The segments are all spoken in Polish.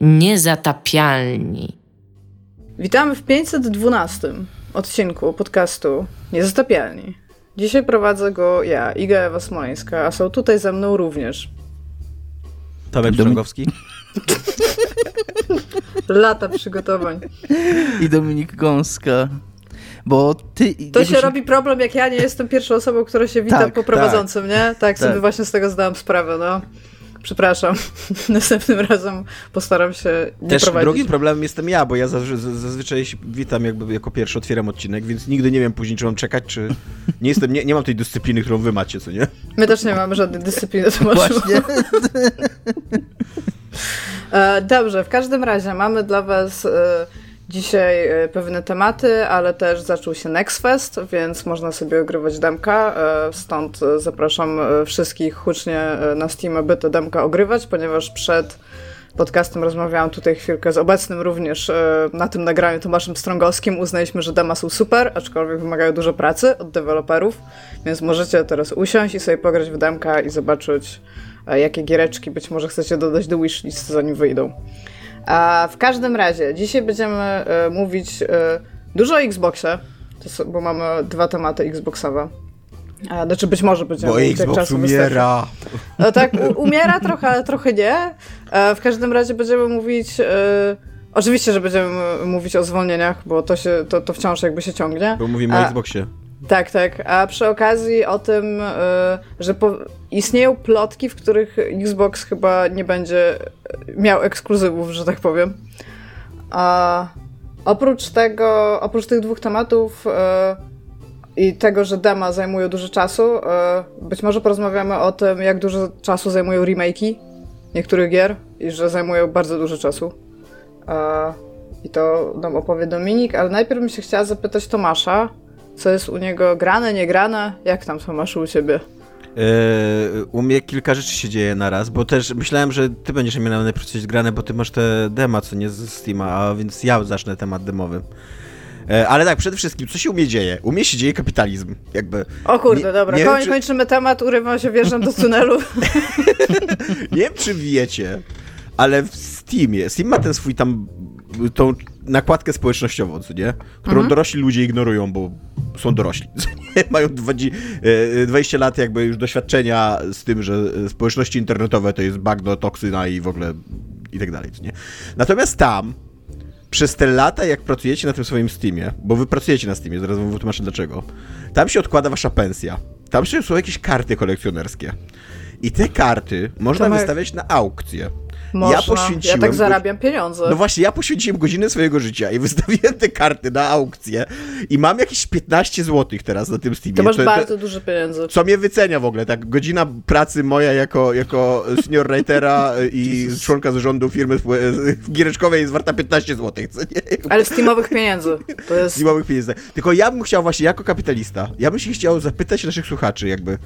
Niezatapialni. Witamy w 512 odcinku podcastu Niezatapialni. Dzisiaj prowadzę go ja, Iga Ewa Smoleńska, a są tutaj ze mną również Tomek Pszczongowski Lata przygotowań. I Dominik Gąska. Bo ty. To się, się robi problem, jak ja nie jestem pierwszą osobą, która się wita tak, po prowadzącym, tak. nie? Tak, tak, sobie właśnie z tego zdałam sprawę, no. Przepraszam. Następnym razem postaram się nie Też prowadzić. drugim problemem jestem ja, bo ja zazwyczaj witam jakby jako pierwszy, otwieram odcinek, więc nigdy nie wiem później, czy mam czekać, czy nie jestem, nie, nie mam tej dyscypliny, którą wy macie, co nie? My też nie mamy żadnej dyscypliny, to Właśnie. E, dobrze, w każdym razie mamy dla was e, dzisiaj e, pewne tematy, ale też zaczął się Nextfest, więc można sobie ogrywać demka, stąd zapraszam wszystkich hucznie na Steam, by te demka ogrywać, ponieważ przed podcastem rozmawiałam tutaj chwilkę z obecnym również na tym nagraniu Tomaszem Strągowskim. Uznaliśmy, że dema są super, aczkolwiek wymagają dużo pracy od deweloperów, więc możecie teraz usiąść i sobie pograć w demka i zobaczyć jakie giereczki być może chcecie dodać do wishlist, zanim wyjdą. A w każdym razie, dzisiaj będziemy e, mówić e, dużo o Xboxie, bo mamy dwa tematy Xboxowe. A, znaczy być może będziemy Bo Xbox umiera. No tak, umiera trochę, ale trochę nie. A w każdym razie będziemy mówić... E, oczywiście, że będziemy mówić o zwolnieniach, bo to, się, to, to wciąż jakby się ciągnie. Bo mówimy o Xboxie. Tak, tak. A przy okazji o tym, e, że po... istnieją plotki, w których Xbox chyba nie będzie miał ekskluzywów, że tak powiem. A oprócz tego, oprócz tych dwóch tematów e, i tego, że dema zajmują dużo czasu, e, być może porozmawiamy o tym, jak dużo czasu zajmują remake'i niektórych gier i że zajmują bardzo dużo czasu. I to nam opowie Dominik, ale najpierw bym się chciała zapytać Tomasza, co jest u niego grane, nie grane? Jak tam są masz u ciebie? Yy, u mnie kilka rzeczy się dzieje na raz, bo też myślałem, że ty będziesz miał najpierw coś grane, bo ty masz te dema, co nie z Steama, a więc ja zacznę temat demowy. Yy, ale tak, przede wszystkim, co się u mnie dzieje? U mnie się dzieje kapitalizm, jakby. O kurde, nie, dobra, nie Koń, czy... kończymy temat, urywam się, wjeżdżam do tunelu. nie wiem, czy wiecie, ale w Steamie, Steam ma ten swój tam, tą nakładkę społecznościową, co nie? Którą mhm. dorośli ludzie ignorują, bo są dorośli. Mają 20, 20 e, lat jakby już doświadczenia z tym, że społeczności internetowe to jest bagno, toksyna i w ogóle i tak dalej, nie? Natomiast tam przez te lata, jak pracujecie na tym swoim Steamie, bo wy pracujecie na Steamie, zaraz wam wytłumaczę dlaczego, tam się odkłada wasza pensja. Tam są jakieś karty kolekcjonerskie. I te karty można wystawiać na aukcję. Można. Ja poświęciłem. Ja tak zarabiam pieniądze. No właśnie, ja poświęciłem godzinę swojego życia i wystawiłem te karty na aukcję i mam jakieś 15 zł teraz na tym Steamie. To masz to, bardzo to, dużo pieniędzy. Co mnie wycenia w ogóle, tak? Godzina pracy moja jako, jako senior writera i członka zarządu firmy giereczkowej jest warta 15 zł. Co nie? Ale Steamowych pieniędzy. To jest... Steamowych pieniędzy. Tylko ja bym chciał właśnie, jako kapitalista, ja bym się chciał zapytać naszych słuchaczy jakby,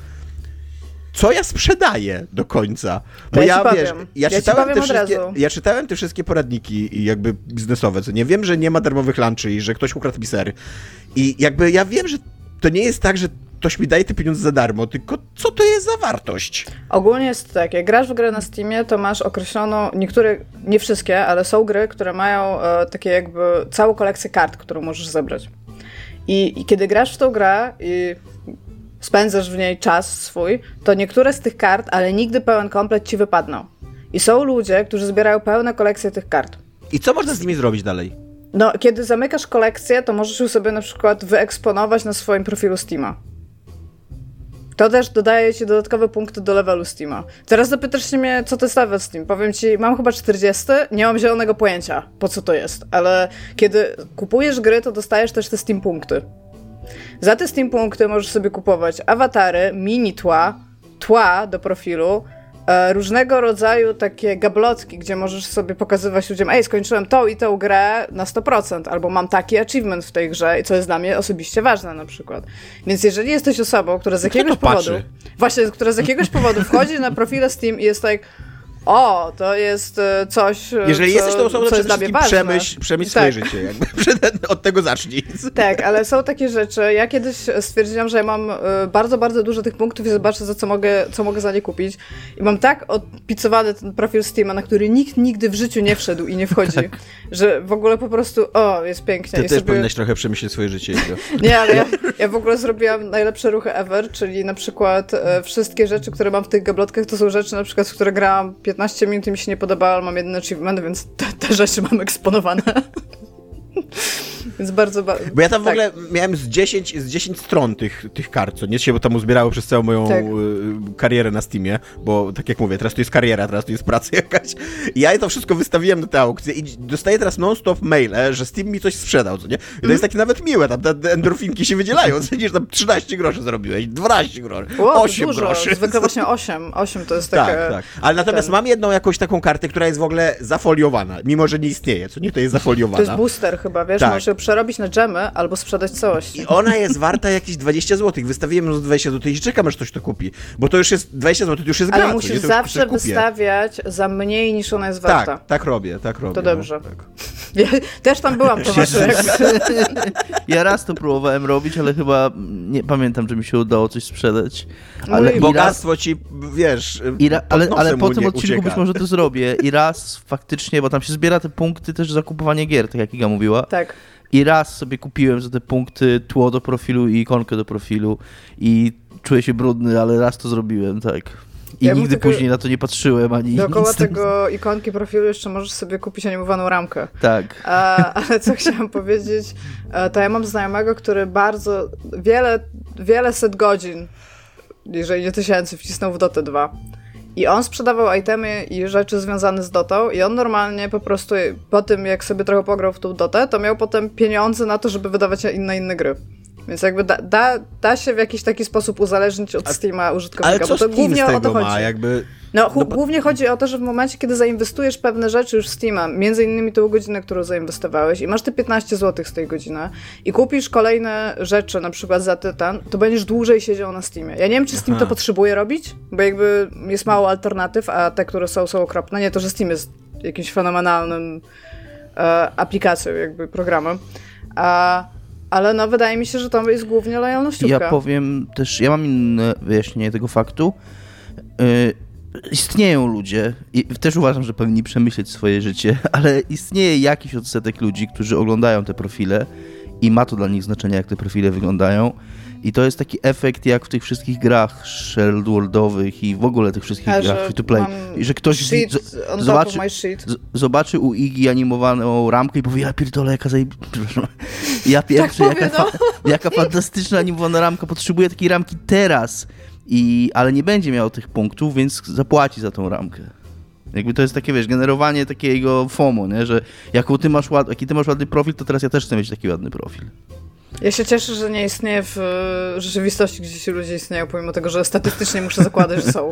co ja sprzedaję do końca. Bo ja, ja wiesz, ja, ja, czytałem te wszystkie, ja czytałem te wszystkie poradniki jakby biznesowe, co nie wiem, że nie ma darmowych lunchy i że ktoś ukradł mi sery. I jakby ja wiem, że to nie jest tak, że ktoś mi daje te pieniądze za darmo, tylko co to jest za wartość? Ogólnie jest tak, jak grasz w grę na Steamie, to masz określoną, niektóre, nie wszystkie, ale są gry, które mają e, takie jakby całą kolekcję kart, którą możesz zebrać. I, I, kiedy grasz w tą grę i spędzasz w niej czas swój, to niektóre z tych kart, ale nigdy pełen komplet ci wypadną. I są ludzie, którzy zbierają pełne kolekcje tych kart. I co można z nimi zrobić dalej? No, kiedy zamykasz kolekcję, to możesz ją sobie na przykład wyeksponować na swoim profilu Steama. To też dodaje ci dodatkowe punkty do levelu Steama. Teraz zapytasz się mnie, co to jest level Steam. Powiem ci, mam chyba 40, nie mam zielonego pojęcia, po co to jest, ale kiedy kupujesz gry, to dostajesz też te Steam punkty. Za te Steam punkty możesz sobie kupować awatary, mini tła, tła do profilu, e, różnego rodzaju takie gablotki, gdzie możesz sobie pokazywać ludziom, ej, skończyłem tą i tą grę na 100%, albo mam taki achievement w tej grze, co jest dla mnie osobiście ważne na przykład. Więc jeżeli jesteś osobą, która z jakiegoś powodu, patrzy? właśnie, która z jakiegoś powodu wchodzi na profile Steam i jest tak, o, to jest e, coś, e, Jeżeli co, jesteś tą osobą, to jest przede dla mnie wszystkim przemyśl, przemyśl Tak. swoje życie. Jakby. Od tego zacznij. Tak, ale są takie rzeczy. Ja kiedyś stwierdziłam, że ja mam e, bardzo, bardzo dużo tych punktów i zobaczę, za co mogę, co mogę za nie kupić. I mam tak odpicowany ten profil Steama, na który nikt nigdy w życiu nie wszedł i nie wchodzi, że w ogóle po prostu, o, jest pięknie. Ty I też sobie... powinnaś trochę przemyśleć swoje życie. Nie, ale ja, ja w ogóle zrobiłam najlepsze ruchy ever, czyli na przykład wszystkie rzeczy, które mam w tych gablotkach, to są rzeczy na przykład, w które grałam 15 minut i mi się nie podobało, ale mam jeden achievement, więc te, te rzeczy mam eksponowane. więc bardzo, bardzo... Bo ja tam w tak. ogóle miałem z 10, z 10 stron tych, tych kart, co nie się bo tam uzbierało przez całą moją Tak. y, karierę na Steamie, bo tak jak mówię, teraz to jest kariera, teraz to jest praca jakaś. I ja to wszystko wystawiłem na tę aukcję i dostaję teraz non-stop maile, że Steam mi coś sprzedał, co nie? I to jest takie nawet miłe, tam te, endorfinki się wydzielają, co nie, że tam 13 groszy zarobiłeś, 12 groszy, Wow, 8 dużo. groszy. Zwykle właśnie 8. 8 to jest takie... Tak, tak. Ale natomiast ten- mam jedną jakąś taką kartę, która jest w ogóle zafoliowana, mimo że nie istnieje, co nie, to jest To zafoliowana. jest booster chyba, wiesz? Tak. Możesz ją przerobić na dżemy albo sprzedać całość. I ona jest warta jakieś 20 zł. Wystawiłem ją za 20 zł i czekam, aż ktoś to kupi. Bo to już jest 20 zł, to już jest gra. Ale co musisz? To zawsze coś kupię. wystawiać za mniej niż ona jest warta. Tak, tak robię, tak robię. To no. dobrze. Ja też tam byłam, jakby. Ja raz to próbowałem robić, ale chyba nie pamiętam, że mi się udało coś sprzedać. Ale Mój i raz, Bogactwo ci, wiesz, i ra, ale, ale po tym odcinku ucieka. być może to zrobię. I raz faktycznie, bo tam się zbiera te punkty też za kupowanie gier, tak jak Iga mówiła. Tak. I raz sobie kupiłem za te punkty tło do profilu i ikonkę do profilu i czuję się brudny, ale raz to zrobiłem, tak. I Ja nigdy tylko- później na to nie patrzyłem ani Dookoła nic. tego ikonki profilu jeszcze możesz sobie kupić animowaną ramkę. Tak. A, ale co chciałam powiedzieć, e, to ja mam znajomego, który bardzo wiele, wiele set godzin, jeżeli nie tysięcy, wcisnął w Dotę 2. I on sprzedawał itemy i rzeczy związane z Dotą i on normalnie po prostu po tym, jak sobie trochę pograł w tą Dotę, to miał potem pieniądze na to, żeby wydawać na inne gry. Więc jakby da, da, da się w jakiś taki sposób uzależnić od Steama użytkownika, Ale bo to głównie o to chodzi. ma? Jakby... No, No bo- głównie chodzi o to, że w momencie, kiedy zainwestujesz pewne rzeczy już w Steama, między innymi tą godzinę, którą zainwestowałeś i masz te 15 zł z tej godziny i kupisz kolejne rzeczy, na przykład za tytan, to będziesz dłużej siedział na Steamie. Ja nie wiem, czy Steam Aha. to potrzebuje robić, bo jakby jest mało alternatyw, a te, które są, są okropne. Nie to, że Steam jest jakimś fenomenalnym e, aplikacją, jakby programem. A, ale no, wydaje mi się, że to jest głównie lojalnościówka. Ja powiem też, ja mam inne wyjaśnienie tego faktu. Y, istnieją ludzie, i też uważam, że powinni przemyśleć swoje życie, ale istnieje jakiś odsetek ludzi, którzy oglądają te profile i ma to dla nich znaczenie, jak te profile wyglądają. I to jest taki efekt jak w tych wszystkich grach Worldowych i w ogóle tych wszystkich A, grach free to play. I że ktoś Sheet z- zobaczy, z- zobaczy u Igi animowaną ramkę i powie, ja pierdolę, jaka. Przepraszam. Ja pierwszy, Tak jaka, no. fa- jaka fantastyczna animowana ramka, potrzebuję takiej ramki teraz. I, ale nie będzie miał tych punktów, więc zapłaci za tą ramkę. Jakby to jest takie, wiesz, generowanie takiego FOMO, nie? że jaką ty masz ład... jaki ty masz ładny profil, to teraz ja też chcę mieć taki ładny profil. Ja się cieszę, że nie istnieje w e, rzeczywistości, gdzie ci ludzie istnieją, pomimo tego, że statystycznie muszę zakładać, że są.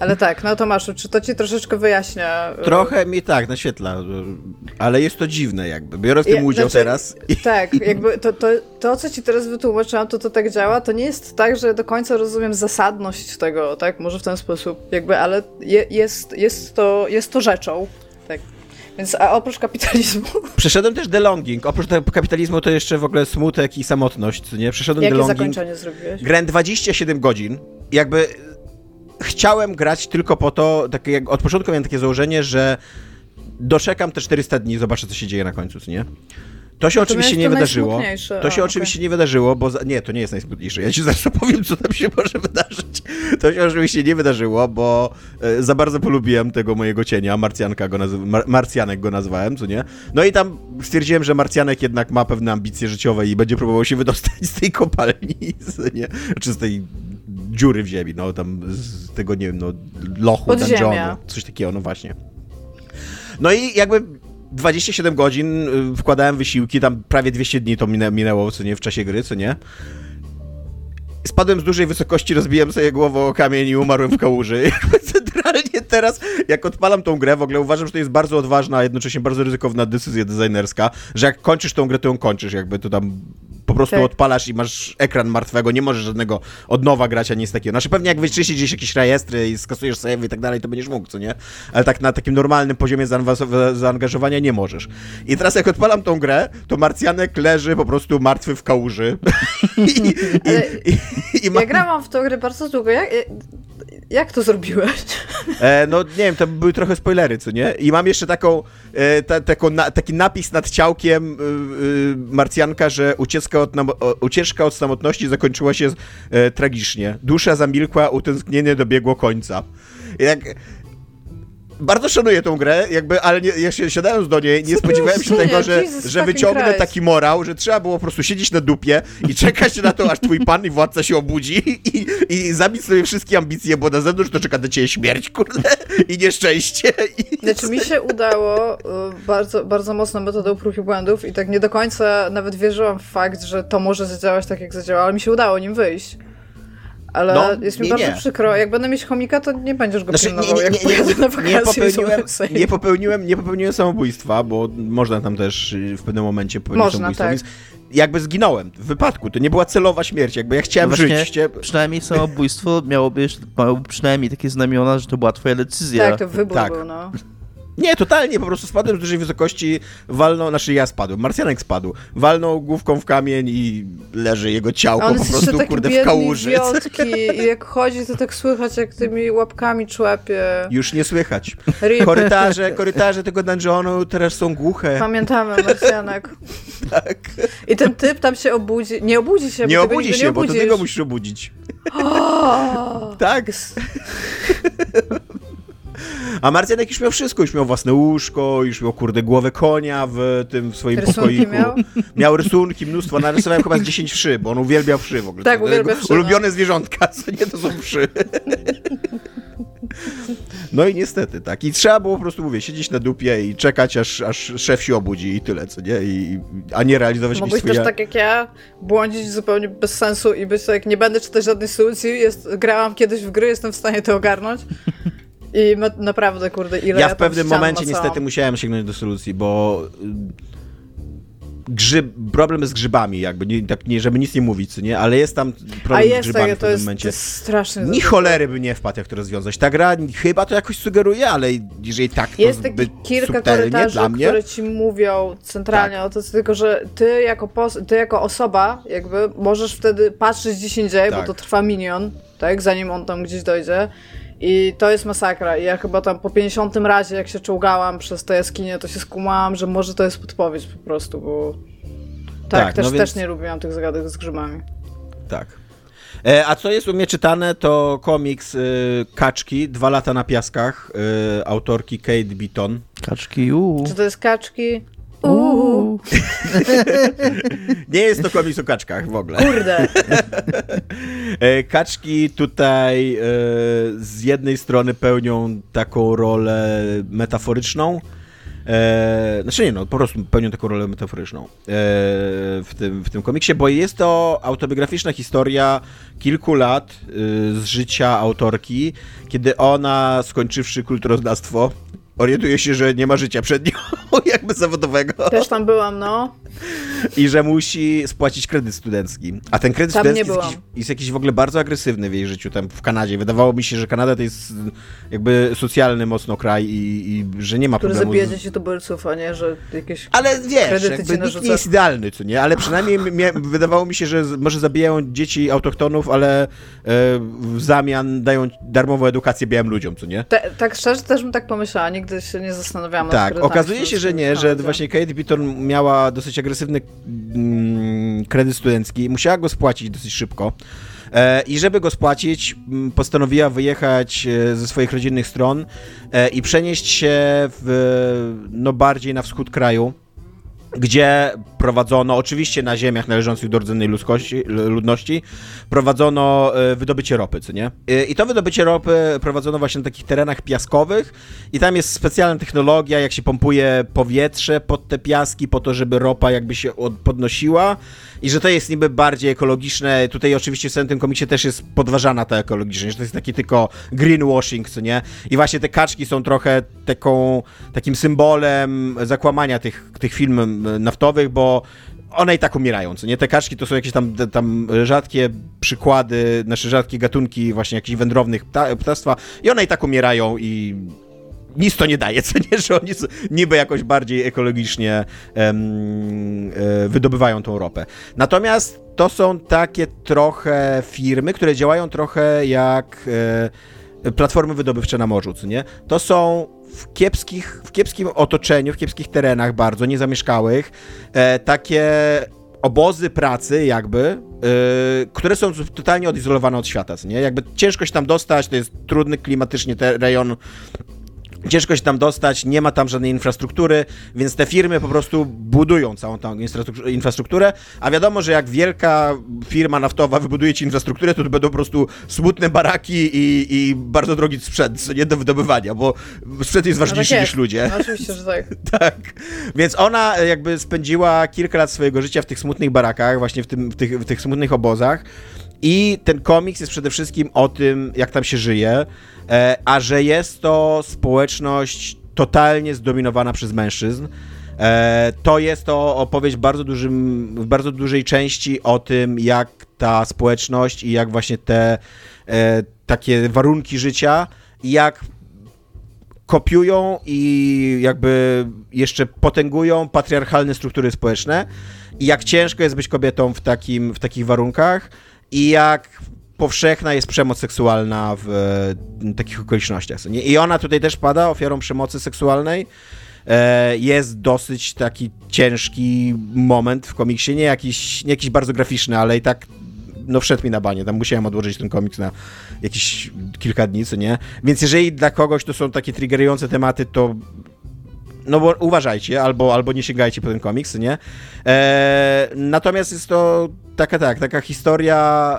Ale tak, no Tomaszu, czy to ci troszeczkę wyjaśnia? e, Trochę mi tak naświetla, ale jest to dziwne jakby. Biorę w tym Ja- udział znaczy- teraz Tak, jakby to, to, to, co ci teraz wytłumaczyłam, to to tak działa, to nie jest tak, że do końca rozumiem zasadność tego, tak? Może w ten sposób, jakby, ale je, jest, jest, to, jest to rzeczą, tak. Więc, a oprócz kapitalizmu, przeszedłem też delonging. Oprócz tego kapitalizmu to jeszcze w ogóle smutek i samotność, nie? Przeszedłem jakie delonging. zakończenie zrobiłeś? Grałem 27 godzin. Jakby chciałem grać tylko po to, takie jak od początku miałem takie założenie, że doczekam te 400 dni, zobaczę co się dzieje na końcu, nie? To się oczywiście nie to wydarzyło. To się oczywiście nie wydarzyło, bo za... nie, to nie jest najsmutniejsze. Ja ci zaraz opowiem, co tam się może wydarzyć. To się oczywiście nie wydarzyło, bo e, za bardzo polubiłem tego mojego cienia, Marcjanka go nazy... Mar Marcjanek go nazwałem, co nie? No i tam stwierdziłem, że Marcjanek jednak ma pewne ambicje życiowe i będzie próbował się wydostać z tej kopalni, co nie? Czy z tej dziury w ziemi, no tam z tego, nie wiem, no lochu, dungeonu, coś takiego, no właśnie. No i jakby 27 godzin y, wkładałem wysiłki, tam prawie 200 dni to minę, minęło, co nie, w czasie gry, co nie. Spadłem z dużej wysokości, rozbiłem sobie głową o kamień i umarłem w kałuży. Centralnie teraz, jak odpalam tą grę, w ogóle uważam, że to jest bardzo odważna, a jednocześnie bardzo ryzykowna decyzja designerska, że jak kończysz tą grę, to ją kończysz, jakby to tam po prostu Tak. odpalasz i masz ekran martwego, nie możesz żadnego od nowa grać, a nic takiego. Znaczy pewnie jak wyczyścisz gdzieś jakieś rejestry i skasujesz save i tak dalej, to będziesz mógł, co nie? Ale tak na takim normalnym poziomie zaangażowania nie możesz. I teraz jak odpalam tą grę, to Marcjanek leży po prostu martwy w kałuży. I, i, i, ma, Ja grałam w tą grę bardzo długo. Jak, jak to zrobiłeś? E, no nie wiem, to były trochę spoilery, co nie? I mam jeszcze taką, e, ta, taką na, taki napis nad ciałkiem y, y, Marcjanka, że ucieczka od, nam, o, ucieczka od samotności zakończyła się e, tragicznie. Dusza zamilkła, utęsknienie dobiegło końca. Jak... Bardzo szanuję tą grę, jakby, ale nie, ja się siadając do niej, nie spodziewałem się tego, że, że wyciągnę taki morał, że trzeba było po prostu siedzieć na dupie i czekać na to, aż twój pan i władca się obudzi i, i zabić sobie wszystkie ambicje, bo na zewnątrz to czeka do ciebie śmierć, kurde, i nieszczęście. I... Znaczy mi się udało y, bardzo, bardzo mocno metodą prób i błędów i tak nie do końca nawet wierzyłam w fakt, że to może zadziałać tak, jak zadziałało, ale mi się udało nim wyjść. Ale No, jest mi nie, bardzo nie. przykro. Jak będę mieć chomika, to nie będziesz go Znaczy, nie, pilnował, nie, jak nie, nie, pojadę na nie, wakacje i popełniłem, nie, popełniłem, nie popełniłem samobójstwa, bo można tam też y, w pewnym momencie popełnić Można, samobójstwo, tak. więc jakby zginąłem w wypadku, to nie była celowa śmierć, jakby ja chciałem No właśnie, żyć. Chcia... Przynajmniej samobójstwo miałoby, miałoby przynajmniej takie znamiona, że to była twoja decyzja. Tak, to wybór Tak. był, no. Nie, totalnie, po prostu spadłem z dużej wysokości, walnął, znaczy ja spadłem, Marsjanek spadł, walnął główką w kamień i leży jego ciałko po prostu, kurde, w kałuży. i jak chodzi, to tak słychać, jak tymi łapkami człapie. Już nie słychać. Rip. Korytarze, korytarze tego dungeonu teraz są głuche. Pamiętamy, Marsjanek. Tak. I ten typ tam się obudzi. Nie obudzi się, Nie bo obudzi się, nie bo to ty go musisz obudzić. Tak. A Marcjanek już miał wszystko, już miał własne łóżko, już miał kurde głowę konia w tym w swoim Rysunki pokoiku. miał? Miał rysunki, mnóstwo, narysowałem chyba z 10 wszy, bo on uwielbiał wszy w ogóle. Tak, uwielbia wszy, no. Ulubione zwierzątka, co nie, to są wszy. No i niestety, tak. I trzeba było po prostu, mówię, siedzieć na dupie i czekać, aż, aż szef się obudzi i tyle, co nie? I, a nie realizować Mogłeś jakieś też swoje... tak jak ja błądzić zupełnie bez sensu i być tak, nie będę czytać żadnej solucji, jest, grałam kiedyś w gry, jestem w stanie to ogarnąć. I ma, naprawdę, kurde, ile ja, Ja w pewnym momencie macałam. niestety musiałem sięgnąć do solucji, bo y, grzyb, problem z grzybami, jakby, nie, tak nie, żeby nic nie mówić, nie, ale jest tam A problem z jest grzybami takie, w pewnym jest, to momencie. jest strasznie Ni cholery by nie wpadł, jak to rozwiązać. Ta gra chyba to jakoś sugeruje, ale jeżeli tak, to Jest taki kilka korytarzy, dla mnie. Tak. które ci mówią centralnie o to, tylko że ty jako, ty jako osoba jakby możesz wtedy patrzeć gdzieś indziej, Tak. bo to trwa minion, tak, zanim on tam gdzieś dojdzie. I to jest masakra. I ja chyba tam po 50 razie, jak się czołgałam przez tę jaskinię, to się skumałam, że może to jest podpowiedź po prostu, bo... Tak, Tak, też, no więc- też nie lubiłam tych zagadek z grzybami. Tak. E, a co jest u mnie czytane, to komiks y, Kaczki, Dwa lata na piaskach, y, autorki Kate Beaton. Kaczki, uuu. Czy to jest kaczki? Uuu. Nie jest to komiks o kaczkach w ogóle. Kurde! E, Kaczki tutaj e, z jednej strony pełnią taką rolę metaforyczną. E, znaczy nie no, po prostu pełnią taką rolę metaforyczną w, tym, w tym komiksie, bo jest to autobiograficzna historia kilku lat z życia autorki, kiedy ona, skończywszy kulturoznawstwo, orientuje się, że nie ma życia przed nią, jakby zawodowego. Też tam byłam, no. I że musi spłacić kredyt studencki. A ten kredyt Tam studencki jest jakiś, jest jakiś w ogóle bardzo agresywny w jej życiu tam w Kanadzie. Wydawało mi się, że Kanada to jest jakby socjalny mocno kraj i, i że nie ma Który problemu. zabija z... dzieci tubylców, a nie, że jakieś... Ale wiesz, jakby nikt nie jest idealny, co nie? Ale przynajmniej wydawało mi się, że może zabijają dzieci autochtonów, ale e, w zamian dają darmową edukację białym ludziom, co nie? Te, tak szczerze też bym tak pomyślała, nigdy się nie zastanawiałam Tak, okazuje się, że nie, że właśnie Kate Beaton miała dosyć agresywny mm, kredyt studencki, musiała go spłacić dosyć szybko. E, I żeby go spłacić, mm, postanowiła wyjechać e, ze swoich rodzinnych stron e, i przenieść się w, no bardziej na wschód kraju, gdzie prowadzono, oczywiście na ziemiach należących do rdzennej ludzkości, ludności, prowadzono e, wydobycie ropy, co nie? E, I to wydobycie ropy prowadzono właśnie na takich terenach piaskowych i tam jest specjalna technologia, jak się pompuje powietrze pod te piaski po to, żeby ropa jakby się od- podnosiła i że to jest niby bardziej ekologiczne. Tutaj oczywiście w tym komiksie też jest podważana ta ekologiczność, że to jest taki tylko greenwashing, co nie? I właśnie te kaczki są trochę taką, takim symbolem zakłamania tych, tych firm naftowych, bo one i tak umierają, co nie? Te kaczki to są jakieś tam, tam rzadkie przykłady, znaczy rzadkie gatunki właśnie jakichś wędrownych pta, ptactwa i one i tak umierają i nic to nie daje, co nie, że oni niby jakoś bardziej ekologicznie em, e, wydobywają tą ropę. Natomiast to są takie trochę firmy, które działają trochę jak e, platformy wydobywcze na morzu, co nie? To są w, kiepskich, w kiepskim otoczeniu, w kiepskich terenach bardzo, niezamieszkałych, e, takie obozy pracy jakby, yy, które są totalnie odizolowane od świata, nie? Jakby ciężko się tam dostać, to jest trudny klimatycznie te rejon, ciężko się tam dostać, nie ma tam żadnej infrastruktury, więc te firmy po prostu budują całą tą infrastrukturę, a wiadomo, że jak wielka firma naftowa wybuduje ci infrastrukturę, to to będą po prostu smutne baraki i, i bardzo drogi sprzęt, nie do wydobywania, bo sprzęt jest ważniejszy no tak jest. niż ludzie. No, oczywiście, że tak. tak. Więc ona jakby spędziła kilka lat swojego życia w tych smutnych barakach, właśnie w, tym, w, tych, w tych smutnych obozach i ten komiks jest przede wszystkim o tym, jak tam się żyje, E, a że jest to społeczność totalnie zdominowana przez mężczyzn. E, to jest to opowieść bardzo dużym, w bardzo dużej części o tym, jak ta społeczność i jak właśnie te e, takie warunki życia jak kopiują i jakby jeszcze potęgują patriarchalne struktury społeczne i jak ciężko jest być kobietą w, takim, w takich warunkach i jak powszechna jest przemoc seksualna w e, takich okolicznościach. I ona tutaj też pada ofiarą przemocy seksualnej. E, jest dosyć taki ciężki moment w komiksie, nie jakiś, nie jakiś bardzo graficzny, ale i tak no wszedł mi na banie, tam musiałem odłożyć ten komiks na jakieś kilka dni, co nie? Więc jeżeli dla kogoś to są takie triggerujące tematy, to no bo uważajcie, albo, albo nie sięgajcie po ten komiks, nie? E, natomiast jest to taka tak, taka historia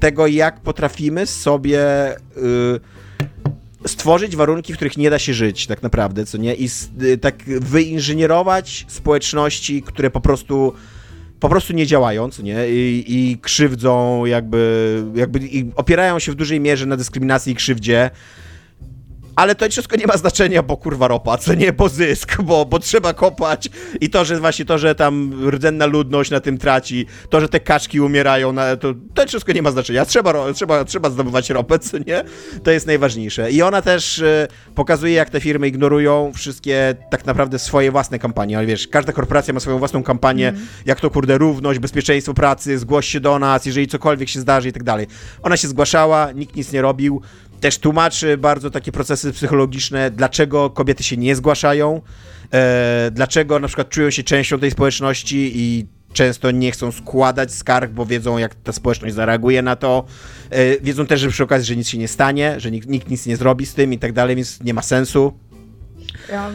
tego, jak potrafimy sobie y, stworzyć warunki, w których nie da się żyć, tak naprawdę, co nie? I y, tak wyinżynierować społeczności, które po prostu po prostu nie działają, co nie? I, i krzywdzą, jakby, jakby i opierają się w dużej mierze na dyskryminacji i krzywdzie ale to wszystko nie ma znaczenia, bo kurwa ropa, co nie, bo zysk, bo, bo trzeba kopać i to, że właśnie to, że tam rdzenna ludność na tym traci, to, że te kaczki umierają, na, to, to wszystko nie ma znaczenia, trzeba, trzeba, trzeba zdobywać ropę, co nie, to jest najważniejsze. I ona też y, pokazuje, jak te firmy ignorują wszystkie tak naprawdę swoje własne kampanie, ale wiesz, każda korporacja ma swoją własną kampanię, mm. jak to kurde, równość, bezpieczeństwo pracy, zgłoś się do nas, jeżeli cokolwiek się zdarzy i tak dalej. Ona się zgłaszała, nikt nic nie robił, też tłumaczy bardzo takie procesy psychologiczne, dlaczego kobiety się nie zgłaszają, e, dlaczego na przykład czują się częścią tej społeczności i często nie chcą składać skarg, bo wiedzą, jak ta społeczność zareaguje na to. E, wiedzą też, że przy okazji, że nic się nie stanie, że nikt, nikt nic nie zrobi z tym i tak dalej, więc nie ma sensu. Ja...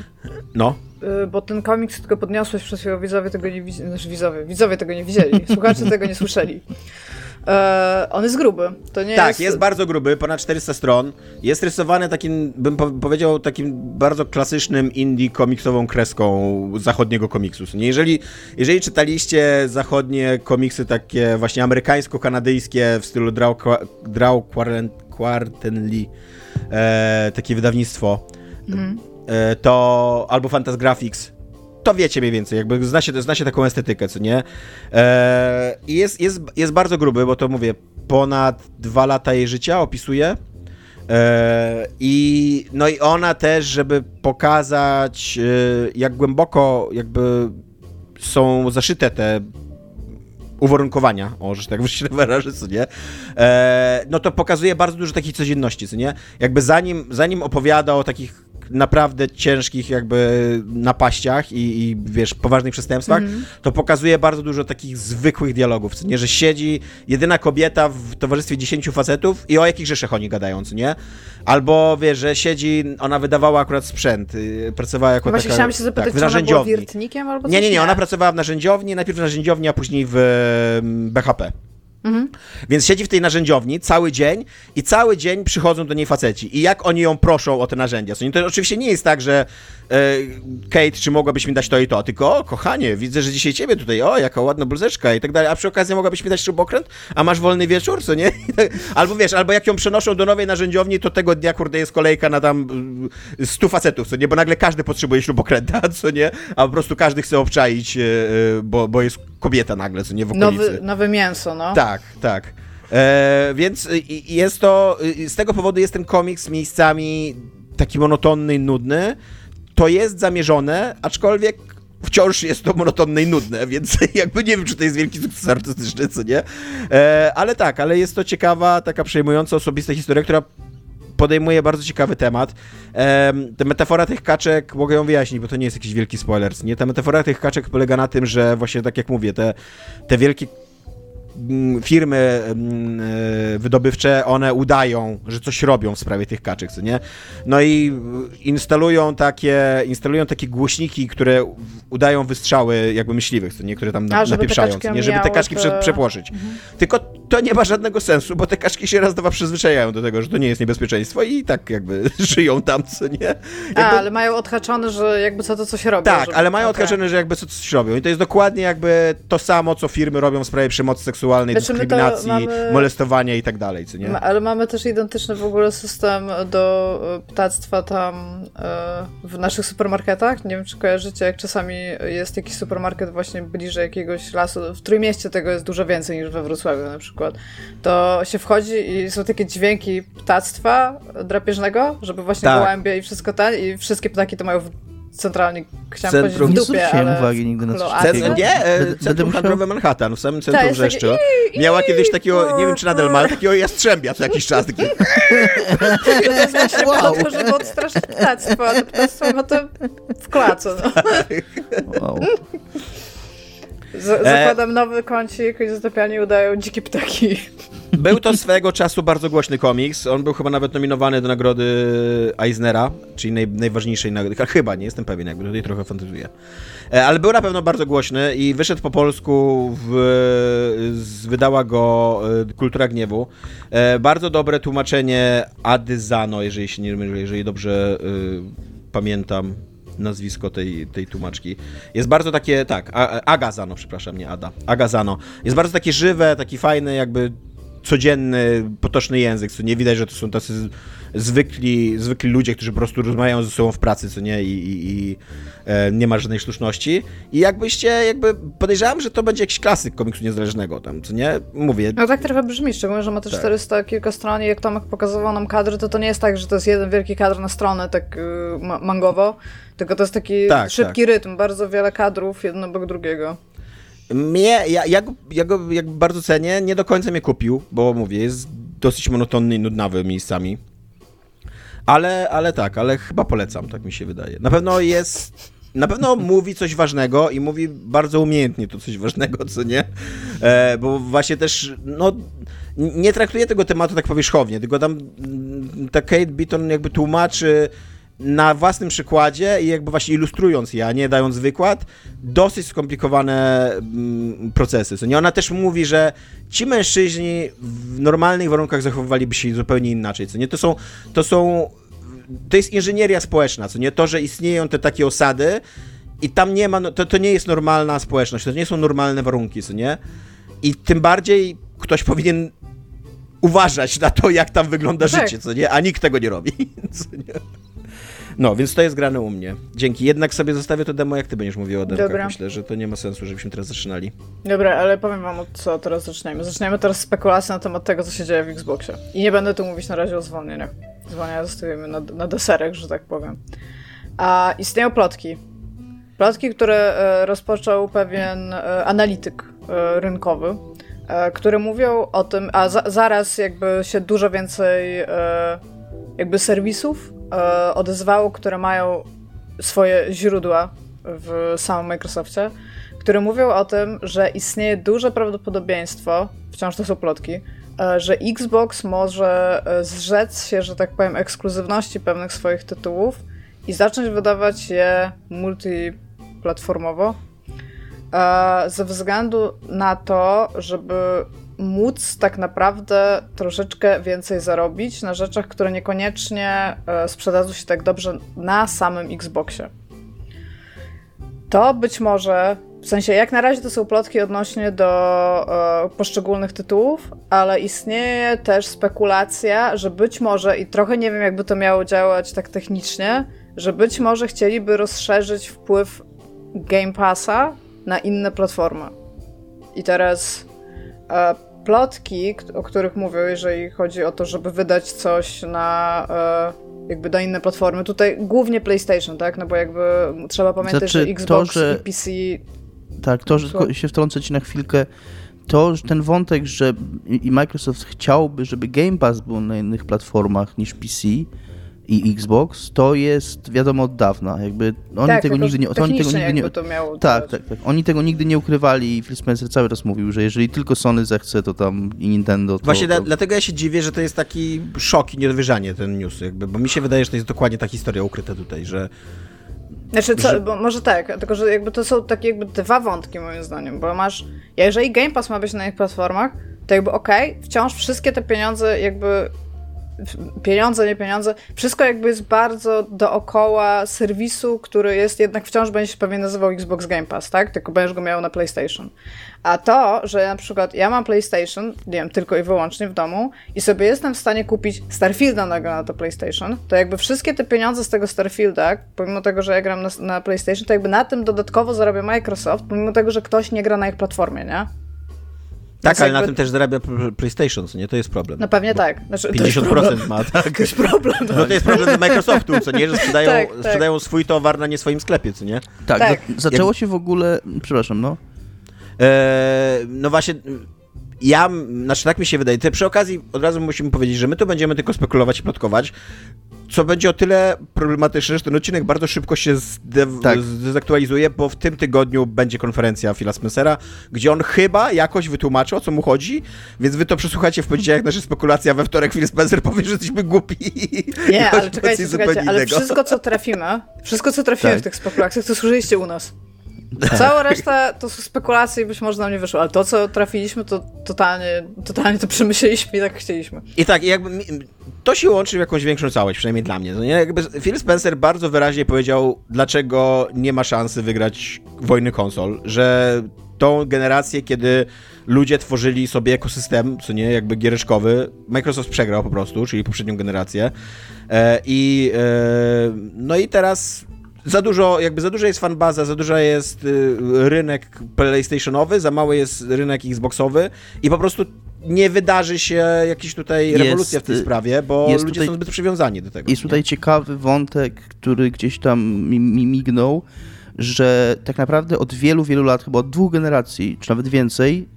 No. Y, bo ten komiks tylko podniosłeś przez chwilę, widzowie tego nie widzieli, znaczy widzowie, widzowie tego nie widzieli, słuchacze tego nie słyszeli. E, on jest gruby. To nie tak, jest... jest bardzo gruby, ponad 400 stron. Jest rysowany takim, bym po powiedział, takim bardzo klasycznym indie komiksową kreską zachodniego komiksu. Nie? Jeżeli, jeżeli czytaliście zachodnie komiksy takie właśnie amerykańsko-kanadyjskie w stylu Draw, Draw Quartenly, e, takie wydawnictwo, mhm. e, to albo Fantasgraphics, to wiecie mniej więcej, jakby zna się, zna się taką estetykę, co nie? Eee, jest, jest, jest bardzo gruby, bo to mówię, ponad dwa lata jej życia opisuje. Eee, I no i ona też, żeby pokazać, e, jak głęboko jakby są zaszyte te uwarunkowania, o, że tak się wyrażę, co nie, e, no to pokazuje bardzo dużo takiej codzienności, co nie, jakby zanim, zanim opowiada o takich naprawdę ciężkich jakby napaściach i, i wiesz, poważnych przestępstwach, mm. to pokazuje bardzo dużo takich zwykłych dialogów, co nie, że siedzi jedyna kobieta w towarzystwie dziesięciu facetów i o jakich rzeczach oni gadają, co nie? Albo, wiesz, że siedzi, ona wydawała akurat sprzęt, y, pracowała jako no Właśnie taka... chciałam się zapytać, tak, czy ona była wiertnikiem albo coś? Nie, nie, nie, ona pracowała w narzędziowni, najpierw w narzędziowni, a później w BHP. Mhm. Więc siedzi w tej narzędziowni cały dzień i cały dzień przychodzą do niej faceci. I jak oni ją proszą o te narzędzia. To oczywiście nie jest tak, że e, Kate, czy mogłabyś mi dać to i to, tylko o, kochanie, widzę, że dzisiaj ciebie tutaj, o, jaka ładna bluzeczka i tak dalej, a przy okazji mogłabyś mi dać śrubokręt, a masz wolny wieczór, co nie? albo wiesz, albo jak ją przenoszą do nowej narzędziowni, to tego dnia, kurde, jest kolejka na tam y, stu facetów, co nie? Bo nagle każdy potrzebuje śrubokręta, co nie? A po prostu każdy chce obczaić, e, e, bo, bo jest kobieta nagle, co nie w okolicy. Nowy, nowe mięso, no. Tak, tak. E, więc jest to, z tego powodu jest ten komiks miejscami taki monotonny i nudny. To jest zamierzone, aczkolwiek wciąż jest to monotonne i nudne, więc jakby nie wiem, czy to jest wielki sukces artystyczny, co nie. E, ale tak, ale jest to ciekawa, taka przejmująca, osobista historia, która podejmuje bardzo ciekawy temat. Ta metafora tych kaczek, mogę ją wyjaśnić, bo to nie jest jakiś wielki spoiler, nie? Ta metafora tych kaczek polega na tym, że właśnie tak jak mówię, te, te wielkie Mm, firmy mm, e, wydobywcze, one udają, że coś robią w sprawie tych kaczek, co nie? No i instalują takie, instalują takie głośniki, które udają wystrzały jakby myśliwych, co nie? Które tam A, napieprzają, nie? Żeby te kaczki prze, przepłoszyć. Mhm. Tylko to nie ma żadnego sensu, bo te kaczki się raz dwa przyzwyczajają do tego, że to nie jest niebezpieczeństwo i tak jakby żyją tam, co nie? Jakby... A, ale mają odhaczone, że jakby co to coś robią. Tak, żeby... ale mają okay. odhaczone, że jakby co to coś robią. I to jest dokładnie jakby to samo, co firmy robią w sprawie przemocy seksualnej znaczy, dyskryminacji, mamy... molestowania i tak dalej, co nie? Ale mamy też identyczny w ogóle system do e, ptactwa tam e, w naszych supermarketach. Nie wiem, czy kojarzycie, jak czasami jest jakiś supermarket właśnie bliżej jakiegoś lasu. W Trójmieście tego jest dużo więcej niż we Wrocławiu na przykład. To się wchodzi i są takie dźwięki ptactwa drapieżnego, żeby właśnie tak. gołębie i wszystko ten i wszystkie ptaki to mają w centralnie chciałam centrum, powiedzieć w dupie, ale uwagi nigdy na coś takiego. Nie, e, centrum handlowe Manhattan, w samym centrum Ta, Wrzeszczu. Miała kiedyś takiego, nie wiem czy nadal ma, takiego jastrzębia co jakiś czas. Taki... to jest właśnie wow. po to, żeby odstraszyć ptactwo, ale ptactwo ma to w klacu. No. Wow. Z e, zakładam nowy kącik i zatopianie udają dzikie ptaki. Był to swego czasu bardzo głośny komiks. On był chyba nawet nominowany do nagrody Eisnera, czyli naj, najważniejszej nagrody. Chyba, nie jestem pewien, jakby tutaj trochę fantazuję. E, ale był na pewno bardzo głośny i wyszedł po polsku, w, wydała go e, Kultura Gniewu. Bardzo dobre tłumaczenie Ady Zano, jeżeli się nie jeżeli dobrze pamiętam nazwisko tej, tej tłumaczki. Jest bardzo takie, tak, Agazano, przepraszam, nie Ada. Agazano. Jest bardzo takie żywe, taki fajny, jakby codzienny, potoczny język, co nie widać, że to są tacy zwykli, zwykli ludzie, którzy po prostu rozmawiają ze sobą w pracy, co nie, i, i, i e, nie ma żadnej sztuczności. I jakbyście, jakby podejrzewam, że to będzie jakiś klasyk komiksu niezależnego tam, co nie? Mówię. No tak trochę brzmi, szczególnie, że ma też tak. 400 kilka stron i jak Tomek pokazywał nam kadry, to to nie jest tak, że to jest jeden wielki kadr na stronę, tak y, mangowo, tylko to jest taki tak, szybki tak. rytm, bardzo wiele kadrów, jedno obok drugiego. Mnie, ja, ja, go, ja go jak bardzo cenię, nie do końca mnie kupił, bo mówię, jest dosyć monotonny i nudnawy miejscami. Ale, ale tak, ale chyba polecam, tak mi się wydaje. Na pewno jest na pewno mówi coś ważnego i mówi bardzo umiejętnie to coś ważnego, co nie? E, bo właśnie też, no, nie traktuje tego tematu tak powierzchownie, tylko tam ta Kate Beaton jakby tłumaczy na własnym przykładzie i jakby właśnie ilustrując je, a nie dając wykład, dosyć skomplikowane mm, procesy. Co nie? Ona też mówi, że ci mężczyźni w normalnych warunkach zachowywaliby się zupełnie inaczej. Co nie? To są, to są, to jest inżynieria społeczna, co nie? To, że istnieją te takie osady i tam nie ma, no, to, to nie jest normalna społeczność, to nie są normalne warunki, co nie? I tym bardziej ktoś powinien uważać na to, jak tam wygląda no tak. życie, co nie? A nikt tego nie robi. Co nie? No, więc to jest grane u mnie. Dzięki. Jednak sobie zostawię to demo, jak ty będziesz mówił o demkach. Dobra. Myślę, że to nie ma sensu, żebyśmy teraz zaczynali. Dobra, ale powiem wam, od co teraz zaczniemy. Zaczniemy teraz spekulację na temat tego, co się dzieje w Xboxie. I nie będę tu mówić na razie o zwolnieniach. Zwolnienia zostawimy na, na deserek, że tak powiem. A istnieją plotki. Plotki, które e, rozpoczął pewien e, analityk e, rynkowy, które mówią o tym, a za, zaraz jakby się dużo więcej jakby serwisów e, odezwało, które mają swoje źródła w samym Microsoftie, które mówią o tym, że istnieje duże prawdopodobieństwo, wciąż to są plotki, e, że Xbox może e, zrzec się, że tak powiem, ekskluzywności pewnych swoich tytułów i zacząć wydawać je multiplatformowo, ze względu na to, żeby móc tak naprawdę troszeczkę więcej zarobić na rzeczach, które niekoniecznie e, sprzedadzą się tak dobrze na samym Xboxie. To być może, w sensie jak na razie to są plotki odnośnie do e, poszczególnych tytułów, ale istnieje też spekulacja, że być może, i trochę nie wiem jakby to miało działać tak technicznie, że być może chcieliby rozszerzyć wpływ Game Passa na inne platformy. I teraz plotki, o których mówię, jeżeli chodzi o to, żeby wydać coś na e, jakby na inne platformy, tutaj głównie PlayStation, tak? No bo jakby trzeba pamiętać, znaczy, że Xbox to, że... i PC... Tak, to, że się wtrącę ci na chwilkę, to, ten wątek, że i Microsoft chciałby, żeby Game Pass był na innych platformach niż PC, i Xbox, to jest wiadomo od dawna. Jakby oni tak, tego nigdy nie. Oni tego nigdy nie to miało tak, tak, tak. Oni tego nigdy nie ukrywali i Phil Spencer cały czas mówił, że jeżeli tylko Sony zechce, to tam i Nintendo. To, Właśnie to... dlatego ja się dziwię, że to jest taki szok i niedowierzanie ten news, jakby, bo mi się wydaje, że to jest dokładnie ta historia ukryta tutaj, że. Znaczy, co, bo może tak, tylko że jakby to są takie jakby dwa wątki moim zdaniem, bo masz, jeżeli Game Pass ma być na innych platformach, to jakby okej, okay, wciąż wszystkie te pieniądze jakby pieniądze, nie pieniądze, wszystko jakby jest bardzo dookoła serwisu, który jest jednak wciąż będzie się pewnie nazywał Xbox Game Pass, tak? Tylko będziesz go miał na PlayStation. A to, że na przykład ja mam PlayStation, nie wiem, tylko i wyłącznie w domu i sobie jestem w stanie kupić Starfielda na to PlayStation, to jakby wszystkie te pieniądze z tego Starfielda, pomimo tego, że ja gram na, na PlayStation, to jakby na tym dodatkowo zarabia Microsoft, pomimo tego, że ktoś nie gra na ich platformie, nie? Tak, ale jakby... na tym też zarabia PlayStation, co nie? To jest problem. No pewnie tak. Znaczy, 50% ma, tak. To jest problem. No, no to jest problem Microsoftu, co nie? Że sprzedają, tak, tak. sprzedają swój towar na nie swoim sklepie, co nie? Tak, tak. Za zaczęło się w ogóle... Przepraszam, no. E, no właśnie ja, znaczy tak mi się wydaje, te przy okazji od razu musimy powiedzieć, że my tu będziemy tylko spekulować i plotkować, co będzie o tyle problematyczne, że ten odcinek bardzo szybko się tak. zdezaktualizuje, bo w tym tygodniu będzie konferencja Phila Spencera, gdzie on chyba jakoś wytłumaczy, o co mu chodzi, więc wy to przesłuchacie w poniedziałek, nasze spekulacje, we wtorek Phil Spencer powie, że jesteśmy głupi. Nie, ale czekajcie, czekajcie, ale wszystko, co trafimy, wszystko, co trafimy tak. w tych spekulacjach, to słyszeliście u nas. Cała reszta to są spekulacje i być może nam nie wyszło, ale to, co trafiliśmy, to totalnie, totalnie to przemyśleliśmy i tak chcieliśmy. I tak, jakby to się łączy w jakąś większą całość, przynajmniej dla mnie. No nie? Jakby Phil Spencer bardzo wyraźnie powiedział, dlaczego nie ma szansy wygrać wojny konsol, że tą generację, kiedy ludzie tworzyli sobie ekosystem, co nie, jakby giereczkowy, Microsoft przegrał po prostu, czyli poprzednią generację. E, I e, no i teraz za dużo, jakby za dużo jest fanbaza, za dużo jest y, rynek PlayStationowy, za mały jest rynek Xboxowy i po prostu nie wydarzy się jakiś tutaj jest, rewolucja w tej sprawie, bo ludzie tutaj, są zbyt przywiązani do tego. Jest nie? tutaj ciekawy wątek, który gdzieś tam mi, mi mignął, że tak naprawdę od wielu, wielu lat, chyba od dwóch generacji, czy nawet więcej,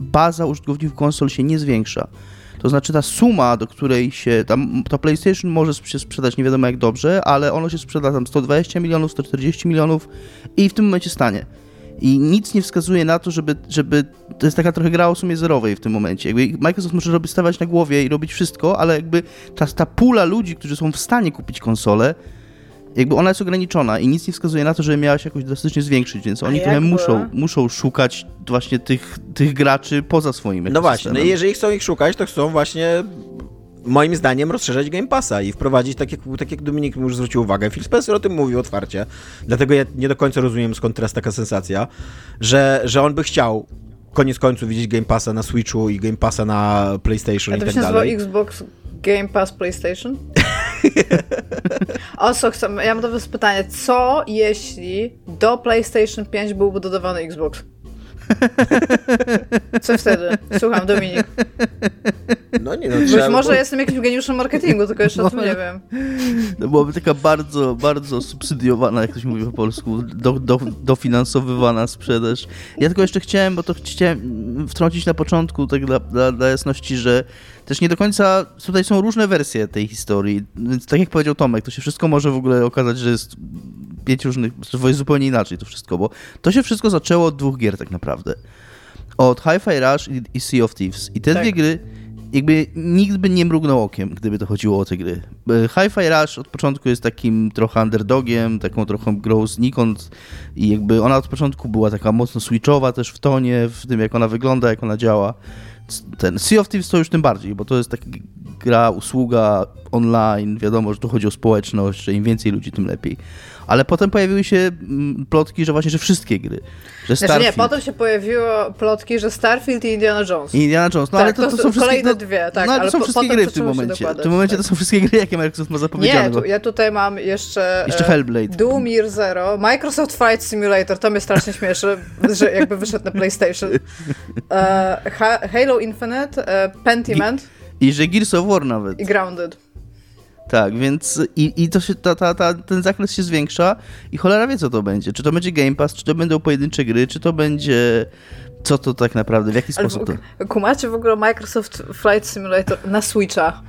baza użytkowników konsol się nie zwiększa. To znaczy ta suma, do której się tam, to PlayStation może się sprzedać nie wiadomo jak dobrze, ale ono się sprzeda tam 120 milionów, 140 milionów i w tym momencie stanie. I nic nie wskazuje na to, żeby, żeby to jest taka trochę gra o sumie zerowej w tym momencie. Jakby Microsoft może robić, stawać na głowie i robić wszystko, ale jakby ta, ta pula ludzi, którzy są w stanie kupić konsolę, jakby ona jest ograniczona i nic nie wskazuje na to, żeby miała się jakoś drastycznie zwiększyć, więc oni trochę muszą, muszą szukać właśnie tych, tych graczy poza swoim No właśnie, no i jeżeli chcą ich szukać, to chcą właśnie moim zdaniem rozszerzać Game Passa i wprowadzić, tak jak, tak jak Dominik już zwrócił uwagę, Phil Spencer o tym mówił otwarcie, dlatego ja nie do końca rozumiem skąd teraz taka sensacja, że, że on by chciał koniec końców widzieć Game Passa na Switchu i Game Passa na PlayStation A to i tak się dalej. Xbox Game Pass PlayStation? o co chcę, ja mam do was pytanie, co jeśli do PlayStation 5 byłby dodawany Xbox? Co wtedy? Słucham, Dominik. No nie no, Być może jestem jakimś geniuszem marketingu, tylko jeszcze no, o tym nie wiem. To byłaby taka bardzo, bardzo subsydiowana, jak ktoś mówi po polsku, do, do, dofinansowywana sprzedaż. Ja tylko jeszcze chciałem, bo to chciałem wtrącić na początku, tak dla, dla, dla jasności, że też nie do końca, tutaj są różne wersje tej historii, więc tak jak powiedział Tomek, to się wszystko może w ogóle okazać, że jest pięć różnych, jest zupełnie inaczej to wszystko, bo to się wszystko zaczęło od dwóch gier tak naprawdę. Od Hi-Fi Rush i, i Sea of Thieves. I te tak. dwie gry jakby nikt by nie mrugnął okiem, gdyby to chodziło o te gry. Hi-Fi Rush od początku jest takim trochę underdogiem, taką trochę grą znikąd i jakby ona od początku była taka mocno switchowa też w tonie, w tym jak ona wygląda, jak ona działa. Ten Sea of Thieves to już tym bardziej, bo to jest taka gra, usługa online, wiadomo, że tu chodzi o społeczność, że im więcej ludzi, tym lepiej. Ale potem pojawiły się mm, plotki, że właśnie, że wszystkie gry. Że Znaczy Starfield, nie, potem się pojawiło plotki, że Starfield i Indiana Jones. i Indiana Jones. No Tak, ale to, to są wszystkie kolejne no, dwie, tak, No ale to są po- wszystkie gry w tym momencie. W tym momencie tak. to są wszystkie gry, jakie Microsoft ma zapowiedziane. Nie, tu, ja tutaj mam jeszcze... Jeszcze e, Hellblade. Doom Year Zero, Microsoft Flight Simulator, to mnie strasznie śmieszy, że jakby wyszedł na PlayStation. E, Ha- Halo Infinite, e, Pentiment I że Gears of War nawet. i Grounded. Tak, więc i, i to się, ta, ta, ta, ten zakres się zwiększa i cholera wie, co to będzie. Czy to będzie Game Pass, czy to będą pojedyncze gry, czy to będzie... Co to tak naprawdę, w jaki Ale sposób to... kumacie w ogóle Microsoft Flight Simulator na Switcha.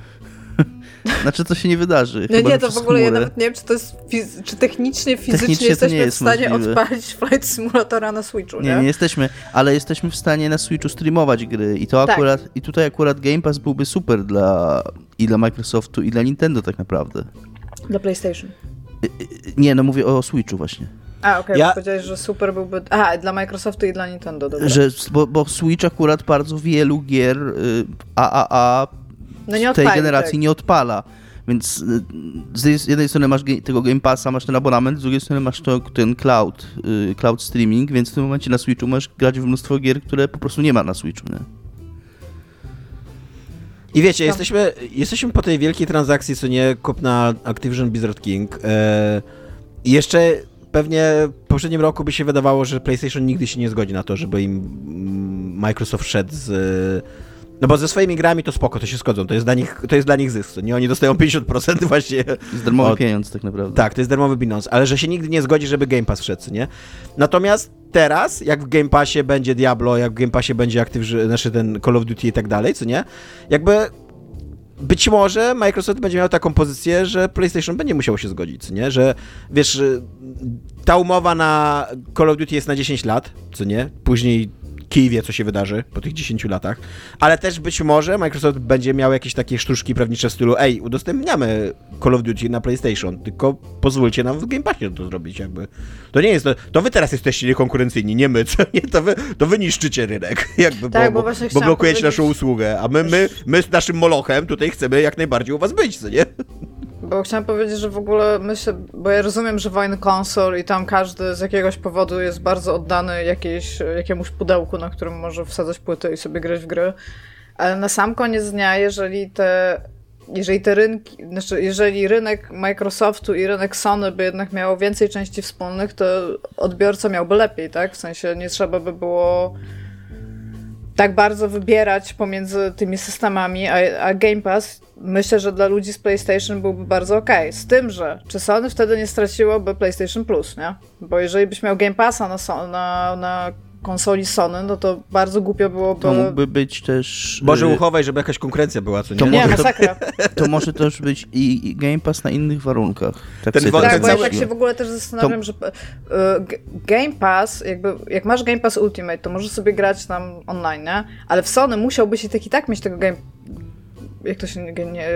Znaczy, to się nie wydarzy. No nie, to w ogóle ja nawet nie wiem, czy to jest, czy technicznie, fizycznie Technicznie jesteśmy nie w jest stanie możliwe. odpalić Flight Simulatora na Switchu, nie? Nie, nie jesteśmy, ale jesteśmy w stanie na Switchu streamować gry i to Tak. akurat, i tutaj akurat Game Pass byłby super dla i dla Microsoftu i dla Nintendo tak naprawdę. Dla PlayStation. Nie, no mówię o Switchu właśnie. A, okej, Ja- ja... powiedziałeś, że super byłby... A, dla Microsoftu i dla Nintendo, dobra. Że, bo, bo Switch akurat bardzo wielu gier y, AAA No nie tej generacji tak. nie odpala. Więc y, z jednej strony masz tego Game Passa, masz ten abonament, z drugiej strony masz to, ten cloud, y, cloud streaming, więc w tym momencie na Switchu możesz grać w mnóstwo gier, które po prostu nie ma na Switchu. Nie? I wiecie, jesteśmy, jesteśmy po tej wielkiej transakcji, co nie kupna Activision Blizzard King. E, I jeszcze pewnie w poprzednim roku by się wydawało, że PlayStation nigdy się nie zgodzi na to, żeby im Microsoft szedł z... No bo ze swoimi grami to spoko, to się zgodzą, to jest dla nich, to jest dla nich zysk, nie? Oni dostają 50% właśnie... Z darmowy od- pieniądz tak naprawdę. Tak, to jest darmowy pieniądz, ale że się nigdy nie zgodzi, żeby Game Pass wszedł, nie? Natomiast teraz, jak w Game Passie będzie Diablo, jak w Game Passie będzie Activision, znaczy ten Call of Duty i tak dalej, co nie? Jakby być może Microsoft będzie miał taką pozycję, że PlayStation będzie musiało się zgodzić, co nie? Że wiesz, ta umowa na Call of Duty jest na 10 lat, co nie? Później kij wie, co się wydarzy po tych 10 latach. Ale też być może Microsoft będzie miał jakieś takie sztuczki prawnicze w stylu ej, udostępniamy Call of Duty na PlayStation, tylko pozwólcie nam w Game Passie to zrobić jakby. To nie jest, to, to wy teraz jesteście niekonkurencyjni, nie my, co nie? To wy, to wy niszczycie rynek, jakby, Tak, bo, bo bo, blokujecie naszą usługę, a my, my, my z naszym molochem tutaj chcemy jak najbardziej u was być, co nie? Bo chciałam powiedzieć, że w ogóle myślę, bo ja rozumiem, że wojny konsol i tam każdy z jakiegoś powodu jest bardzo oddany jakiejś, jakiemuś pudełku, na którym może wsadzać płyty i sobie grać w gry. Ale na sam koniec dnia, jeżeli te, jeżeli te rynki, znaczy jeżeli rynek Microsoftu i rynek Sony by jednak miało więcej części wspólnych, to odbiorca miałby lepiej, tak? W sensie nie trzeba by było tak bardzo wybierać pomiędzy tymi systemami, a, a Game Pass myślę, że dla ludzi z PlayStation byłby bardzo okej. Z tym, że czy Sony wtedy nie straciłoby PlayStation Plus, nie? Bo jeżeli byś miał Game Passa na, na, na konsoli Sony, no to bardzo głupio byłoby... To mógłby być też... Boże, y, uchowaj, żeby jakaś konkurencja była, co nie? To Nie, może- masakra. To może też być i, i Game Pass na innych warunkach. Tak Ten Tak, bo ja tak się w ogóle też zastanawiam, że e, G- Game Pass, jakby, jak masz Game Pass Ultimate, to możesz sobie grać tam online, nie? Ale w Sony musiałbyś i tak i tak mieć tego Game jak to się nie,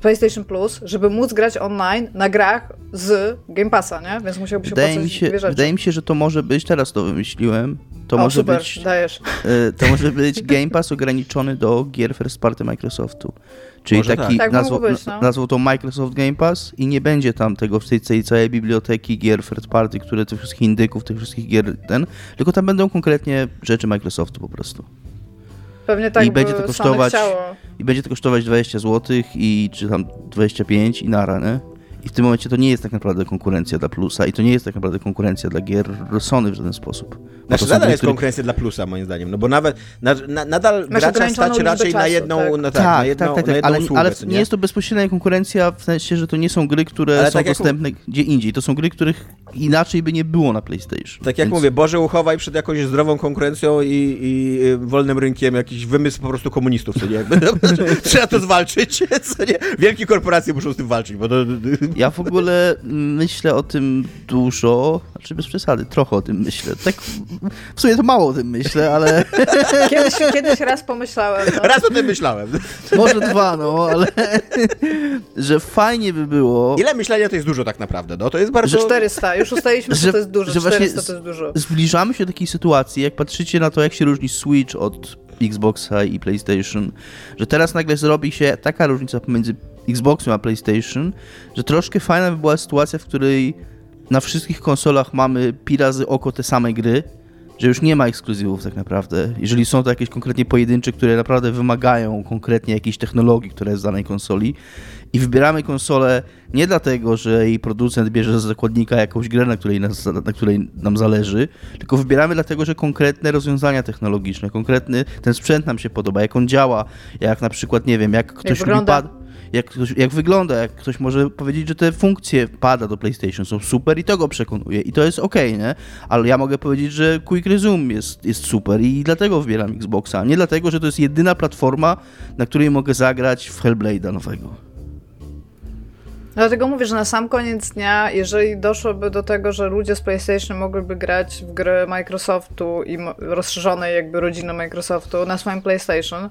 PlayStation Plus, żeby móc grać online na grach z Game Passa, nie? Więc musiałbyś Wydaje mi, się, dwie rzeczy. wydaje mi się, że to może być, teraz to wymyśliłem, to o, może super, być dajesz. y, to może być Game Pass ograniczony do gier first party Microsoftu. Czyli Może taki tak. Tak być, no. to Microsoft Game Pass i nie będzie tam tego w tej, tej całej biblioteki gier first party, które tych wszystkich indyków, tych wszystkich gier ten, tylko tam będą konkretnie rzeczy Microsoftu po prostu. Pewnie tak, I będzie to kosztować-. I będzie to kosztować 20 zł i czy tam 25 i nara, nie? I w tym momencie to nie jest tak naprawdę konkurencja dla Plusa i to nie jest tak naprawdę konkurencja dla gier Sony w żaden sposób. Znaczy, nadal jest konkurencja dla plusa, moim zdaniem, no bo nawet, na, na, nadal gracza ograniczoną stać raczej na jedną, tak. no tak, na jedną, tak, tak, na tak, jedną ale, usługę, ale co nie jest to bezpośrednia konkurencja w sensie, że to nie są gry, które Ale są tak jak dostępne gdzie indziej. To są gry, których inaczej by nie było na PlayStation. Tak jak Więc mówię, Boże uchowaj przed jakąś zdrową konkurencją i, i y, wolnym rynkiem jakiś wymysł po prostu komunistów, co nie? Trzeba to zwalczyć, co nie? Wielkie korporacje muszą z tym walczyć, bo to... Ja w ogóle myślę o tym dużo, znaczy bez przesady, trochę o tym myślę. Tak, w sumie to mało o tym myślę, ale Kiedyś, kiedyś raz pomyślałem, no. Raz o tym myślałem. może dwa, no, ale że fajnie by było... Ile myślenia to jest dużo tak naprawdę, no? To jest bardzo... 400, już ustaliliśmy, że, Że- to jest dużo, że właśnie 400 to jest dużo. Zbliżamy się do takiej sytuacji, jak patrzycie na to, jak się różni Switch od Xboxa i PlayStation, że teraz nagle zrobi się taka różnica pomiędzy Xboxem a PlayStation, że troszkę fajna by była sytuacja, w której na wszystkich konsolach mamy pi razy oko te same gry, że już nie ma ekskluzywów tak naprawdę. Jeżeli są to jakieś konkretnie pojedyncze, które naprawdę wymagają konkretnie jakiejś technologii, która jest w danej konsoli i wybieramy konsolę nie dlatego, że jej producent bierze za zakładnika jakąś grę, na której, nas, na której nam zależy, tylko wybieramy dlatego, że konkretne rozwiązania technologiczne, konkretny ten sprzęt nam się podoba, jak on działa, jak na przykład, nie wiem, jak ktoś jak lubi pad jak, ktoś, jak wygląda, jak ktoś może powiedzieć, że te funkcje pada do PlayStation są super i to go przekonuje i to jest ok, nie? Ale ja mogę powiedzieć, że Quick Resume jest, jest super i dlatego wybieram Xboxa, nie dlatego, że to jest jedyna platforma, na której mogę zagrać w Hellblade'a nowego. Dlatego mówię, że na sam koniec dnia, jeżeli doszłoby do tego, że ludzie z PlayStation mogłyby grać w gry Microsoftu i rozszerzonej jakby rodziny Microsoftu na swoim PlayStation,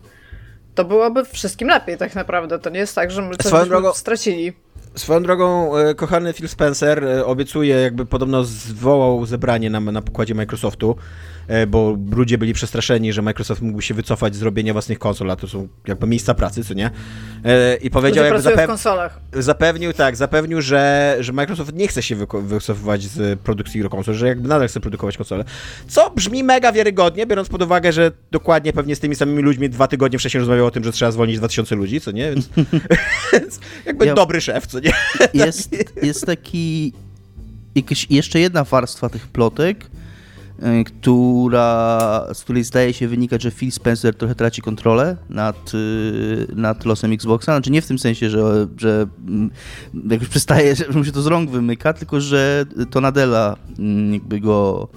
to byłoby wszystkim lepiej tak naprawdę. To nie jest tak, że my coś Swoją drogą... stracili. Swoją drogą, e, kochany Phil Spencer e, obiecuje, jakby podobno zwołał zebranie na, na pokładzie Microsoftu, bo ludzie byli przestraszeni, że Microsoft mógłby się wycofać z zrobienia własnych konsol, a to są jakby miejsca pracy, co nie? I powiedział, jakby zapew... w konsolach. zapewnił, tak, zapewnił, że, że Microsoft nie chce się wycofywać z produkcji konsol, że jakby nadal chce produkować konsole. Co brzmi mega wiarygodnie, biorąc pod uwagę, że dokładnie pewnie z tymi samymi ludźmi dwa tygodnie wcześniej rozmawiał o tym, że trzeba zwolnić 2000 ludzi, co nie? Więc, Więc jakby ja... dobry szef, co nie? Jest, jest taki. Jakaś, jeszcze jedna warstwa tych plotek, e, która, z której zdaje się wynikać, że Phil Spencer trochę traci kontrolę nad, e, nad losem Xboxa. Znaczy nie w tym sensie, że, że mm, jakoś przestaje, że mu się to z rąk wymyka, tylko że to Nadella mm, jakby go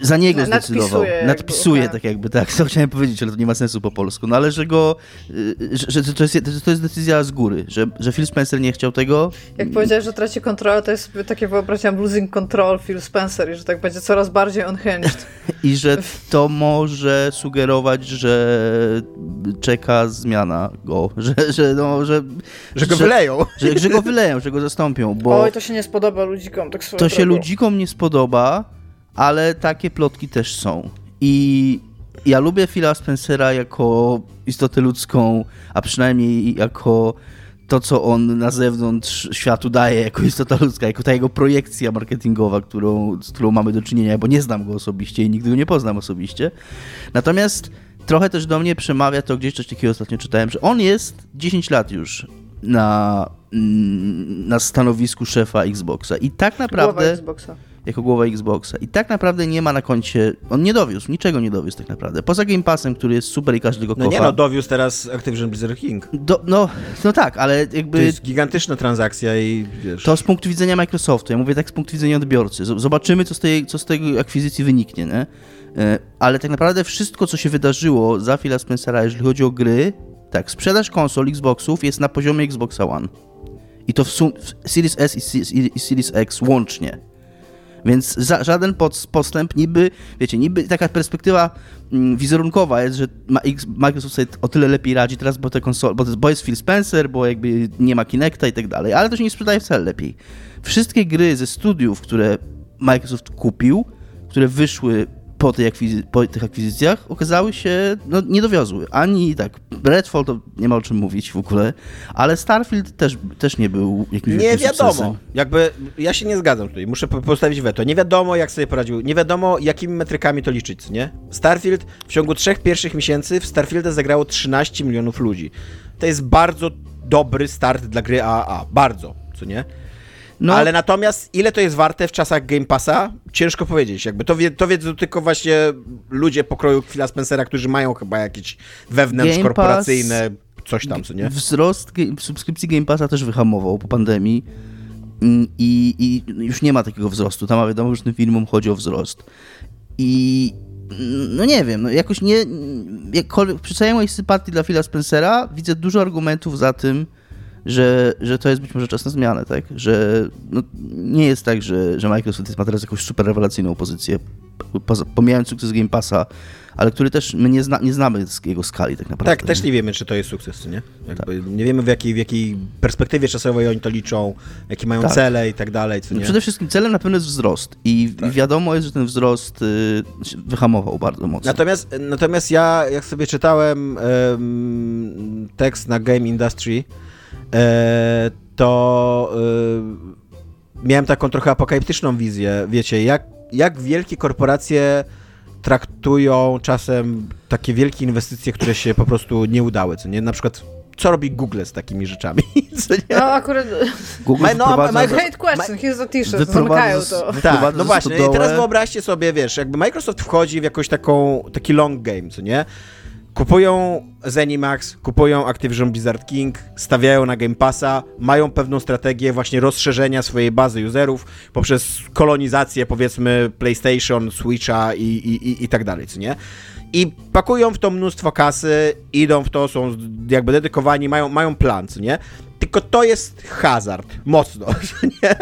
za niego zdecydował. Nadpisuje, Nadpisuje tak. tak jakby, tak, co chciałem powiedzieć, ale to nie ma sensu po polsku, no ale że go, yy, że, że to, jest, to jest decyzja z góry, że, że Phil Spencer nie chciał tego. Jak powiedziałeś, że traci kontrolę, to jest takie wyobrażenie losing control Phil Spencer i że tak będzie coraz bardziej unhinged. I że to może sugerować, że czeka zmiana go, że, że, no, że, że go że, wyleją. Że, że go wyleją, że go zastąpią, bo... Oj, to się nie spodoba ludzikom, tak To drogą. się ludzikom nie spodoba, podoba, ale takie plotki też są. I ja lubię Phila Spencera jako istotę ludzką, a przynajmniej jako to, co on na zewnątrz światu daje jako istota ludzka, jako ta jego projekcja marketingowa, którą, z którą mamy do czynienia, bo nie znam go osobiście i nigdy go nie poznam osobiście. Natomiast trochę też do mnie przemawia to, gdzieś coś takiego ostatnio czytałem, że on jest 10 lat już na, mm, na stanowisku szefa Xboxa i tak naprawdę... Głowa Xboxa jako głowa Xboxa. I tak naprawdę nie ma na koncie, on nie dowiózł, niczego nie dowiózł tak naprawdę. Poza Game Passem, który jest super i każdy go kocha. No nie no, dowiózł teraz Activision Blizzard King. Do, no, no tak, ale jakby... To jest gigantyczna transakcja i wiesz... To z punktu widzenia Microsoftu, ja mówię tak z punktu widzenia odbiorcy. Zobaczymy, co z tej, co z tej akwizycji wyniknie, nie? E, ale tak naprawdę wszystko, co się wydarzyło za Phila Spencera, jeżeli chodzi o gry, tak, sprzedaż konsol Xboxów jest na poziomie Xboxa One. I to w, sum, w Series S i Series X łącznie. Więc za, żaden postęp niby, wiecie, niby taka perspektywa mm, wizerunkowa jest, że Microsoft sobie o tyle lepiej radzi teraz, bo, te konsole, bo, bo jest Phil Spencer, bo jakby nie ma Kinecta i tak dalej, ale to się nie sprzedaje wcale lepiej. Wszystkie gry ze studiów, które Microsoft kupił, które wyszły po, tej akwizy- po tych akwizycjach okazały się, no nie dowiozły. Ani tak, Redfall to nie ma o czym mówić w ogóle, ale Starfield też, też nie był jakimś Nie wiadomo. Sukcesem. Jakby, ja się nie zgadzam tutaj, muszę postawić weto. Nie wiadomo, jak sobie poradził, nie wiadomo, jakimi metrykami to liczyć, nie? Starfield w ciągu trzech pierwszych miesięcy w Starfielda zagrało 13 milionów ludzi. To jest bardzo dobry start dla gry AAA. Bardzo, co nie? No. Ale natomiast ile to jest warte w czasach Game Passa? Ciężko powiedzieć. Jakby to, wie, to wiedzą tylko właśnie ludzie pokroju Phila Spencera, którzy mają chyba jakieś wewnętrz Game korporacyjne, Pass, coś tam, co nie? Wzrost subskrypcji Game Passa też wyhamował po pandemii. Mm, I, I, już nie ma takiego wzrostu. Tam wiadomo, że tym filmom chodzi o wzrost. I no nie wiem, no jakoś nie. Jakkolwiek, przy całej mojej sympatii dla Phila Spencera widzę dużo argumentów za tym, że, że to jest być może czas na zmianę, tak? Że no, nie jest tak, że, że Microsoft ma teraz jakąś super rewelacyjną pozycję, poza, pomijając sukces Game Passa, ale który też my nie, zna, nie znamy z jego skali tak naprawdę. Tak, też nie wiemy, czy to jest sukces, nie? Jakby Nie wiemy, w jakiej, w jakiej perspektywie czasowej oni to liczą, jakie mają Tak. cele i tak dalej, No przede wszystkim celem na pewno jest wzrost i, i wiadomo jest, że ten wzrost y, wyhamował bardzo mocno. Natomiast, natomiast ja, jak sobie czytałem em, tekst na Game Industry, to e, miałem taką trochę apokaliptyczną wizję, wiecie, jak, jak wielkie korporacje traktują czasem takie wielkie inwestycje, które się po prostu nie udały, co nie? Na przykład, co robi Google z takimi rzeczami, co nie? No akurat... Google Ma- no, wprowadza- ma- Great question, here's the t-shirt, zamykają z- to. Tak, no właśnie. I teraz wyobraźcie sobie, wiesz, jakby Microsoft wchodzi w jakoś taką, taki long game, co nie? Kupują Zenimax, kupują Activision Blizzard King, stawiają na Game Passa, mają pewną strategię właśnie rozszerzenia swojej bazy userów poprzez kolonizację, powiedzmy, PlayStation, Switcha i, i, i, i tak dalej, co nie? I pakują w to mnóstwo kasy, idą w to, są jakby dedykowani, mają, mają plan, co nie? Tylko to jest hazard, mocno, co nie?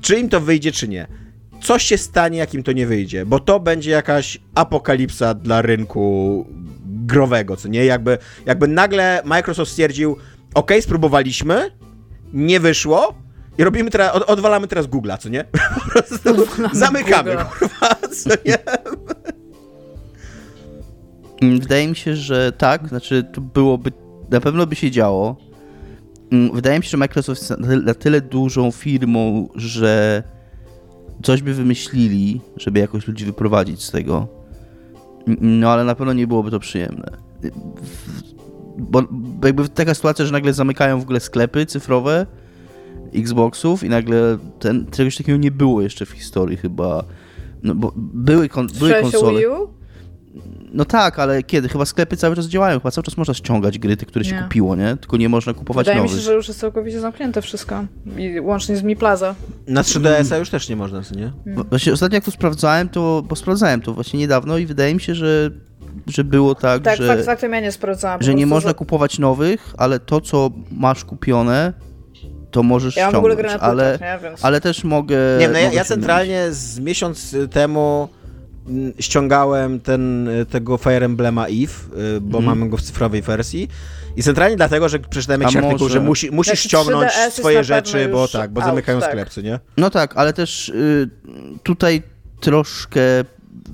Czy im to wyjdzie, czy nie? coś się stanie, jak im to nie wyjdzie, bo to będzie jakaś apokalipsa dla rynku growego, co nie? Jakby, jakby nagle Microsoft stwierdził, ok, spróbowaliśmy, nie wyszło i robimy teraz, od, odwalamy teraz Google'a, co nie? Po prostu zamykamy, Google'a. kurwa, co nie? Mm, Wydaje mi się, że tak, znaczy to byłoby, na pewno by się działo. Mm, Wydaje mi się, że Microsoft jest na tyle, na tyle dużą firmą, że coś by wymyślili, żeby jakoś ludzi wyprowadzić z tego. No ale na pewno nie byłoby to przyjemne. Bo jakby taka sytuacja, że nagle zamykają w ogóle sklepy cyfrowe Xboxów i nagle ten, czegoś takiego nie było jeszcze w historii chyba. No bo były, kon, były konsole. Wii U? No tak, ale kiedy? Chyba sklepy cały czas działają, chyba cały czas można ściągać gry, te, które się Nie. kupiło, nie? Tylko nie można kupować Wydaje mi nowych. się, że już jest całkowicie zamknięte wszystko. I łącznie z Mi Plaza. Na 3DS-a już też nie można, co nie? Właśnie ostatnio jak to sprawdzałem, to, bo sprawdzałem to właśnie niedawno i wydaje mi się, że, że było tak, Tak, że, fakt faktem ja nie sprawdzałam. że nie można za- kupować nowych, ale to, co masz kupione, to możesz Ja ściągnąć. ogóle grę na ale, płytach, nie? Więc... ale też mogę... Nie wiem, no ja, ja się centralnie z miesiąc temu ściągałem ten, y, tego Fire Emblema Eve, y, bo Mhm. mamy go w cyfrowej wersji. I centralnie dlatego, że przeczytałem jakiś artykuł, może- że musi, musisz Znaczy, ściągnąć 3DS jest swoje rzeczy, bo tak, bo out, zamykają tak. sklep, co nie? No tak, ale też y, tutaj troszkę...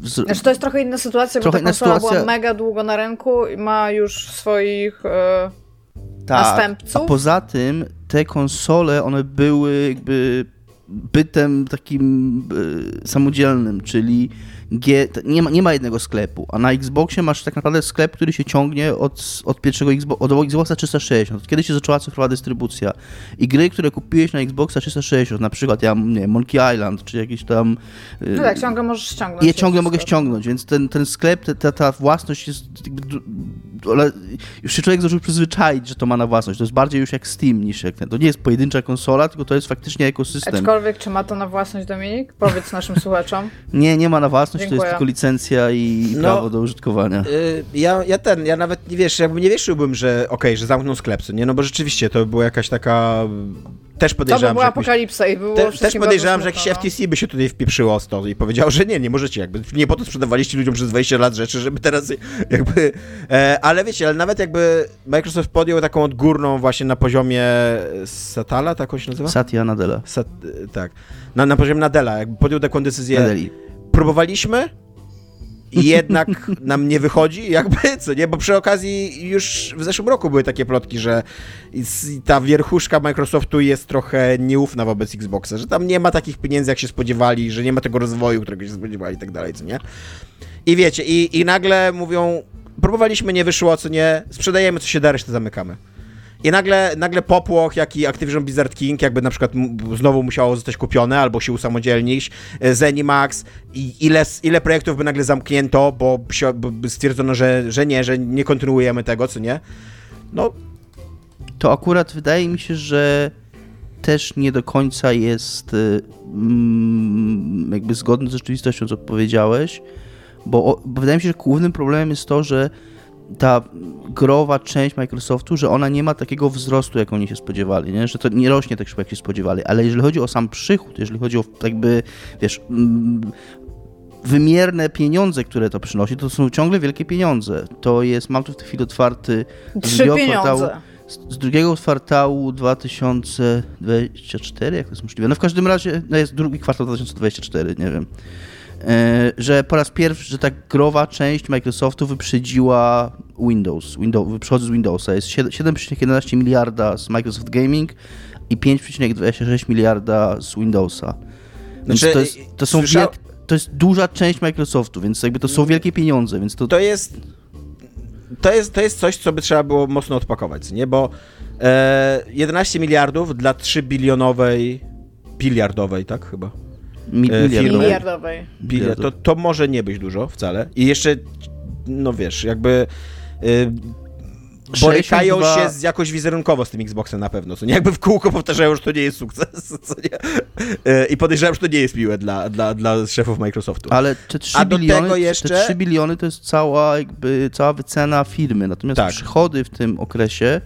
wz- Znaczy to jest trochę inna sytuacja, Trochę bo ta konsola sytuacja. była mega długo na rynku i ma już swoich... E... tak, następców? A poza tym te konsole, one były jakby bytem takim y, samodzielnym, czyli G, nie, ma, nie ma jednego sklepu, a na Xboxie masz tak naprawdę sklep, który się ciągnie od, od pierwszego Xbox, od Xboxa 360, od kiedy się zaczęła cyfrowa dystrybucja. I gry, które kupiłeś na Xboxa 360, na przykład ja, nie Monkey Island, czy jakieś tam... y, No tak, ciągle możesz ściągnąć. je ciągle mogę ściągnąć, więc ten, ten sklep, ta- ta, własność jest ale już się człowiek zdążył przyzwyczaić, że to ma na własność. To jest bardziej już jak Steam niż jak ten. To nie jest pojedyncza konsola, tylko to jest faktycznie ekosystem. Aczkolwiek, czy ma to na własność Dominik? Powiedz naszym słuchaczom. Nie, nie ma na własność, to Dziękuję. jest tylko licencja i No. prawo do użytkowania. Y, Ja, ja ten, ja nawet nie wiesz, jakby nie wierzyłbym, że okej, że zamkną sklep, nie? No bo rzeczywiście to była jakaś taka. Też To by podejrzewam, była apokalipsa i było Te, też podejrzewam, że jakiś no. FTC by się tutaj wpieprzyło z to i powiedział, że nie, nie możecie, jakby nie po to sprzedawaliście ludziom przez 20 lat rzeczy, żeby teraz jakby, e, ale wiecie, ale nawet jakby Microsoft podjął taką odgórną właśnie na poziomie Satala, tak on się nazywa? Satya Nadella. Sat, tak, na, na poziomie Nadella, jakby podjął taką decyzję, Nadeli. próbowaliśmy i jednak nam nie wychodzi, jakby, co nie, bo przy okazji już w zeszłym roku były takie plotki, że ta wierchuszka Microsoftu jest trochę nieufna wobec Xboxa, że tam nie ma takich pieniędzy, jak się spodziewali, że nie ma tego rozwoju, którego się spodziewali i tak dalej, co nie. I wiecie, i, i nagle mówią, próbowaliśmy, nie wyszło, co nie, sprzedajemy, co się da, resztę zamykamy. I nagle, nagle popłoch, jak i Activision Blizzard King, jakby na przykład znowu musiało zostać kupione, albo się usamodzielnić, e, Zenimax, i ile, ile projektów by nagle zamknięto, bo, stwierdzono, że, że nie, że nie kontynuujemy tego, co nie. No, To akurat wydaje mi się, że też nie do końca jest y, mm, jakby zgodny z rzeczywistością, co powiedziałeś, bo, bo wydaje mi się, że głównym problemem jest to, że ta growa część Microsoftu, że ona nie ma takiego wzrostu, jak oni się spodziewali, nie? że to nie rośnie tak szybko, jak się spodziewali, ale jeżeli chodzi o sam przychód, jeżeli chodzi o jakby, wiesz, mm, wymierne pieniądze, które to przynosi, to są ciągle wielkie pieniądze. To jest, mam tu w tej chwili otwarty Trzy pieniądze. z drugiego kwartału 2024, jak to jest możliwe? No w każdym razie, no jest drugi kwartał 2024, nie wiem. E, że po raz pierwszy, że ta growa część Microsoftu wyprzedziła Windows, Windows wyprzechodzi z Windowsa. Jest 7,11 miliarda z Microsoft Gaming i 5,26 miliarda z Windowsa. Więc Znaczy, to, jest, to są wielk, to jest duża część Microsoftu, więc jakby to są wielkie pieniądze, więc to, To jest, to jest, to jest coś, co by trzeba było mocno odpakować, nie? Bo e, 11 miliardów dla 3 bilionowej, biliardowej, tak chyba? E. Miliardowej. To, to może nie być dużo wcale. I jeszcze, no wiesz, jakby... Borykają 62 się z jakoś wizerunkowo z tym Xboxem na pewno, co nie? Jakby w kółko powtarzają, że to nie jest sukces, co nie? Y, I podejrzewam, że to nie jest miłe dla, dla, dla szefów Microsoftu. Ale te 3 A biliony, jeszcze- te 3 biliony to jest cała, jakby, cała wycena firmy. Natomiast Tak. przychody w tym okresie,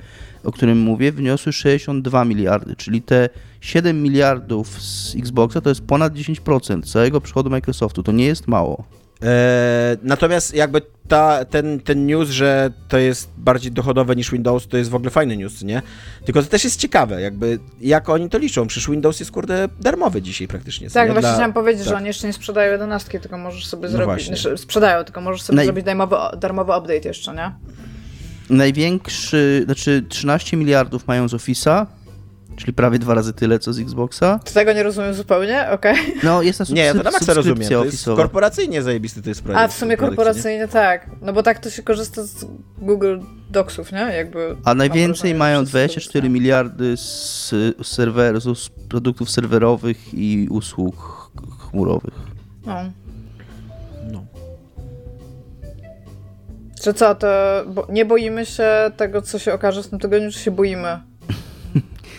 o którym mówię, wyniosły 62 miliardy, czyli te 7 miliardów z Xboxa to jest ponad 10% całego przychodu Microsoftu. To nie jest mało. E, natomiast jakby ta, ten, ten news, że to jest bardziej dochodowe niż Windows, to jest w ogóle fajny news, nie? Tylko to też jest ciekawe, jakby jak oni to liczą. Przecież Windows jest kurde darmowy dzisiaj praktycznie. Tak, nie? właśnie Dla- chciałam powiedzieć, że tak. oni jeszcze nie sprzedają jedenastki, tylko możesz sobie No zrobić. właśnie. Znaczy, sprzedają, tylko możesz sobie Naj- zrobić darmowy, darmowy update jeszcze, nie? Największy, znaczy 13 miliardów mają z Office'a, czyli prawie dwa razy tyle co z Xboxa. Czy tego nie rozumiem zupełnie? Okej. No, jest na Nie, ja to na subskryp- maksa rozumiem. subskrypcja To jest korporacyjnie zajebisty to jest projekt. A w sumie nie? korporacyjnie tak. No bo tak to się korzysta z Google Docsów, nie? Jakby A najwięcej mają wszyscy 24 korzystają. miliardy z, z serwerów, z produktów serwerowych i usług ch- chmurowych. No. No. Czy co, to bo nie boimy się tego, co się okaże w tym tygodniu, czy się boimy?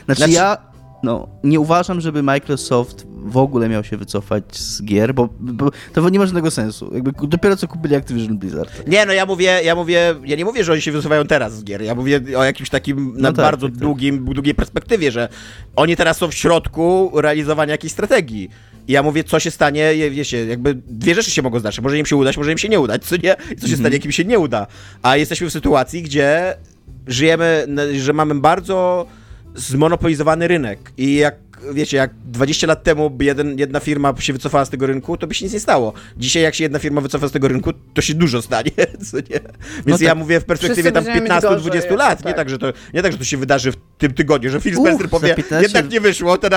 Znaczy, Znaczy- ja no, nie uważam, żeby Microsoft w ogóle miał się wycofać z gier, bo, bo to nie ma żadnego sensu. Jakby dopiero co kupili Activision Blizzard. Nie, no ja mówię, ja mówię, ja nie mówię, że oni się wysuwają teraz z gier. Ja mówię o jakimś takim na tak, bardzo tak, tak. długim, długiej perspektywie, że oni teraz są w środku realizowania jakiejś strategii. I ja mówię, co się stanie, wiecie, jakby dwie rzeczy się mogą zdarzyć. Może im się udać, może im się nie udać, co nie? I co się stanie, jak im się nie uda. A jesteśmy w sytuacji, gdzie żyjemy, że mamy bardzo zmonopolizowany rynek. I jak, wiecie, jak 20 lat temu by jeden, jedna firma się wycofała z tego rynku, to by się nic nie stało. Dzisiaj jak się jedna firma wycofa z tego rynku, to się dużo stanie, co nie? Więc No ja tak. mówię w perspektywie tam będziemy mieć 15-20 gorzej, lat. Nie tak. tak, że to, nie tak, że to się wydarzy w tym tygodniu, że Phil Spencer powie, 15 jednak nie wyszło, ten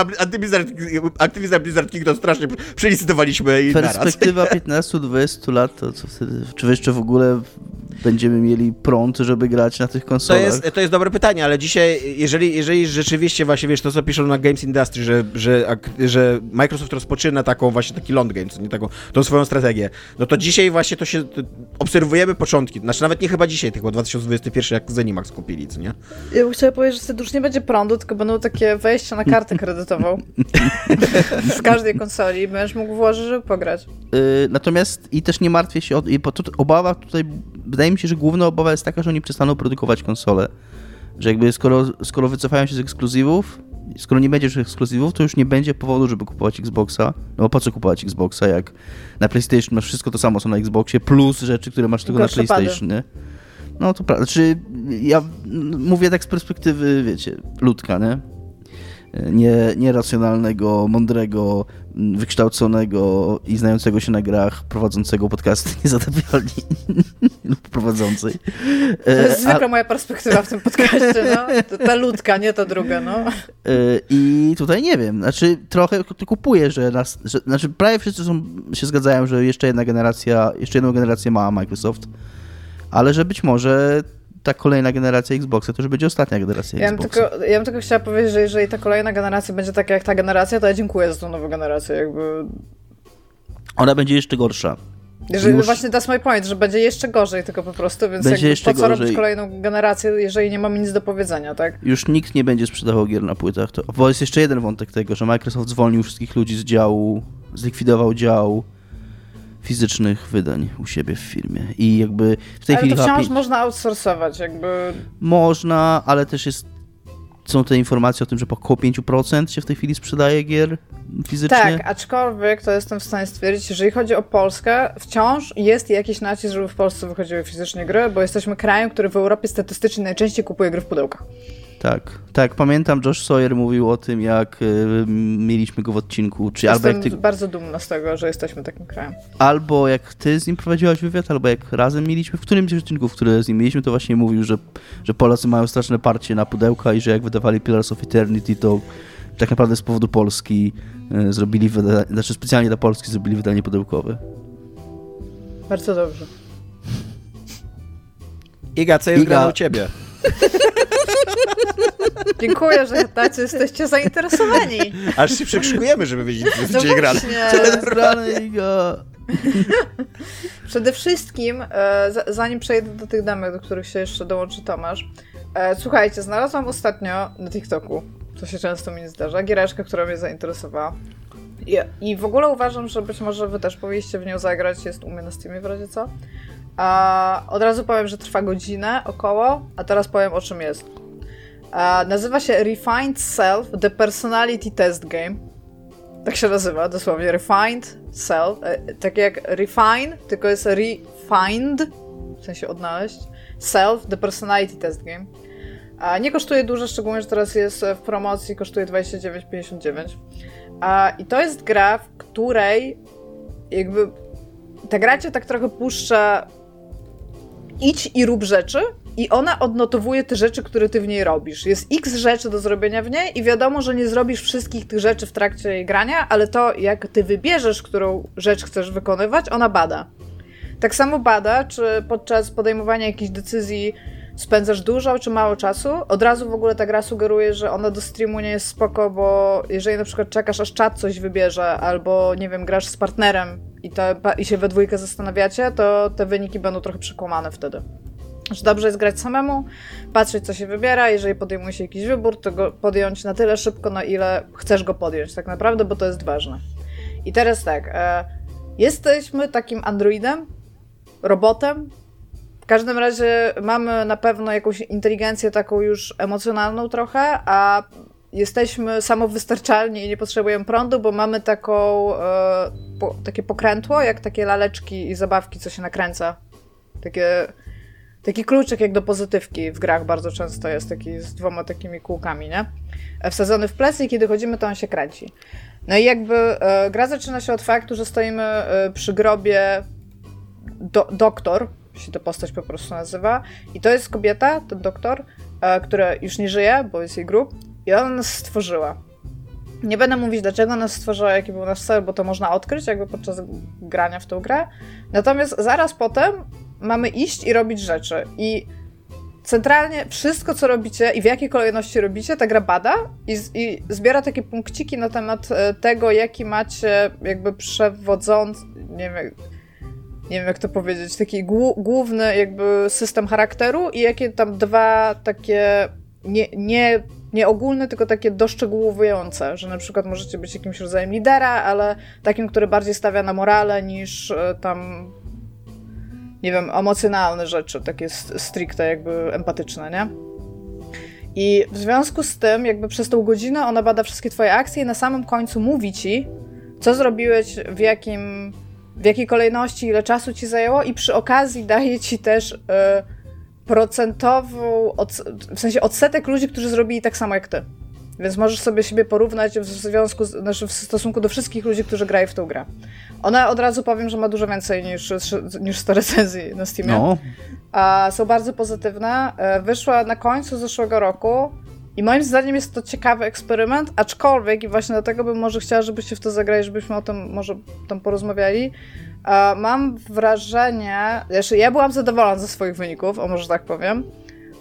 Activision Blizzard King to strasznie przelicytowaliśmy i naraz. Perspektywa 15-20 lat, to co wtedy? Czy jeszcze w ogóle będziemy mieli prąd, żeby grać na tych To konsolach? jest, to jest dobre pytanie, ale dzisiaj, jeżeli, jeżeli rzeczywiście właśnie, wiesz, to co piszą na Games Industry, że, że, że Microsoft rozpoczyna taką właśnie taki long game, co nie taką, tą swoją strategię, no to dzisiaj właśnie to się, to obserwujemy początki, znaczy nawet nie chyba dzisiaj, tylko 2021, jak Zenimax kupili, co nie? Ja bym chciała powiedzieć, że wtedy już nie będzie prądu, tylko będą takie wejścia na kartę kredytową. Z każdej konsoli będziesz mógł włożyć, żeby pograć. Y, Natomiast i też nie martwię się o. i Bo tu, obawa tutaj. Wydaje mi się, że główna obawa jest taka, że oni przestaną produkować konsole. Że jakby skoro, skoro wycofają się z ekskluzywów, skoro nie będzie już ekskluzywów, to już nie będzie powodu, żeby kupować Xboxa. No bo po co kupować Xboxa, jak na PlayStation masz wszystko to samo, co na Xboxie, plus rzeczy, które masz tylko na. PlayStation, nie? No to prawda. Znaczy, ja mówię tak z perspektywy, wiecie, ludka, nie? nie, nieracjonalnego, mądrego, wykształconego i znającego się na grach, prowadzącego podcasty niezatapialni lub prowadzącej. To jest zwykle moja perspektywa w tym podcaście, no. Ta ludka, nie ta druga, no. E, I tutaj nie wiem, znaczy trochę to kupuję, że, nas, że znaczy prawie wszyscy są, się zgadzają, że jeszcze jedna generacja, jeszcze jedną generację ma Microsoft, ale że być może ta kolejna generacja Xboxa to już będzie ostatnia generacja Ja Xboxa. tylko, ja bym tylko chciała powiedzieć, że jeżeli ta kolejna generacja będzie taka jak ta generacja, to ja dziękuję za tą nową generację, jakby... Ona będzie jeszcze gorsza. Jeżeli Już- właśnie that's my point, że będzie jeszcze gorzej tylko po prostu, więc Będzie jakby po co gorzej. robić kolejną generację, jeżeli nie mamy nic do powiedzenia, tak? Już nikt nie będzie sprzedawał gier na płytach. To, bo jest jeszcze jeden wątek tego, że Microsoft zwolnił wszystkich ludzi z działu, zlikwidował dział fizycznych wydań u siebie w firmie. I jakby w tej ale chwili... to wciąż pięć... można outsourcować, jakby... Można, ale też jest są te informacje o tym, że około 5% się w tej chwili sprzedaje gier fizycznie. Tak, aczkolwiek to jestem w stanie stwierdzić, że jeżeli chodzi o Polskę, wciąż jest jakiś nacisk, żeby w Polsce wychodziły fizycznie gry, bo jesteśmy krajem, który w Europie statystycznie najczęściej kupuje gry w pudełkach. Tak, tak. Pamiętam, Josh Sawyer mówił o tym, jak y, mieliśmy go w odcinku. Czy Jestem albo ty, bardzo dumna z tego, że jesteśmy takim krajem. albo jak ty z nim prowadziłaś wywiad, albo jak razem mieliśmy. W którymś z odcinków, które z nim mieliśmy, to właśnie mówił, że, że Polacy mają straszne parcie na pudełka i że jak wydawali Pillars of Eternity, to tak naprawdę z powodu Polski y, zrobili wydanie, znaczy specjalnie dla Polski zrobili wydanie pudełkowe. Bardzo dobrze. Iga, co jest Iga. grane u ciebie? Dziękuję, że tacy jesteście zainteresowani. Aż się przekrzykujemy, żeby wiedzieć, co jest No dzisiaj grane. Zgrane Iga. Przede wszystkim, e, za- zanim przejdę do tych damek, do których się jeszcze dołączy Tomasz, e, słuchajcie, znalazłam ostatnio na TikToku, co się często mi zdarza, giereczkę, która mnie zainteresowała. I, I w ogóle uważam, że być może wy też powinniście w nią zagrać, jest u mnie na Steamie w razie co. Od razu powiem, że trwa godzinę około, a teraz powiem o czym jest. Nazywa się Refined Self The Personality Test Game. Tak się nazywa, dosłownie. Refined Self. E, tak jak Refine, tylko jest Refined, w sensie odnaleźć. Self The Personality Test Game. A nie kosztuje dużo, szczególnie, że teraz jest w promocji, kosztuje 29,59. A, I to jest gra, w której jakby ta gra cię tak trochę puszcza idź i rób rzeczy i ona odnotowuje te rzeczy, które ty w niej robisz. Jest x rzeczy do zrobienia w niej i wiadomo, że nie zrobisz wszystkich tych rzeczy w trakcie jej grania, ale to jak ty wybierzesz, którą rzecz chcesz wykonywać, ona bada. Tak samo bada, czy podczas podejmowania jakichś decyzji spędzasz dużo czy mało czasu. Od razu w ogóle ta gra sugeruje, że ona do streamu nie jest spoko, bo jeżeli na przykład czekasz aż czat coś wybierze, albo nie wiem, grasz z partnerem i, to, i się we dwójkę zastanawiacie, to te wyniki będą trochę przekłamane wtedy. Że dobrze jest grać samemu, patrzeć co się wybiera, jeżeli podejmuje się jakiś wybór, to go podjąć na tyle szybko, na ile chcesz go podjąć tak naprawdę, bo to jest ważne. I teraz tak, e, jesteśmy takim androidem, robotem, każdym razie mamy na pewno jakąś inteligencję taką już emocjonalną trochę, a jesteśmy samowystarczalni i nie potrzebujemy prądu, bo mamy taką, e, po, takie pokrętło, jak takie laleczki i zabawki, co się nakręca. Takie, taki kluczyk jak do pozytywki w grach bardzo często jest taki z dwoma takimi kółkami, nie? E, Wsadzony w plecy i kiedy chodzimy, to on się kręci. No i jakby e, gra zaczyna się od faktu, że stoimy e, przy grobie do, doktor, się ta postać po prostu nazywa. I to jest kobieta, ten doktor, e, która już nie żyje, bo jest jej grób. I ona nas stworzyła. Nie będę mówić, dlaczego nas stworzyła, jaki był nasz cel, bo to można odkryć jakby podczas grania w tą grę. Natomiast zaraz potem mamy iść i robić rzeczy. I centralnie wszystko, co robicie i w jakiej kolejności robicie, ta gra bada i, z- i zbiera takie punkciki na temat e, tego, jaki macie jakby przewodzący, nie wiem, nie wiem jak to powiedzieć, taki główny jakby system charakteru i jakie tam dwa takie nie, nie, nie ogólne, tylko takie doszczegółowujące, że na przykład możecie być jakimś rodzajem lidera, ale takim, który bardziej stawia na morale niż e, tam nie wiem, emocjonalne rzeczy, takie stricte jakby empatyczne, nie? I w związku z tym, jakby przez tą godzinę ona bada wszystkie twoje akcje i na samym końcu mówi ci, co zrobiłeś, w jakim w jakiej kolejności, ile czasu ci zajęło i przy okazji daje ci też y, procentową, w sensie odsetek ludzi, którzy zrobili tak samo jak ty. Więc możesz sobie siebie porównać w związku, z, znaczy w stosunku do wszystkich ludzi, którzy grają w tą grę. Ona od razu powiem, że ma dużo więcej niż, niż 100 recenzji na Steamie. No, A są bardzo pozytywne. E, Wyszła na końcu zeszłego roku i moim zdaniem jest to ciekawy eksperyment, aczkolwiek i właśnie dlatego bym może chciała, żebyście w to zagrali, żebyśmy o tym może tam porozmawiali. E, Mam wrażenie, znaczy ja byłam zadowolona ze swoich wyników, o może tak powiem.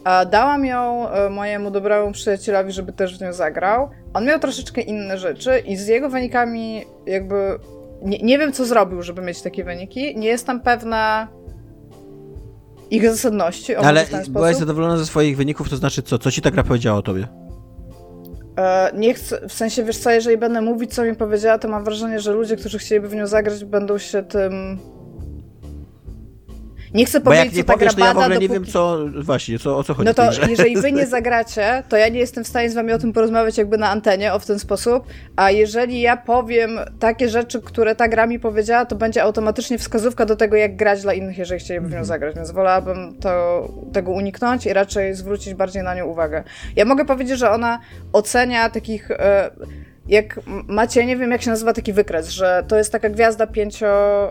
E, Dałam ją e, mojemu dobremu przyjacielowi, żeby też w nią zagrał. On miał troszeczkę inne rzeczy i z jego wynikami jakby nie, nie wiem, co zrobił, żeby mieć takie wyniki. Nie jestem pewna ich zasadności. O, Ale byłaś zadowolona ze swoich wyników, to znaczy co? Co ci ta gra powiedziała o tobie? E, nie chcę, w sensie, wiesz co, jeżeli będę mówić, co mi powiedziała, to mam wrażenie, że ludzie, którzy chcieliby w nią zagrać, będą się tym nie chcę Bo powiedzieć, jak nie co ta powiesz, gra to ja w ogóle nie dopóki... wiem, co właśnie, co, o co chodzi No to jeżeli wy nie zagracie, to ja nie jestem w stanie z wami o tym porozmawiać jakby na antenie, o w ten sposób, a jeżeli ja powiem takie rzeczy, które ta gra mi powiedziała, to będzie automatycznie wskazówka do tego, jak grać dla innych, jeżeli chcieliby w nią Mhm. zagrać, więc wolałabym to, tego uniknąć i raczej zwrócić bardziej na nią uwagę. Ja mogę powiedzieć, że ona ocenia takich... E, jak macie, nie wiem jak się nazywa taki wykres, że to jest taka gwiazda pięcio,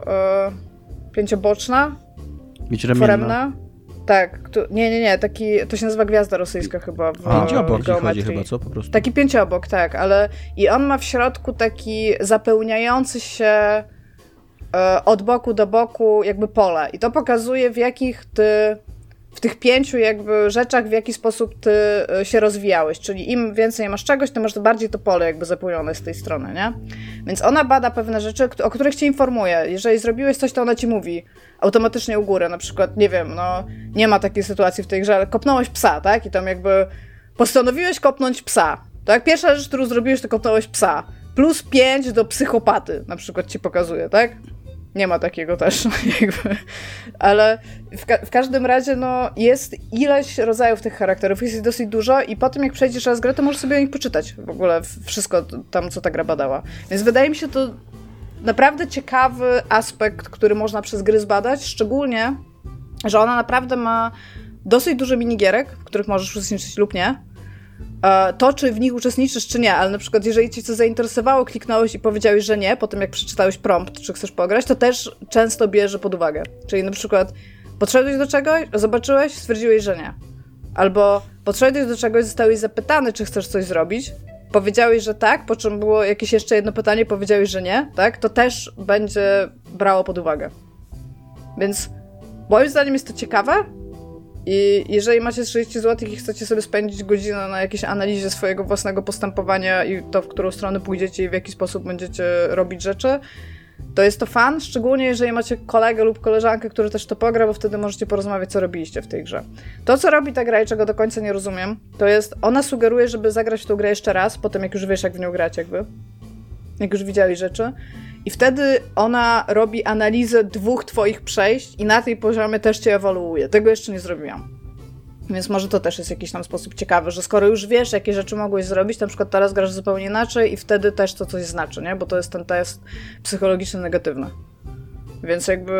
e, pięcioboczna, Mieć ramienna. foremna. Tak, tu, nie, nie, nie, taki, to się nazywa gwiazda rosyjska chyba w A, Pięciobok chodzi chyba, co? Po prostu. Taki pięciobok, tak, ale i on ma w środku taki zapełniający się e, od boku do boku jakby pole. I to pokazuje w jakich ty, w tych pięciu jakby rzeczach, w jaki sposób ty e, się rozwijałeś. Czyli im więcej masz czegoś, tym masz bardziej to pole jakby zapełnione z tej strony, nie? Więc ona bada pewne rzeczy, o których cię informuje. Jeżeli zrobiłeś coś, to ona ci mówi automatycznie u góry. Na przykład, nie wiem, no nie ma takiej sytuacji w tej grze, ale kopnąłeś psa, tak? I tam jakby postanowiłeś kopnąć psa. Tak? Pierwsza rzecz, którą zrobiłeś, to kopnąłeś psa. Plus 5 do psychopaty, na przykład ci pokazuje, tak? Nie ma takiego też, jakby. Ale w, ka- w każdym razie, no, jest ileś rodzajów tych charakterów, jest ich dosyć dużo i po tym, jak przejdziesz raz grę, to możesz sobie o nich poczytać. W ogóle wszystko tam, co ta gra badała. Więc wydaje mi się to naprawdę ciekawy aspekt, który można przez gry zbadać, szczególnie, że ona naprawdę ma dosyć dużo minigierek, w których możesz uczestniczyć lub nie. E, To, czy w nich uczestniczysz, czy nie, ale na przykład, jeżeli cię coś zainteresowało, kliknąłeś i powiedziałeś, że nie, po tym jak przeczytałeś prompt, czy chcesz pograć, to też często bierze pod uwagę. Czyli na przykład podszedłeś do czegoś, zobaczyłeś, stwierdziłeś, że nie. Albo podszedłeś do czegoś, zostałeś zapytany, czy chcesz coś zrobić, powiedziałeś, że tak, po czym było jakieś jeszcze jedno pytanie, powiedziałeś, że nie, tak, to też będzie brało pod uwagę. Więc moim zdaniem jest to ciekawe i jeżeli macie 30 zł i chcecie sobie spędzić godzinę na jakiejś analizie swojego własnego postępowania i to, w którą stronę pójdziecie i w jaki sposób będziecie robić rzeczy, to jest to fan, szczególnie jeżeli macie kolegę lub koleżankę, który też to pogra, bo wtedy możecie porozmawiać, co robiliście w tej grze. To, co robi ta gra i czego do końca nie rozumiem, to jest, ona sugeruje, żeby zagrać w tą grę jeszcze raz, potem jak już wiesz, jak w nią grać jakby, jak już widzieli rzeczy. I wtedy ona robi analizę dwóch twoich przejść i na tej poziomie też cię ewoluuje. Tego jeszcze nie zrobiłam. Więc może to też jest jakiś tam sposób ciekawy, że skoro już wiesz, jakie rzeczy mogłeś zrobić, na przykład teraz grasz zupełnie inaczej i wtedy też to coś znaczy, nie? Bo to jest ten test psychologiczny negatywny. Więc jakby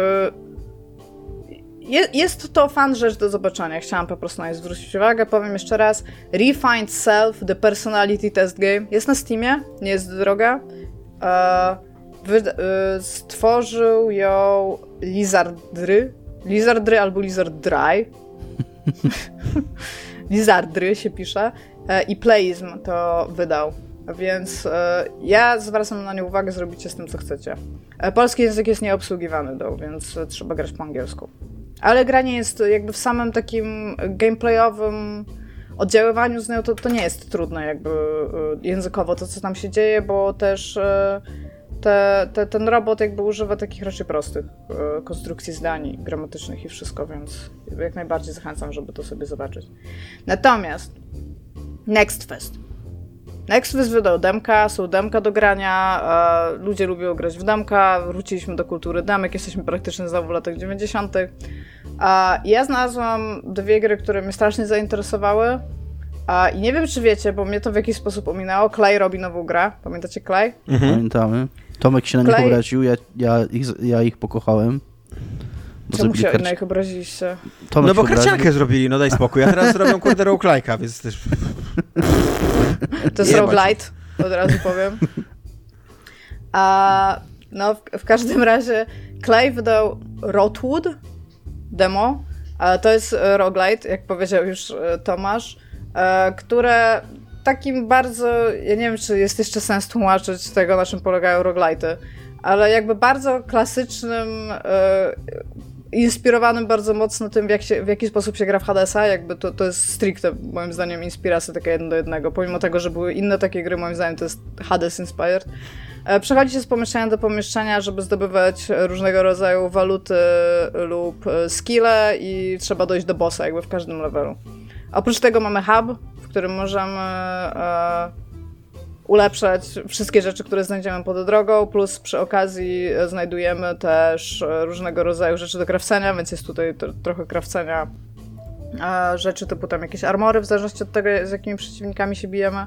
je, jest to fan rzecz do zobaczenia. Chciałam po prostu na nie zwrócić uwagę. Powiem jeszcze raz. Refined Self, The Personality Test Game. Jest na Steamie, nie jest droga. E, wy, e, stworzył ją Lizardry. Lizardry albo Lizardry. Lizardry się pisze. E, I Playism to wydał. Więc e, ja zwracam na nie uwagę, zrobicie z tym, co chcecie. E, polski język jest nieobsługiwany, do, więc trzeba grać po angielsku. Ale gra nie jest jakby w samym takim gameplayowym oddziaływaniu z nią, to, to nie jest trudne jakby językowo to, co tam się dzieje, bo też te, te, ten robot jakby używa takich raczej prostych e, konstrukcji zdań gramatycznych i wszystko, więc jak najbardziej zachęcam, żeby to sobie zobaczyć. Natomiast Next Fest. Next Fest wydał demka, są demka do grania, e, ludzie lubią grać w demka, wróciliśmy do kultury demek, jesteśmy praktycznie znowu w latach 90. A ja znalazłam dwie gry, które mnie strasznie zainteresowały. A, I nie wiem, czy wiecie, bo mnie to w jakiś sposób ominęło. Clay robi nową grę. Pamiętacie Clay? Mhm. Pamiętamy. Tomek się na nich Klej- obraził, ja, ja, ich, ja ich pokochałem. Bo Czemu się karci- na ich obraziliście? Tomek No bo karciankę zrobili, no daj spokój. A teraz zrobią kurde roguelike'a, więc też... To jest roguelite, od razu powiem. A no, w, w każdym razie Clay wydał Rotwood demo, ale to jest roguelite, jak powiedział już e, Tomasz, e, które takim bardzo, ja nie wiem, czy jest jeszcze sens tłumaczyć tego, na czym polegają roguelite'y, ale jakby bardzo klasycznym, e, inspirowanym bardzo mocno tym, w, jak się, w jaki sposób się gra w Hadesa, jakby to, to jest stricte, moim zdaniem, inspiracja taka jeden do jednego. Pomimo tego, że były inne takie gry, moim zdaniem to jest Hades inspired. E, Przechodzi się z pomieszczenia do pomieszczenia, żeby zdobywać różnego rodzaju waluty lub e, skille i trzeba dojść do bossa jakby w każdym levelu. Oprócz tego mamy hub, w którym możemy e, ulepszać wszystkie rzeczy, które znajdziemy pod drogą, plus przy okazji znajdujemy też różnego rodzaju rzeczy do krawcenia, więc jest tutaj trochę krawcenia rzeczy typu tam jakieś armory, w zależności od tego, z jakimi przeciwnikami się bijemy.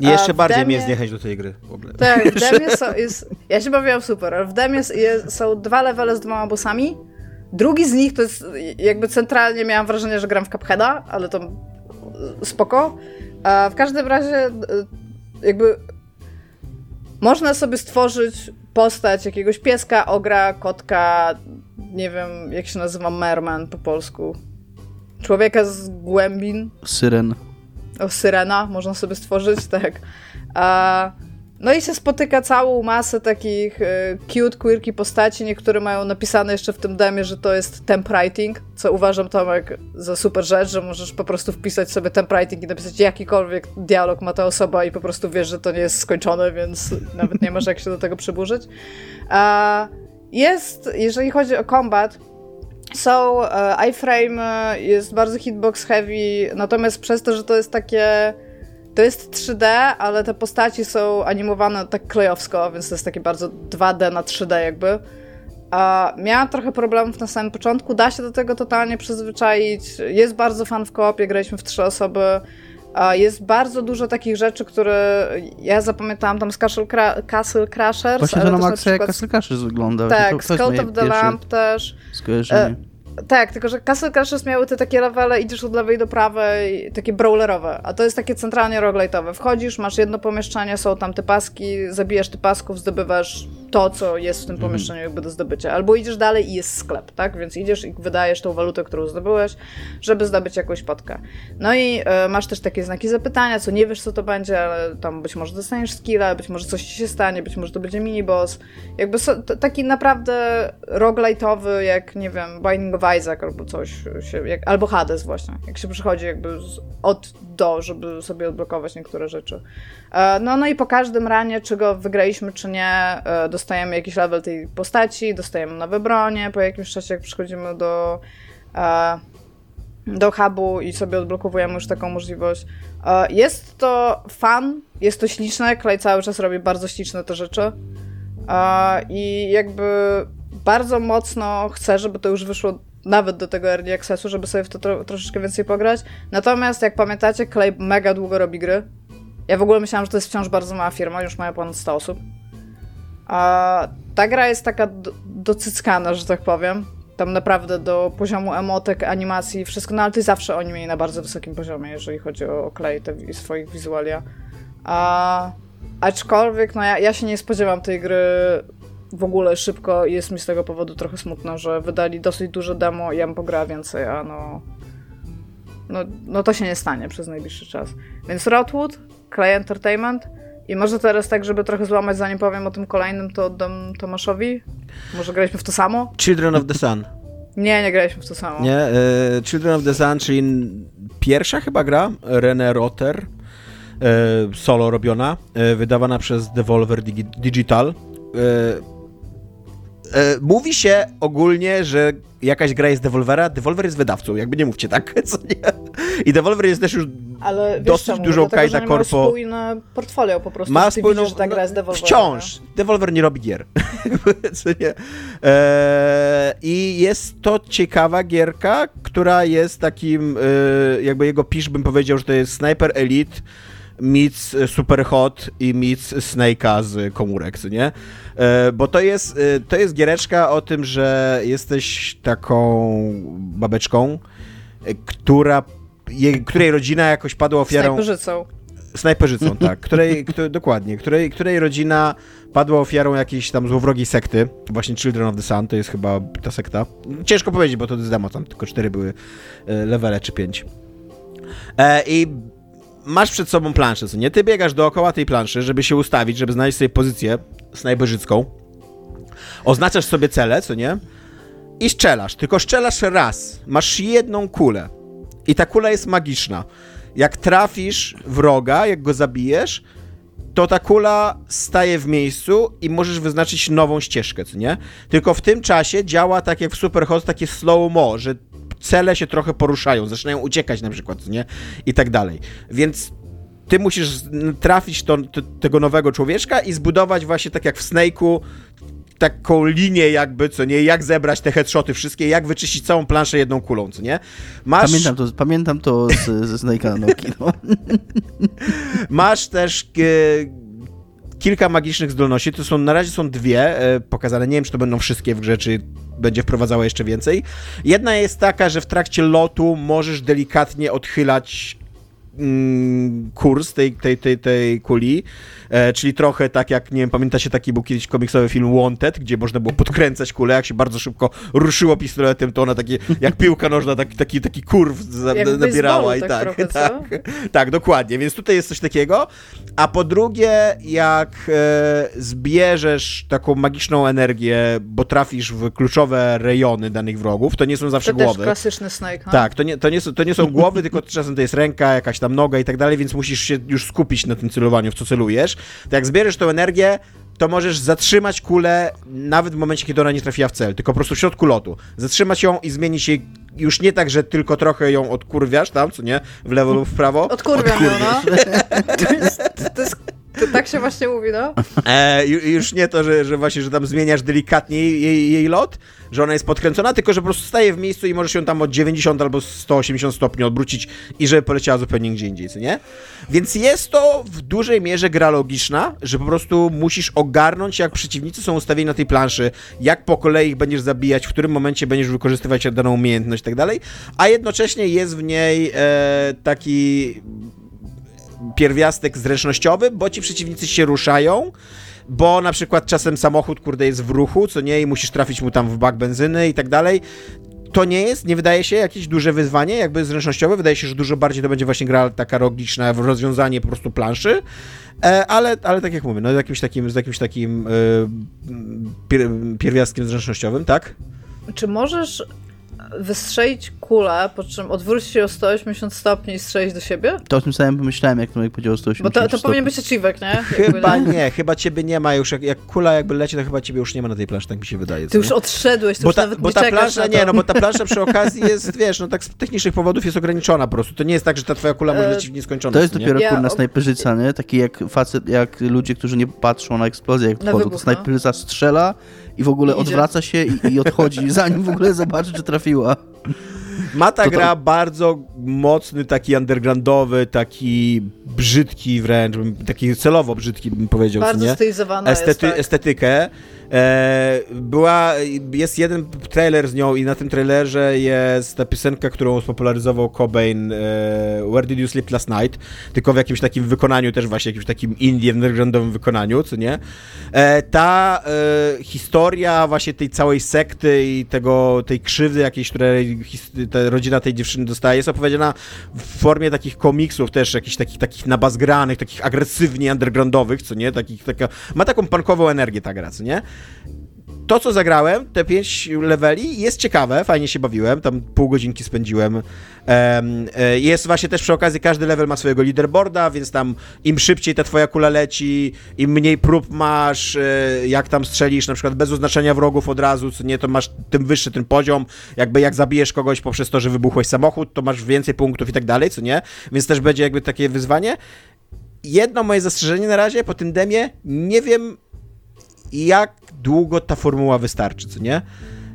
I jeszcze bardziej demie... mnie zniechęć do tej gry w ogóle. Tak, w demie są, jest, ja się bawiłam super, ale w demie jest, są dwa levele z dwoma bossami. Drugi z nich to jest jakby centralnie miałam wrażenie, że gram w Cupheada, ale to spoko. A w każdym razie jakby można sobie stworzyć postać jakiegoś pieska, ogra, kotka, nie wiem jak się nazywa merman po polsku. Człowieka z głębin. Syren. O, syrena można sobie stworzyć, tak. A, no i się spotyka całą masę takich y, cute, quirky postaci. Niektóre mają napisane jeszcze w tym demie, że to jest temp writing, co uważam Tomek za super rzecz, że możesz po prostu wpisać sobie temp writing i napisać jakikolwiek dialog ma ta osoba i po prostu wiesz, że to nie jest skończone, więc nawet nie masz jak się do tego przyburzyć. Jest, jeżeli chodzi o combat, są e, iframe, e, jest bardzo hitbox heavy, natomiast przez to, że to jest takie. To jest 3D, ale te postaci są animowane tak klejowsko, więc to jest takie bardzo 2D na 3D jakby. A miałam trochę problemów na samym początku, da się do tego totalnie przyzwyczaić. Jest bardzo fan w koopie, graliśmy w trzy osoby. Jest bardzo dużo takich rzeczy, które ja zapamiętałam tam z Castle, Cra Castle Crashers. Właśnie to na maksa jak Castle Crashers wygląda. Tak, z Cult of the Lamp też. Skojarzenie. E, tak, tylko że Castle Crashers miały te takie levele, idziesz od lewej do prawej, takie brawlerowe, a to jest takie centralnie roguelite'owe. Wchodzisz, masz jedno pomieszczenie, są tam te paski, zabijasz te pasków, zdobywasz to, co jest w tym mhm. pomieszczeniu jakby do zdobycia. Albo idziesz dalej i jest sklep, tak? Więc idziesz i wydajesz tą walutę, którą zdobyłeś, żeby zdobyć jakąś podkę. No i e, masz też takie znaki zapytania, co nie wiesz, co to będzie, ale tam być może dostaniesz skilla, być może coś ci się stanie, być może to będzie mini-boss. Jakby so, taki naprawdę roguelite'owy, jak, nie wiem, Binding of Albo coś, się, jak, albo Hades właśnie, jak się przychodzi jakby z, od do, żeby sobie odblokować niektóre rzeczy. E, no, no i po każdym ranie, czy go wygraliśmy, czy nie, e, dostajemy jakiś level tej postaci, dostajemy nowe bronie, po jakimś czasie jak przychodzimy do e, do hubu i sobie odblokowujemy już taką możliwość. Jest to fan, jest to śliczne, Clay cały czas robi bardzo śliczne te rzeczy i jakby bardzo mocno chcę, żeby to już wyszło nawet do tego early accessu, żeby sobie w to tro troszeczkę więcej pograć. Natomiast jak pamiętacie, Clay mega długo robi gry. Ja w ogóle myślałam, że to jest wciąż bardzo mała firma, już mają ponad 100 osób. A ta gra jest taka do, docyckana, że tak powiem. Tam naprawdę do poziomu emotek, animacji, wszystko, no ale ty zawsze oni mieli na bardzo wysokim poziomie, jeżeli chodzi o Clay te swoich wizualia. A, aczkolwiek, no ja, ja się nie spodziewam tej gry w ogóle szybko jest mi z tego powodu trochę smutno, że wydali dosyć duże demo i ja bym pograła więcej, a no, no... No to się nie stanie przez najbliższy czas. Więc Rotwood, Clay Entertainment i może teraz tak, żeby trochę złamać, zanim powiem o tym kolejnym, to oddam Tomaszowi. Może graliśmy w to samo? Children of the Sun. Nie, nie graliśmy w to samo. Nie, e, Children of the Sun, czyli pierwsza chyba gra René Rotter, e, solo robiona, e, wydawana przez Devolver Digi Digital. E, mówi się ogólnie, że jakaś gra jest Devolvera, Devolver jest wydawcą, jakby nie mówcie tak, co nie? I Devolver jest też już Ale dosyć czemu? dużą Kajda Corpo. Ma spójne portfolio po prostu. Ma spójną, widzisz, że ta gra jest Devolver. Wciąż. Devolver nie robi gier. co nie? E, I jest to ciekawa gierka, która jest takim, e, jakby jego pisz bym powiedział, że to jest Sniper Elite meets Superhot i meets Snake'a z komórek, nie? E, bo to jest, e, to jest giereczka o tym, że jesteś taką babeczką, e, która, której rodzina jakoś padła ofiarą... Snajperzycą. Snajperzycą, tak. Której, której, dokładnie. Której, której rodzina padła ofiarą jakiejś tam złowrogiej sekty. Właśnie Children of the Sun to jest chyba ta sekta. Ciężko powiedzieć, bo to jest demo, tam tylko cztery były levele czy pięć. I masz przed sobą planszę, co nie? Ty biegasz dookoła tej planszy, żeby się ustawić, żeby znaleźć sobie pozycję snajperzycką. Oznaczasz sobie cele, co nie? I strzelasz. Tylko strzelasz raz. Masz jedną kulę. I ta kula jest magiczna. Jak trafisz wroga, jak go zabijesz, to ta kula staje w miejscu i możesz wyznaczyć nową ścieżkę, co nie? Tylko w tym czasie działa tak jak w Superhot, takie slow-mo, że cele się trochę poruszają, zaczynają uciekać na przykład, nie? I tak dalej. Więc ty musisz trafić to, to, tego nowego człowieczka i zbudować właśnie tak jak w Snake'u taką linię jakby, co nie, jak zebrać te headshoty wszystkie, jak wyczyścić całą planszę jedną kulą, co nie? Masz... Pamiętam to, pamiętam to z, ze Snake'a Noki, no. Masz też e, kilka magicznych zdolności, to są, na razie są dwie e, pokazane, nie wiem, czy to będą wszystkie w grze, czy będzie wprowadzała jeszcze więcej. Jedna jest taka, że w trakcie lotu możesz delikatnie odchylać mm, kurs tej, tej, tej, tej kuli, e, czyli trochę tak jak, nie wiem, pamiętacie, taki był kiedyś komiksowy film Wanted, gdzie można było podkręcać kulę, jak się bardzo szybko ruszyło pistoletem, to ona takie, jak piłka nożna, taki, taki, taki kurw za, nabierała i tak, tak, trochę, tak, tak, dokładnie, więc tutaj jest coś takiego, a po drugie, jak e, zbierzesz taką magiczną energię, bo trafisz w kluczowe rejony danych wrogów, to nie są zawsze to głowy. To klasyczny Snake, no? Tak, to nie, to, nie są, to nie są głowy, tylko czasem to jest ręka, jakaś tam noga i tak dalej, więc musisz się już skupić na tym celowaniu, w co celujesz. To jak zbierzesz tą energię, to możesz zatrzymać kulę nawet w momencie, kiedy ona nie trafiła w cel, tylko po prostu w środku lotu. Zatrzymać ją i zmienić jej już nie tak, że tylko trochę ją odkurwiasz tam, co nie? W lewo lub w prawo. Odkurwiam ją, no. To jest, to jest to tak się właśnie mówi, no. E, już nie to, że, że właśnie, że tam zmieniasz delikatnie jej, jej, lot, że ona jest podkręcona, tylko że po prostu staje w miejscu i możesz ją tam od 90 albo 180 stopni odwrócić i żeby poleciała zupełnie gdzie indziej, co nie? Więc jest to w dużej mierze gra logiczna, że po prostu musisz ogarnąć, jak przeciwnicy są ustawieni na tej planszy, jak po kolei ich będziesz zabijać, w którym momencie będziesz wykorzystywać daną umiejętność i tak dalej, a jednocześnie jest w niej e, taki pierwiastek zręcznościowy, bo ci przeciwnicy się ruszają, bo na przykład czasem samochód, kurde, jest w ruchu, co nie, i musisz trafić mu tam w bak benzyny i tak dalej. To nie jest, nie wydaje się jakieś duże wyzwanie, jakby zręcznościowe. Wydaje się, że dużo bardziej to będzie właśnie gra taka logiczna, rozwiązanie po prostu planszy. E, ale, ale tak jak mówię, no z jakimś takim, z jakimś takim e, pierwiastkiem zręcznościowym, tak? Czy możesz wystrzelić kulę, po czym odwrócić się o 180 stopni i strzelić do siebie? To o tym samym pomyślałem, jak Tomek powiedział o 180 Bo to, to powinien być achievek, nie? Chyba nie, chyba ciebie nie ma już, jak, jak, kula jakby leci, to chyba ciebie już nie ma na tej planszy, tak mi się wydaje. Ty już odszedłeś, ty bo już ta, nawet bo nie ta plansza, nie, no bo ta plansza przy okazji jest, wiesz, no tak z technicznych powodów jest ograniczona po prostu. To nie jest tak, że ta twoja kula może e, lecieć w nieskończoność. To jest dopiero ja, kurna snajperzyca, nie? Taki jak facet, jak ludzie, którzy nie patrzą na eksplozję, jak wchodzą, to snajperzyca no. strzela i w ogóle I odwraca się i, i odchodzi, zanim w ogóle zobaczy, czy trafiła. Ma ta to gra to... bardzo mocny, taki undergroundowy, taki brzydki wręcz, taki celowo brzydki bym powiedział. Bardzo nie? stylizowana Estety jest, tak. Estetykę. E, była, jest jeden trailer z nią i na tym trailerze jest ta piosenka, którą spopularyzował Cobain, e, Where Did You Sleep Last Night, tylko w jakimś takim wykonaniu też właśnie, jakimś takim indie, undergroundowym wykonaniu, co nie? E, ta historia właśnie tej całej sekty i tego, tej krzywdy jakiejś, której ta rodzina tej dziewczyny dostaje, jest opowiedziana w formie takich komiksów też, jakichś takich, takich nabazgranych, takich agresywnie undergroundowych, co nie? Takich, taka, ma taką punkową energię ta gra, co nie? To, co zagrałem, te pięć leveli, jest ciekawe, fajnie się bawiłem, tam pół godzinki spędziłem. E, jest właśnie też przy okazji, każdy level ma swojego leaderboarda, więc tam im szybciej ta twoja kula leci, im mniej prób masz, e, jak tam strzelisz, na przykład bez oznaczenia wrogów od razu, co nie, to masz tym wyższy ten poziom, jakby jak zabijesz kogoś poprzez to, że wybuchłeś samochód, to masz więcej punktów i tak dalej, co nie, więc też będzie jakby takie wyzwanie. Jedno moje zastrzeżenie na razie po tym demie, nie wiem jak długo ta formuła wystarczy, co nie?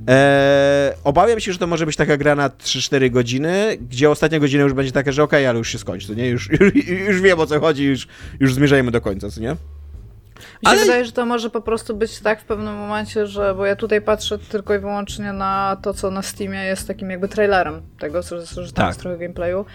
Eee, obawiam się, że to może być taka gra na 3-4 godziny, gdzie ostatnia godzina już będzie taka, że okej, okay, ale już się skończy, co nie? Już, już, już wiem o co chodzi, już, już zmierzajmy do końca, co nie? Mi się ale... wydaje, że to może po prostu być tak w pewnym momencie, że, bo ja tutaj patrzę tylko i wyłącznie na to, co na Steamie jest takim jakby trailerem tego, że tam tak. jest trochę gameplayu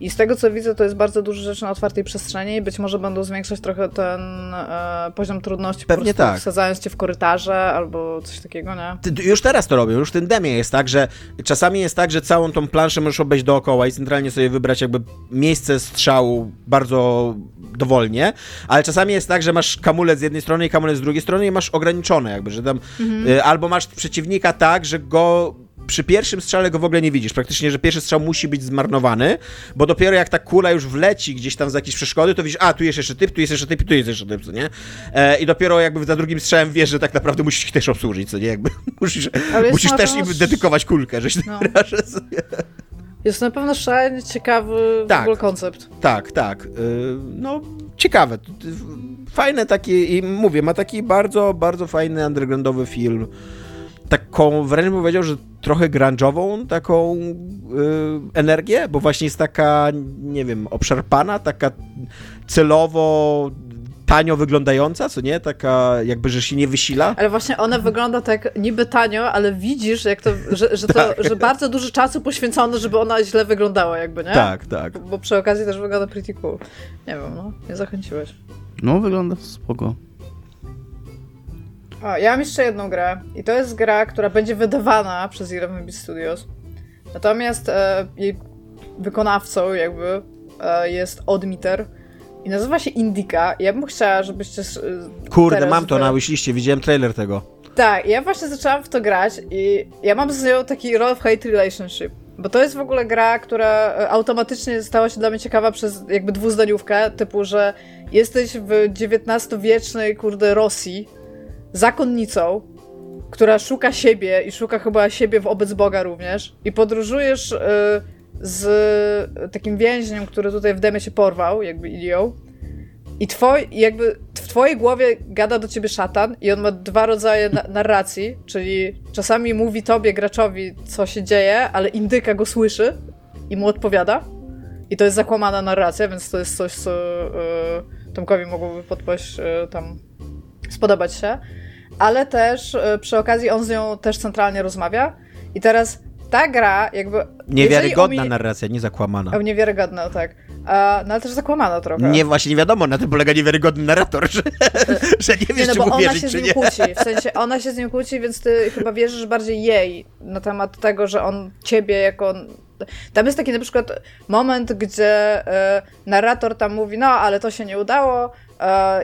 i z tego co widzę, to jest bardzo dużo rzeczy na otwartej przestrzeni i być może będą zwiększać trochę ten e, poziom trudności, Pewnie po tak. wsadzając cię w korytarze albo coś takiego, nie? Ty, już teraz to robią, już w tym demie jest tak, że czasami jest tak, że całą tą planszę możesz obejść dookoła i centralnie sobie wybrać jakby miejsce strzału bardzo dowolnie, ale czasami jest tak, że masz kamulec z jednej strony i kamulec z drugiej strony i masz ograniczone jakby, że tam mhm. y, albo masz przeciwnika tak, że go przy pierwszym strzale go w ogóle nie widzisz. Praktycznie, że pierwszy strzał musi być zmarnowany, bo dopiero jak ta kula już wleci gdzieś tam za jakieś przeszkody, to widzisz, a tu jest jeszcze typ, tu jest jeszcze typ, tu jest jeszcze typ, co nie? E, I dopiero jakby za drugim strzałem wiesz, że tak naprawdę musisz ich też obsłużyć, co nie? Jakby musisz, musisz też im dedykować kulkę, że się no. sobie. Jest na pewno szalenie ciekawy Tak. w ogóle koncept. Tak, tak. y, No, ciekawe. Fajne takie, i mówię, ma taki bardzo, bardzo fajny undergroundowy film. Taką, wręcz bym powiedział, że trochę grunge'ową taką y, energię, bo właśnie jest taka, nie wiem, obszarpana, taka celowo tanio wyglądająca, co nie? Taka jakby, że się nie wysila. Ale właśnie ona wygląda tak niby tanio, ale widzisz, jak to, że, że, to, Tak. że bardzo dużo czasu poświęcono, żeby ona źle wyglądała jakby, nie? Tak, tak. Bo, bo przy okazji też wygląda pretty cool. Nie wiem, no, nie zachęciłeś. No, wygląda spoko. O, ja mam jeszcze jedną grę i to jest gra, która będzie wydawana przez 11 Bit Studios. Natomiast e, jej wykonawcą jakby e, jest Oddmeter i nazywa się Indica. Ja bym chciała, żebyście e, Kurde, mam to wy- na wishliste, widziałem trailer tego. Tak, ja właśnie zaczęłam w to grać i ja mam z nią taki love-hate relationship. Bo to jest w ogóle gra, która e, automatycznie stała się dla mnie ciekawa przez jakby dwuzdaniówkę, typu, że jesteś w XIX-wiecznej, kurde, Rosji, zakonnicą, która szuka siebie i szuka chyba siebie wobec Boga również i podróżujesz y, z takim więźniem, który tutaj w demie się porwał, jakby Ilią i twoj, jakby w twojej głowie gada do ciebie szatan i on ma dwa rodzaje na narracji, czyli czasami mówi tobie, graczowi, co się dzieje, ale indyka go słyszy i mu odpowiada. I to jest zakłamana narracja, więc to jest coś, co y, Tomkowi mogłoby podpaść y, tam spodobać się. Ale też y, przy okazji on z nią też centralnie rozmawia. I teraz ta gra jakby... Niewiarygodna omi- narracja, nie zakłamana. O, niewiarygodna, tak. No ale też zakłamana trochę. Nie, właśnie nie wiadomo, na tym polega niewiarygodny narrator, że, że nie Nie, wiesz, no czy bo mu ona wierzyć, się z czy nim nie. kłóci. W sensie ona się z nim kłóci, więc ty chyba wierzysz bardziej jej na temat tego, że on ciebie jako. Tam jest taki na przykład moment, gdzie e, narrator tam mówi, no ale to się nie udało,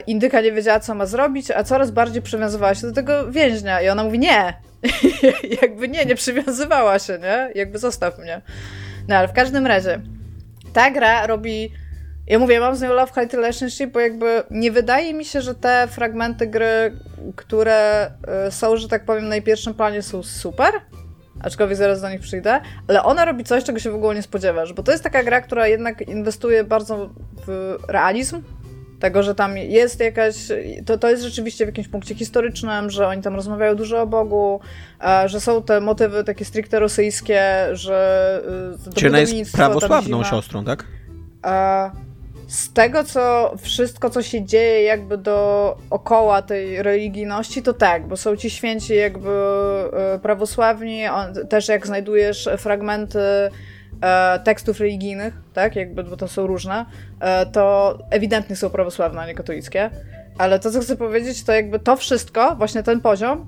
indyka nie wiedziała, co ma zrobić, a coraz bardziej przywiązywała się do tego więźnia. I ona mówi, nie. Jakby nie, nie przywiązywała się, nie? Jakby zostaw mnie. No ale w każdym razie, ta gra robi. Ja mówię, mam z nią love hate relationship, bo jakby nie wydaje mi się, że te fragmenty gry, które y, są, że tak powiem, na pierwszym planie są super, aczkolwiek zaraz do nich przyjdę, ale ona robi coś, czego się w ogóle nie spodziewasz, bo to jest taka gra, która jednak inwestuje bardzo w realizm, tego, że tam jest jakaś, to, to jest rzeczywiście w jakimś punkcie historycznym, że oni tam rozmawiają dużo o Bogu, e, że są te motywy takie stricte rosyjskie, że y, Czy ona jest prawosławną siostrą, tak? A z tego, co wszystko, co się dzieje jakby dookoła tej religijności, to tak, bo są ci święci jakby e, prawosławni, on, też jak znajdujesz fragmenty e, tekstów religijnych, tak, jakby, bo to są różne, e, to ewidentnie są prawosławne, a nie katolickie. Ale to, co chcę powiedzieć, to jakby to wszystko, właśnie ten poziom,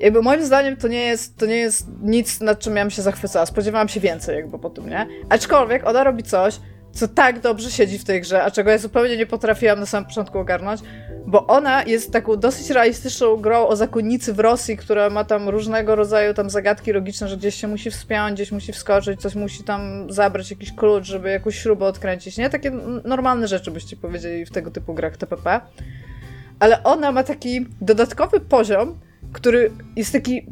jakby moim zdaniem to nie jest, to nie jest nic, nad czym ja bym się zachwycała. Spodziewałam się więcej jakby po tym, nie? Aczkolwiek ona robi coś, co tak dobrze siedzi w tej grze, a czego ja zupełnie nie potrafiłam na samym początku ogarnąć, bo ona jest taką dosyć realistyczną grą o zakonnicy w Rosji, która ma tam różnego rodzaju tam zagadki logiczne, że gdzieś się musi wspiąć, gdzieś musi wskoczyć, coś musi tam zabrać, jakiś klucz, żeby jakąś śrubę odkręcić, nie? Takie normalne rzeczy byście powiedzieli w tego typu grach TPP. Ale ona ma taki dodatkowy poziom, który jest taki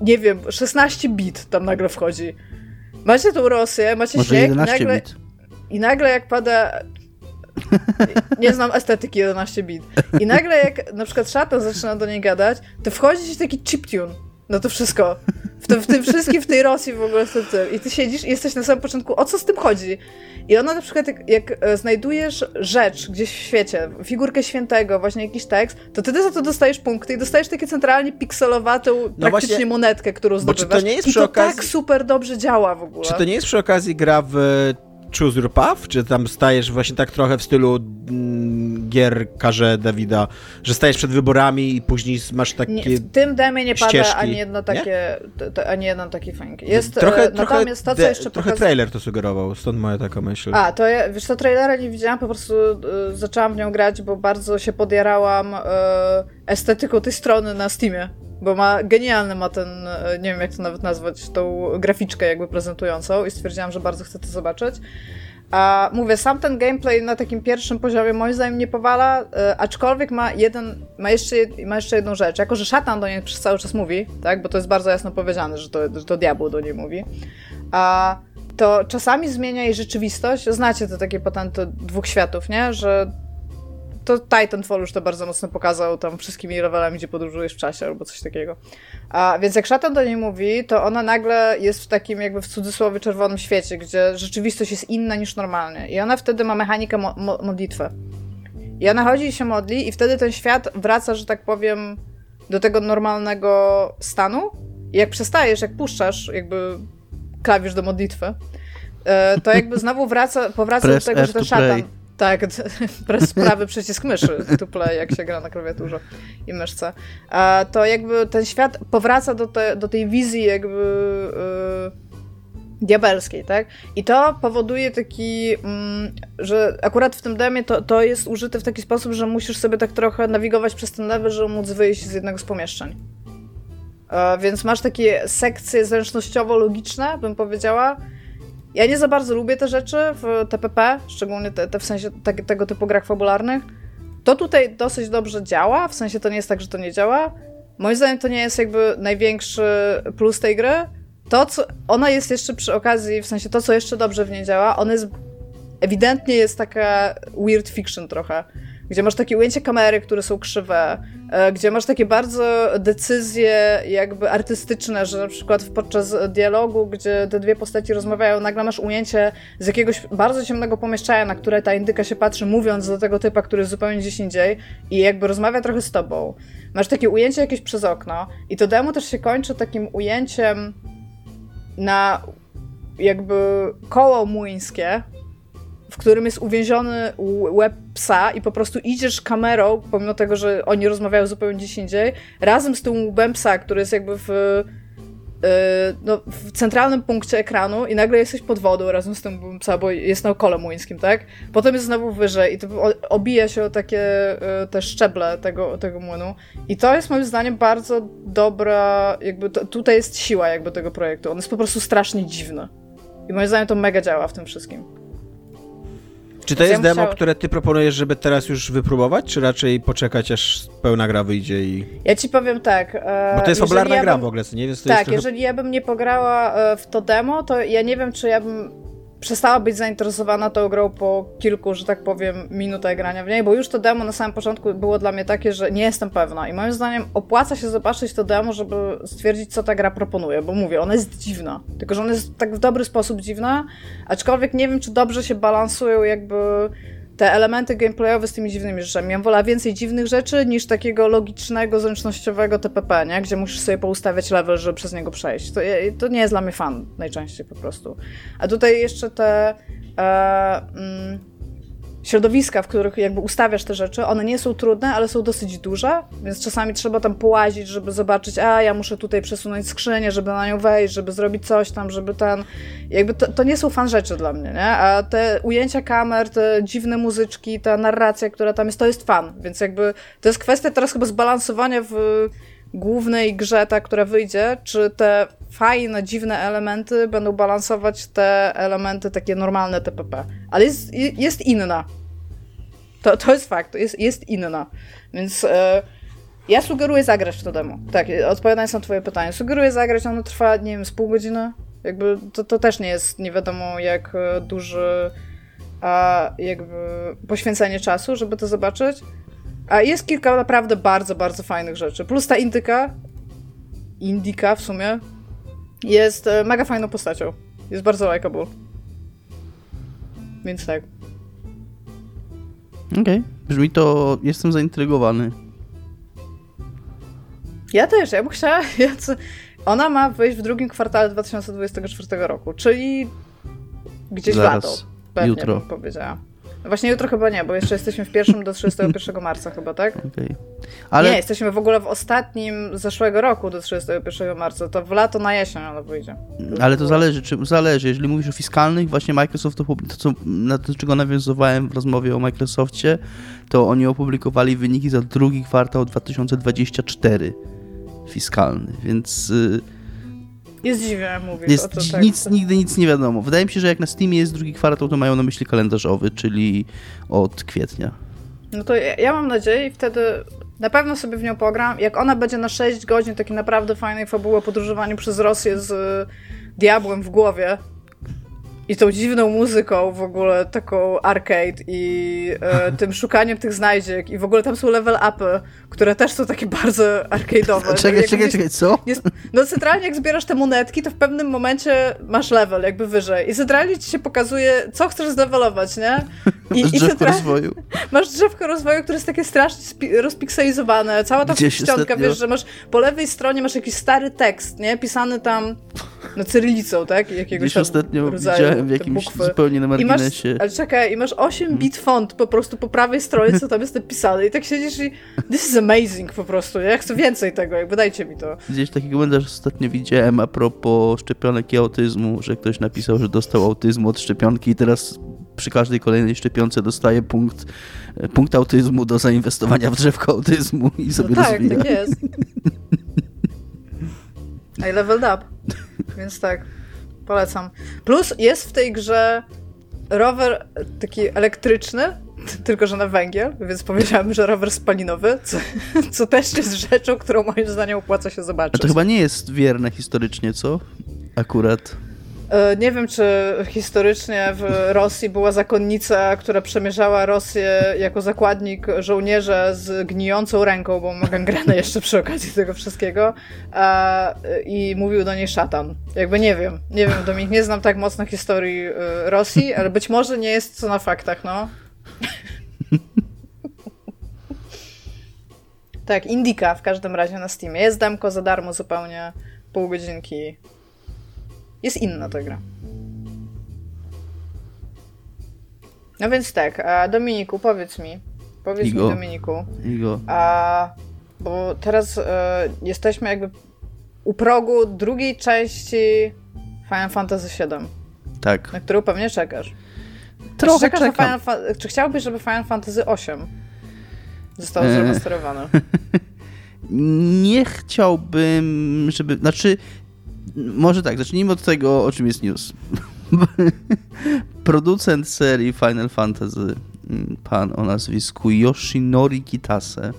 nie wiem, 16 bit tam nagle wchodzi. Macie tą Rosję, macie Może śnieg i 11 nagle, bit. i nagle jak pada... Nie znam estetyki 11 bit. I nagle jak na przykład szatan zaczyna do niej gadać, to wchodzi ci taki chiptune. No to wszystko. W tym, w tym wszystkim w tej Rosji w ogóle tym, tym. I ty siedzisz i jesteś na samym początku, o co z tym chodzi? I ona na przykład, jak, jak e, znajdujesz rzecz gdzieś w świecie, figurkę świętego, właśnie jakiś tekst, to ty za to dostajesz punkty i dostajesz takie centralnie pikselowatą praktycznie właśnie, monetkę, którą bo czy to zdobywasz. nie jest I przy to okazji- tak super dobrze działa w ogóle. Czy to nie jest przy okazji gra w Choose Your Path? Czy tam stajesz właśnie tak trochę w stylu mm, gier Karze Dawida, że stajesz przed wyborami i później masz takie... Nie, w tym demie nie pada ścieżki, ani jedno nie? takie, t- ani jeden taki funk. Jest, trochę, e, trochę, natomiast to, co jeszcze trochę pokaz- trailer to sugerował, stąd moja taka myśl. A, to ja, wiesz co, trailera nie widziałam, po prostu y, zaczęłam w nią grać, bo bardzo się podjarałam y, estetyką tej strony na Steamie. Bo ma, genialny ma ten, y, nie wiem jak to nawet nazwać, tą graficzkę jakby prezentującą i stwierdziłam, że bardzo chcę to zobaczyć. A mówię, sam ten gameplay na takim pierwszym poziomie moim zdaniem nie powala, y, aczkolwiek ma jeden, ma jeszcze, ma jeszcze jedną rzecz. Jako, że szatan do niej przez cały czas mówi, tak, bo to jest bardzo jasno powiedziane, że to, że to diabeł do niej mówi, a to czasami zmienia jej rzeczywistość. Znacie te takie patenty dwóch światów, nie? Że to Titanfall już to bardzo mocno pokazał, tam wszystkimi levelami, gdzie podróżujesz w czasie albo coś takiego. A, więc jak szatan do niej mówi, to ona nagle jest w takim jakby w cudzysłowie czerwonym świecie, gdzie rzeczywistość jest inna niż normalnie. I ona wtedy ma mechanikę mo mo modlitwy. I ona chodzi i się modli i wtedy ten świat wraca, że tak powiem, do tego normalnego stanu. I jak przestajesz, jak puszczasz jakby klawisz do modlitwy, e, to jakby znowu wraca, powraca do tego, że ten szatan... play. Tak, przez prawy przycisk myszy, play, jak się gra na klawiaturze i myszce. A to jakby ten świat powraca do, te, do tej wizji jakby yy, diabelskiej, tak? I to powoduje taki, mm, że akurat w tym demie to, to jest użyte w taki sposób, że musisz sobie tak trochę nawigować przez ten level, żeby móc wyjść z jednego z pomieszczeń. E, więc masz takie sekcje zręcznościowo-logiczne, bym powiedziała. Ja nie za bardzo lubię te rzeczy w TPP, szczególnie te, te w sensie te, tego typu grach fabularnych. To tutaj dosyć dobrze działa, w sensie to nie jest tak, że to nie działa. Moim zdaniem to nie jest jakby największy plus tej gry. To, co ona jest jeszcze przy okazji, w sensie to, co jeszcze dobrze w niej działa, ona jest ewidentnie jest taka weird fiction trochę gdzie masz takie ujęcie kamery, które są krzywe, e, gdzie masz takie bardzo decyzje jakby artystyczne, że na przykład podczas dialogu, gdzie te dwie postaci rozmawiają, nagle masz ujęcie z jakiegoś bardzo ciemnego pomieszczenia, na które ta indyka się patrzy, mówiąc do tego typa, który jest zupełnie gdzieś indziej i jakby rozmawia trochę z tobą. Masz takie ujęcie jakieś przez okno i to demo też się kończy takim ujęciem na jakby koło młyńskie, w którym jest uwięziony łeb psa i po prostu idziesz kamerą, pomimo tego, że oni rozmawiają zupełnie gdzieś indziej, razem z tym łbem psa, który jest jakby w, yy, no, w centralnym punkcie ekranu i nagle jesteś pod wodą razem z tym łbem psa, bo jest na okole młyńskim, tak? Potem jest znowu wyżej i to obija się o takie yy, te szczeble tego, tego młynu i to jest moim zdaniem bardzo dobra, jakby to, tutaj jest siła jakby tego projektu. On jest po prostu strasznie dziwny. I moim zdaniem to mega działa w tym wszystkim. Czy to jest ja demo, które ty proponujesz, żeby teraz już wypróbować, czy raczej poczekać, aż pełna gra wyjdzie i... Ja ci powiem tak. e, Bo to jest fabularna ja gra bym- w ogóle, nie? Więc to Tak, jest trochę... jeżeli ja bym nie pograła e, w to demo, to ja nie wiem, czy ja bym przestała być zainteresowana tą grą po kilku, że tak powiem, minutach grania w niej, bo już to demo na samym początku było dla mnie takie, że nie jestem pewna. I moim zdaniem opłaca się zobaczyć to demo, żeby stwierdzić, co ta gra proponuje, bo mówię, ona jest dziwna. Tylko, że ona jest tak w dobry sposób dziwna, aczkolwiek nie wiem, czy dobrze się balansują jakby te elementy gameplayowe z tymi dziwnymi rzeczami. Ja wolę więcej dziwnych rzeczy niż takiego logicznego, zręcznościowego TPP, nie? gdzie musisz sobie poustawiać level, żeby przez niego przejść. To, to nie jest dla mnie fan najczęściej po prostu. A tutaj jeszcze te e, mm, środowiska, w których jakby ustawiasz te rzeczy, one nie są trudne, ale są dosyć duże, więc czasami trzeba tam połazić, żeby zobaczyć, a ja muszę tutaj przesunąć skrzynię, żeby na nią wejść, żeby zrobić coś tam, żeby ten... Jakby to, to nie są fan rzeczy dla mnie, nie? A te ujęcia kamer, te dziwne muzyczki, ta narracja, która tam jest, to jest fan, więc jakby to jest kwestia teraz chyba zbalansowania w głównej grze, ta, która wyjdzie, czy te fajne, dziwne elementy będą balansować te elementy takie normalne TPP. Ale jest, jest inna. To, to jest fakt, jest, jest inna. Więc e, ja sugeruję zagrać to demo. Tak, odpowiadając na twoje pytanie. Sugeruję zagrać, ono trwa, nie wiem, z pół godziny. Jakby to, to też nie jest nie wiadomo jak e, duży a jakby poświęcenie czasu, żeby to zobaczyć. A jest kilka naprawdę bardzo, bardzo fajnych rzeczy. Plus ta indyka, indyka w sumie, jest e, mega fajną postacią. Jest bardzo likeable. Więc tak. Okej, brzmi to... Jestem zaintrygowany. Ja też, ja bym chciała... Ja co, ona ma wyjść w drugim kwartale 2024 roku, czyli gdzieś Zaraz, lato. Pewnie jutro. bym powiedziała. Właśnie jutro chyba nie, bo jeszcze jesteśmy w pierwszym do 31 marca chyba, tak? Okej. Ale Nie, jesteśmy w ogóle w ostatnim zeszłego roku do 31 marca. To w lato na jesień ona wyjdzie. Ale to zależy, czy zależy. Jeżeli mówisz o fiskalnych, właśnie Microsoft, opub- to co, na to, czego nawiązywałem w rozmowie o Microsoftie, to oni opublikowali wyniki za drugi kwartał 2024 fiskalny, więc y, Jest dziwnie, mówisz jest, to, tak. nic, nigdy nic nie wiadomo. Wydaje mi się, że jak na Steamie jest drugi kwartał, to mają na myśli kalendarzowy, czyli od kwietnia. No to ja, ja mam nadzieję i wtedy na pewno sobie w nią pogram. Jak ona będzie na 6 godzin takiej naprawdę fajnej fabuły o podróżowaniu przez Rosję z diabłem w głowie, i tą dziwną muzyką w ogóle, taką arcade i e, tym szukaniem tych znajdziek i w ogóle tam są level upy, które też są takie bardzo arcade'owe. Czekaj, jak czekaj, czekaj, co? Jest, no centralnie jak zbierasz te monetki, to w pewnym momencie masz level jakby wyżej i centralnie ci się pokazuje, co chcesz zlevelować, nie? I, masz i drzewko rozwoju. Masz drzewko rozwoju, które jest takie strasznie rozpikselizowane. Cała ta ostatnio... wiesz, że masz po lewej stronie masz jakiś stary tekst, nie? Pisany tam no cyrylicą, tak? Jakiegoś Gdzieś ostatnio rodzaju, w jakimś zupełnie na marginesie. I masz, ale czekaj, i masz 8 mhm. bit font po prostu po prawej stronie, co tam jest napisane i tak siedzisz i this is amazing po prostu, ja chcę więcej tego, jakby dajcie mi to. Gdzieś taki komentarz ostatnio widziałem a propos szczepionek i autyzmu, że ktoś napisał, że dostał autyzmu od szczepionki i teraz przy każdej kolejnej szczepionce dostaje punkt, punkt autyzmu do zainwestowania w drzewko autyzmu i sobie no tak, rozwija. tak jest. I leveled up. Więc tak, polecam. Plus jest w tej grze rower taki elektryczny, tylko że na węgiel, więc powiedziałem, że rower spalinowy, co, co też jest rzeczą, którą moim zdaniem opłaca się zobaczyć. A to chyba nie jest wierne historycznie, co? Akurat. E, nie wiem, czy historycznie w Rosji była zakonnica, która przemierzała Rosję jako zakładnik żołnierza z gnijącą ręką, bo ma gangrenę jeszcze przy okazji tego wszystkiego a, i mówił do niej szatan. Jakby nie wiem, nie wiem, Dominik, nie znam tak mocno historii e, Rosji, ale być może nie jest to na faktach, no. tak, Indika w każdym razie na Steamie. Jest demko za darmo zupełnie, pół godzinki jest inna ta gra. No więc tak, a Dominiku, powiedz mi. Powiedz Igo. mi, Dominiku. Igo. A, bo teraz e, jesteśmy jakby u progu drugiej części Final Fantasy VII. Tak. Na którą pewnie czekasz. Trochę czekasz czekam. Final, czy chciałbyś, żeby Final Fantasy VIII zostało e... zremasterowane? Nie chciałbym, żeby... Znaczy, może tak, zacznijmy od tego, o czym jest news. Producent serii Final Fantasy, mm, pan o nazwisku Yoshinori Kitase,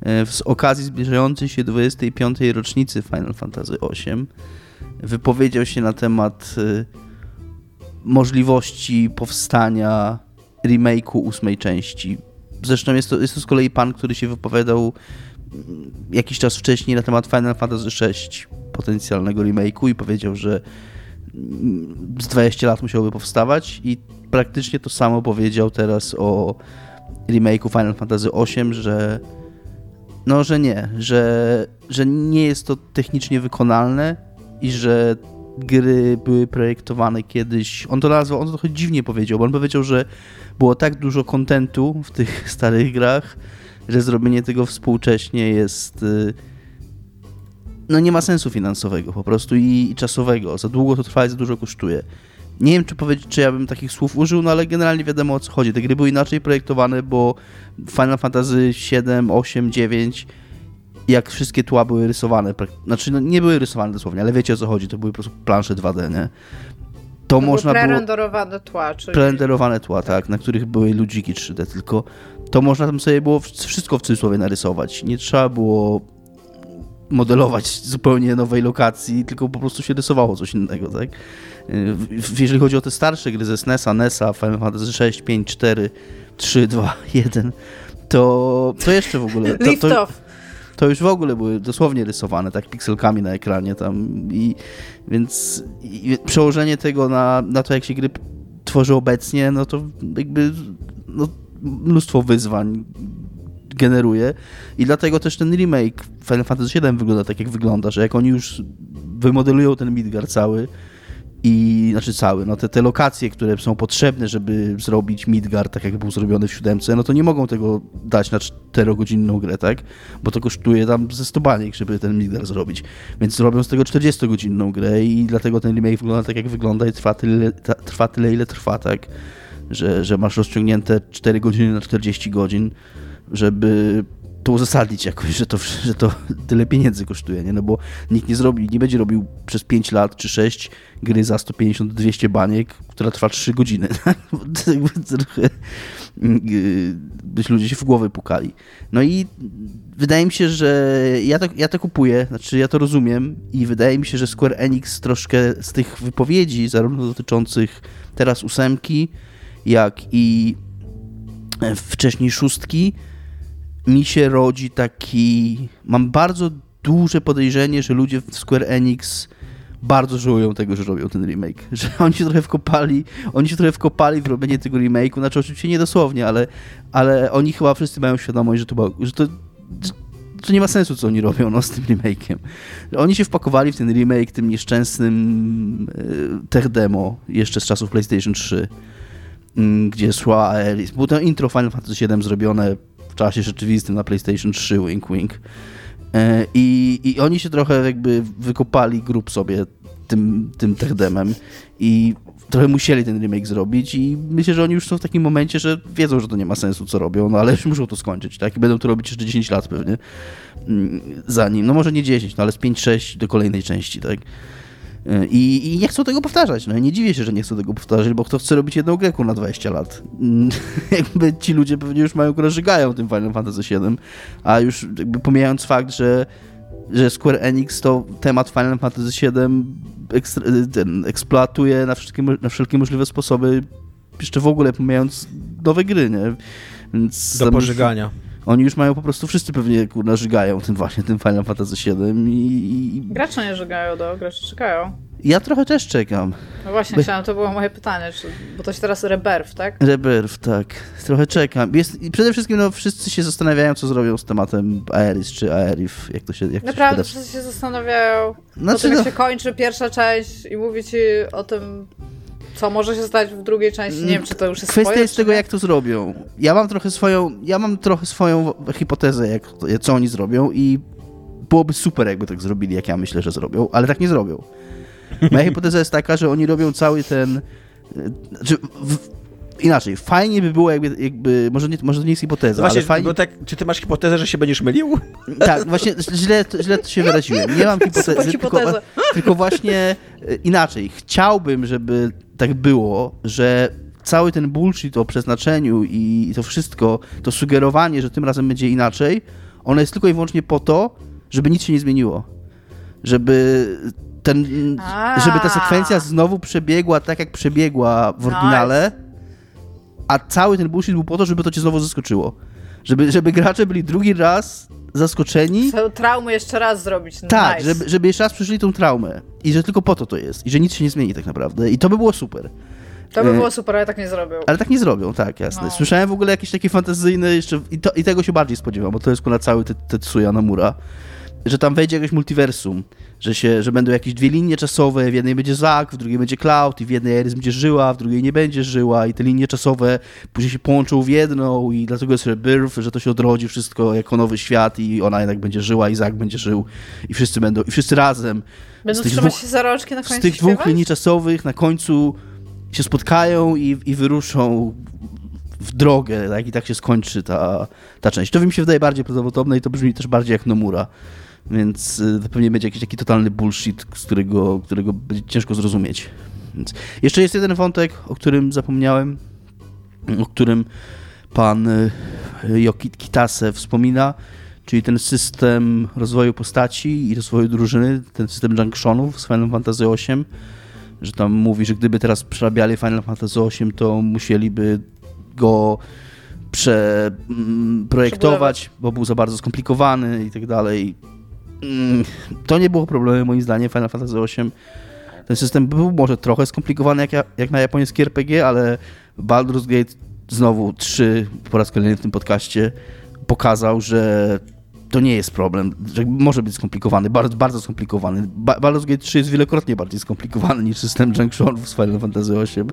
e, z okazji zbliżającej się 25. rocznicy Final Fantasy VIII, wypowiedział się na temat e, możliwości powstania remake'u ósmej części. Zresztą jest to, jest to z kolei pan, który się wypowiadał mm, jakiś czas wcześniej na temat Final Fantasy VI potencjalnego remake'u i powiedział, że z 20 lat musiałoby powstawać i praktycznie to samo powiedział teraz o remake'u Final Fantasy VIII, że no, że nie, że, że nie jest to technicznie wykonalne i że gry były projektowane kiedyś. On to nazwał, on to trochę dziwnie powiedział, bo on powiedział, że było tak dużo kontentu w tych starych grach, że zrobienie tego współcześnie jest y, no nie ma sensu finansowego po prostu i, i czasowego. Za długo to trwa i za dużo kosztuje. Nie wiem, czy powiedzieć, czy ja bym takich słów użył, no ale generalnie wiadomo o co chodzi. Te gry były inaczej projektowane, bo Final Fantasy 7, 8, 9 jak wszystkie tła były rysowane, znaczy no, nie były rysowane dosłownie, ale wiecie o co chodzi, to były po prostu plansze 2D, nie? To, to można było... Prerenderowane tła, czyli... Prerenderowane tła, tak, na których były ludziki 3D, tylko to można tam sobie było wszystko w cudzysłowie narysować. Nie trzeba było modelować zupełnie nowej lokacji, tylko po prostu się rysowało coś innego, tak? Jeżeli chodzi o te starsze gry ze SNES-a, NES-a, Final Fantasy 6, 5, 4, 3, 2, 1, to, to jeszcze w ogóle... To, to, to już w ogóle były dosłownie rysowane, tak, pikselkami na ekranie tam i więc i przełożenie tego na, na to, jak się gry tworzy obecnie, no to jakby no, mnóstwo wyzwań generuje i dlatego też ten remake Final Fantasy VII wygląda tak, jak wygląda, że jak oni już wymodelują ten Midgar cały i, znaczy cały, no te, te lokacje, które są potrzebne, żeby zrobić Midgar tak, jak był zrobiony w siódemce, no to nie mogą tego dać na 4-godzinną grę, tak? Bo to kosztuje tam ze 100 baniek, żeby ten Midgar zrobić. Więc zrobią z tego 40-godzinną grę i dlatego ten remake wygląda tak, jak wygląda i trwa tyle, trwa tyle ile trwa, tak? Że, że masz rozciągnięte 4 godziny na 40 godzin żeby to uzasadnić jakoś, że to, że to tyle pieniędzy kosztuje, nie? No bo nikt nie zrobi, nie będzie robił przez 5 lat czy 6 gry za 150-200 baniek, która trwa 3 godziny. Trochę byś ludzie się w głowę pukali. No i wydaje mi się, że ja to, ja to kupuję, znaczy ja to rozumiem i wydaje mi się, że Square Enix troszkę z tych wypowiedzi, zarówno dotyczących teraz ósemki, jak i wcześniej szóstki, mi się rodzi taki. Mam bardzo duże podejrzenie, że ludzie w Square Enix bardzo żałują tego, że robią ten remake. Że oni się trochę wkopali, oni się trochę wkopali w robienie tego remake'u, znaczy oczywiście nie dosłownie, ale, ale oni chyba wszyscy mają świadomość, że to, że to, że nie ma sensu, co oni robią no, z tym remake'iem. Oni się wpakowali w ten remake tym nieszczęsnym e, tech demo jeszcze z czasów PlayStation 3, mm, gdzie szła Aeris. Było to intro Final Fantasy VII zrobione czasie rzeczywistym na PlayStation 3, wink wink. E, I, I oni się trochę jakby wykopali grup sobie tym, tym techdemem i trochę musieli ten remake zrobić i myślę, że oni już są w takim momencie, że wiedzą, że to nie ma sensu, co robią, no ale już muszą to skończyć, tak? I będą to robić jeszcze 10 lat pewnie mm, zanim, no może nie 10, no ale z 5-6 do kolejnej części, tak? I, I, nie chcą tego powtarzać. No i nie dziwię się, że nie chcą tego powtarzać, bo kto chce robić jedną grę na 20 lat? jakby ci ludzie pewnie już mają grę żygają tym Final Fantasy VII, a już jakby pomijając fakt, że, że Square Enix to temat Final Fantasy VII ekstra, ten, eksploatuje na wszelkie, na wszelkie możliwe sposoby, jeszcze w ogóle pomijając nowe gry, nie? Więc Do pożygania. Oni już mają po prostu, wszyscy pewnie kurna żygają tym właśnie, tym Final Fantasy VII i... Gracze nie żygają, do gracze czekają. Ja trochę też czekam. No właśnie, chciałam, to było moje pytanie, czy, bo to się teraz Rebirth, tak? Rebirth, tak. Trochę czekam. Jest, I przede wszystkim no, wszyscy się zastanawiają, co zrobią z tematem Aeris czy Aerif, jak to się jak Naprawdę to się wszyscy się zastanawiają. Znaczy, po tym, jak no... się kończy pierwsza część i mówi ci o tym co może się stać w drugiej części? Nie wiem, czy to już jest Kwestia jest tego, jak to zrobią. Ja mam trochę swoją, ja mam trochę swoją hipotezę, jak, co oni zrobią i byłoby super, jakby tak zrobili, jak ja myślę, że zrobią, ale tak nie zrobią. Moja hipoteza jest taka, że oni robią cały ten... Znaczy, w, inaczej, fajnie by było jakby, jakby może, nie, może to nie jest hipoteza, właśnie, ale fajnie... tak, czy ty masz hipotezę, że się będziesz mylił? Tak, właśnie źle, źle to się wyraziłem. Nie mam hipotezy, tylko, tylko właśnie e, inaczej. Chciałbym, żeby tak było, że cały ten bullshit o przeznaczeniu i to wszystko, to sugerowanie, że tym razem będzie inaczej, ono jest tylko i wyłącznie po to, żeby nic się nie zmieniło. Żeby ten, żeby ta sekwencja znowu przebiegła tak, jak przebiegła w oryginale, a cały ten bullshit był po to, żeby to cię znowu zaskoczyło. Żeby, żeby gracze byli drugi raz zaskoczeni. Chcę traumę jeszcze raz zrobić. Tak, nice. żeby, żeby jeszcze raz przeżyli tą traumę. I że tylko po to to jest. I że nic się nie zmieni tak naprawdę. I to by było super. To by e, było super, ale tak nie zrobią. Ale tak nie zrobią, tak, jasne. No. Słyszałem w ogóle jakieś takie fantazyjne jeszcze, i, to, i tego się bardziej spodziewam, bo to jest na cały Tetsuya Nomura, że tam wejdzie jakieś multiversum, że, się, że będą jakieś dwie linie czasowe, w jednej będzie Zack, w drugiej będzie Cloud i w jednej Ares będzie żyła, w drugiej nie będzie żyła i te linie czasowe później się połączą w jedną i dlatego jest Rebirth, że to się odrodzi wszystko jako nowy świat i ona jednak będzie żyła i Zack będzie żył i wszyscy będą, i wszyscy razem Będą trzymać dwóch, się za rączki na końcu Z tych śpiewać? dwóch linii czasowych na końcu się spotkają i, i wyruszą w drogę, tak? i tak się skończy ta, ta część. To mi się wydaje bardziej prawdopodobne i to brzmi też bardziej jak Nomura. Więc y, to pewnie będzie jakiś taki totalny bullshit, z którego, którego będzie ciężko zrozumieć. Więc jeszcze jest jeden wątek, o którym zapomniałem, o którym pan y, Jokit Kitase wspomina, czyli ten system rozwoju postaci i rozwoju drużyny, ten system junctionów z Final Fantasy VIII, że tam mówi, że gdyby teraz przerabiali Final Fantasy VIII, to musieliby go przeprojektować, bo był za bardzo skomplikowany i tak dalej. Mm, to nie było problemu moim zdaniem Final Fantasy VIII. Ten system był może trochę skomplikowany jak, jak na japońskie RPG, ale Baldur's Gate znowu 3 po raz kolejny w tym podcaście pokazał, że to nie jest problem, że może być skomplikowany, bardzo, bardzo skomplikowany. Baldur's Gate 3 jest wielokrotnie bardziej skomplikowany niż system Junctionów z Final Fantasy VIII,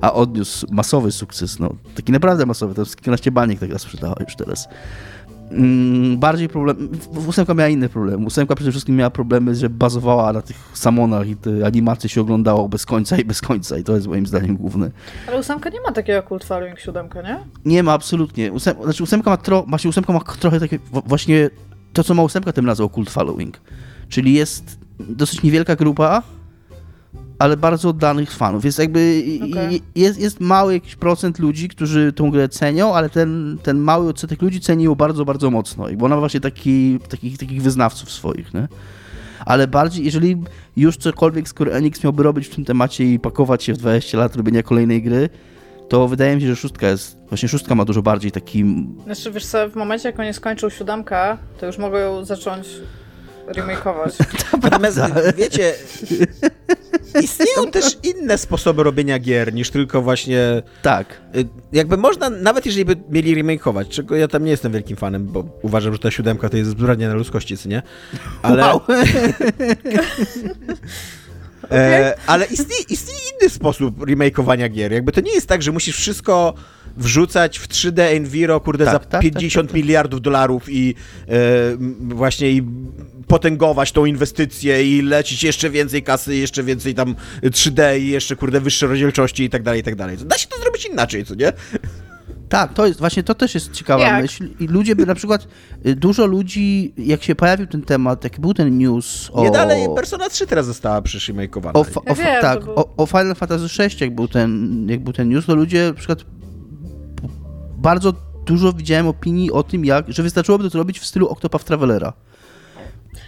a odniósł masowy sukces, no, taki naprawdę masowy, to jest kilkanaście baniek tak sprzedała już teraz. Mm, bardziej problem. Ósemka miała inny problem. Ósemka przede wszystkim miała problemy, że bazowała na tych samonach i te animacje się oglądało bez końca i bez końca i to jest moim zdaniem główne. Ale ósemka nie ma takiego kult following siódemka, nie? Nie ma absolutnie. Ósem, znaczy ósemka ma, tro, właśnie ósemka ma trochę takie właśnie to, co ma ósemka, tym nazwał kult following. Czyli jest dosyć niewielka grupa, ale bardzo oddanych fanów. Jest jakby okay. jest, jest mały jakiś procent ludzi, którzy tą grę cenią, ale ten, ten mały odsetek ludzi ceni ją bardzo, bardzo mocno. I bo ona ma właśnie taki, takich, takich wyznawców swoich, nie? Ale bardziej, jeżeli już cokolwiek Square Enix miałby robić w tym temacie i pakować się w 20 lat robienia kolejnej gry, to wydaje mi się, że szóstka jest, właśnie szóstka ma dużo bardziej taki... Znaczy, wiesz co, w momencie, jak oni skończył siódemkę, to już mogą ją zacząć remakeować. Natomiast wiecie, istnieją też inne sposoby robienia gier niż tylko właśnie. Tak. Y, jakby można, nawet jeżeli by mieli remakeować, czego ja tam nie jestem wielkim fanem, bo uważam, że ta siódemka to jest zbrodnia na ludzkości, co nie? Ale. Wow. E, ale istnieje, istnieje inny sposób remakeowania gier. Jakby to nie jest tak, że musisz wszystko wrzucać w 3D Enviro, kurde, tak, za tak, 50 tak, tak, miliardów dolarów i e, właśnie i potęgować tą inwestycję i lecić jeszcze więcej kasy, jeszcze więcej tam 3D i jeszcze, kurde, wyższe rozdzielczości i tak dalej, i tak dalej. Da się to zrobić inaczej, co nie? Tak, to jest właśnie to też jest ciekawa jak? myśl. I ludzie by na przykład, y, dużo ludzi, jak się pojawił ten temat, jak był ten news o. Nie dalej, Persona 3 teraz została przyszymakowana. O, o, ja tak, był... o, o Final Fantasy 6, jak był ten, jak był ten news, to ludzie na przykład bardzo dużo widziałem opinii o tym, jak, że wystarczyłoby to zrobić w stylu Octopath Travelera.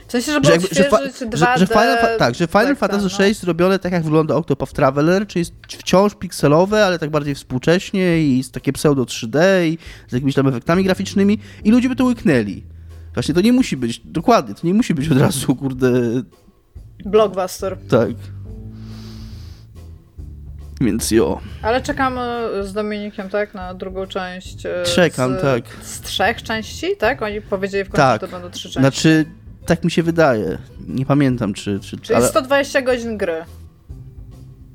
W sensie, żeby że, jakby, że, że, że Final, Tak, że Final tak, Fantasy VI no. zrobione tak jak wygląda Octopath Traveler, czyli jest wciąż pikselowe, ale tak bardziej współcześnie i z takie pseudo 3D i z jakimiś tam efektami graficznymi i ludzie by to łyknęli. Właśnie to nie musi być, dokładnie, to nie musi być od razu, kurde... Blockbuster. Tak. Więc jo. Ale czekamy z Dominikiem, tak, na drugą część. E, Czekam, z, tak. Z trzech części, tak? Oni powiedzieli w końcu, tak. że to będą trzy części. Znaczy, tak mi się wydaje. Nie pamiętam, czy... czy Czyli ale... 120 godzin gry.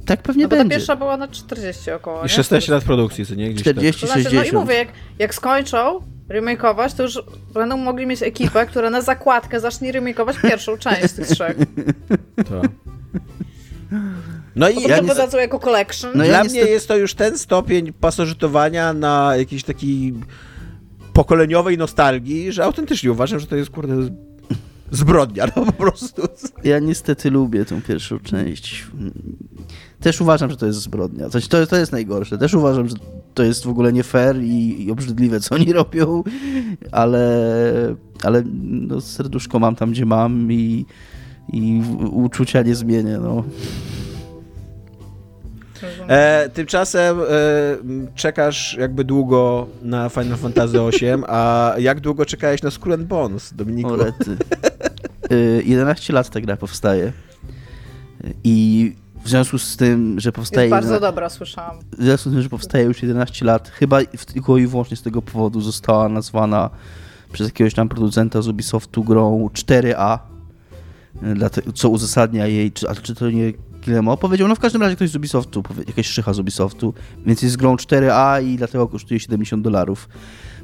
Tak pewnie no będzie. ta pierwsza była na 40 około. I 16 lat produkcji, co nie? Gdzieś 40, tak. 60. Znaczy, no i mówię, jak, jak skończą remakeować, to już będą mogli mieć ekipę, która na zakładkę zacznie remakeować pierwszą część z tych trzech. To. No i ja nie... jako collection. No Dla mnie jest to już ten stopień pasożytowania na jakiejś takiej pokoleniowej nostalgii, że autentycznie uważam, że to jest kurde zbrodnia, no po prostu. Ja niestety lubię tą pierwszą część. Też uważam, że to jest zbrodnia. Coś, to, to jest najgorsze. Też uważam, że to jest w ogóle nie fair i, i obrzydliwe, co oni robią, ale, ale no, serduszko mam tam, gdzie mam i, i uczucia nie zmienię. No. E, tymczasem e, czekasz jakby długo na Final Fantasy VIII, a jak długo czekałeś na Skull and Bones, Dominiku? Orety. E, 11 lat ta gra powstaje. I w związku z tym, że powstaje... Jest bardzo dobra, słyszałam. W związku z tym, że powstaje już 11 lat, chyba tylko i wyłącznie z tego powodu została nazwana przez jakiegoś tam producenta z Ubisoftu grą 4A, co uzasadnia jej, czy, ale czy to nie Guillermo powiedział, no w każdym razie ktoś z Ubisoftu, jakaś szycha z Ubisoftu, więc jest grą 4A i dlatego kosztuje 70 dolarów.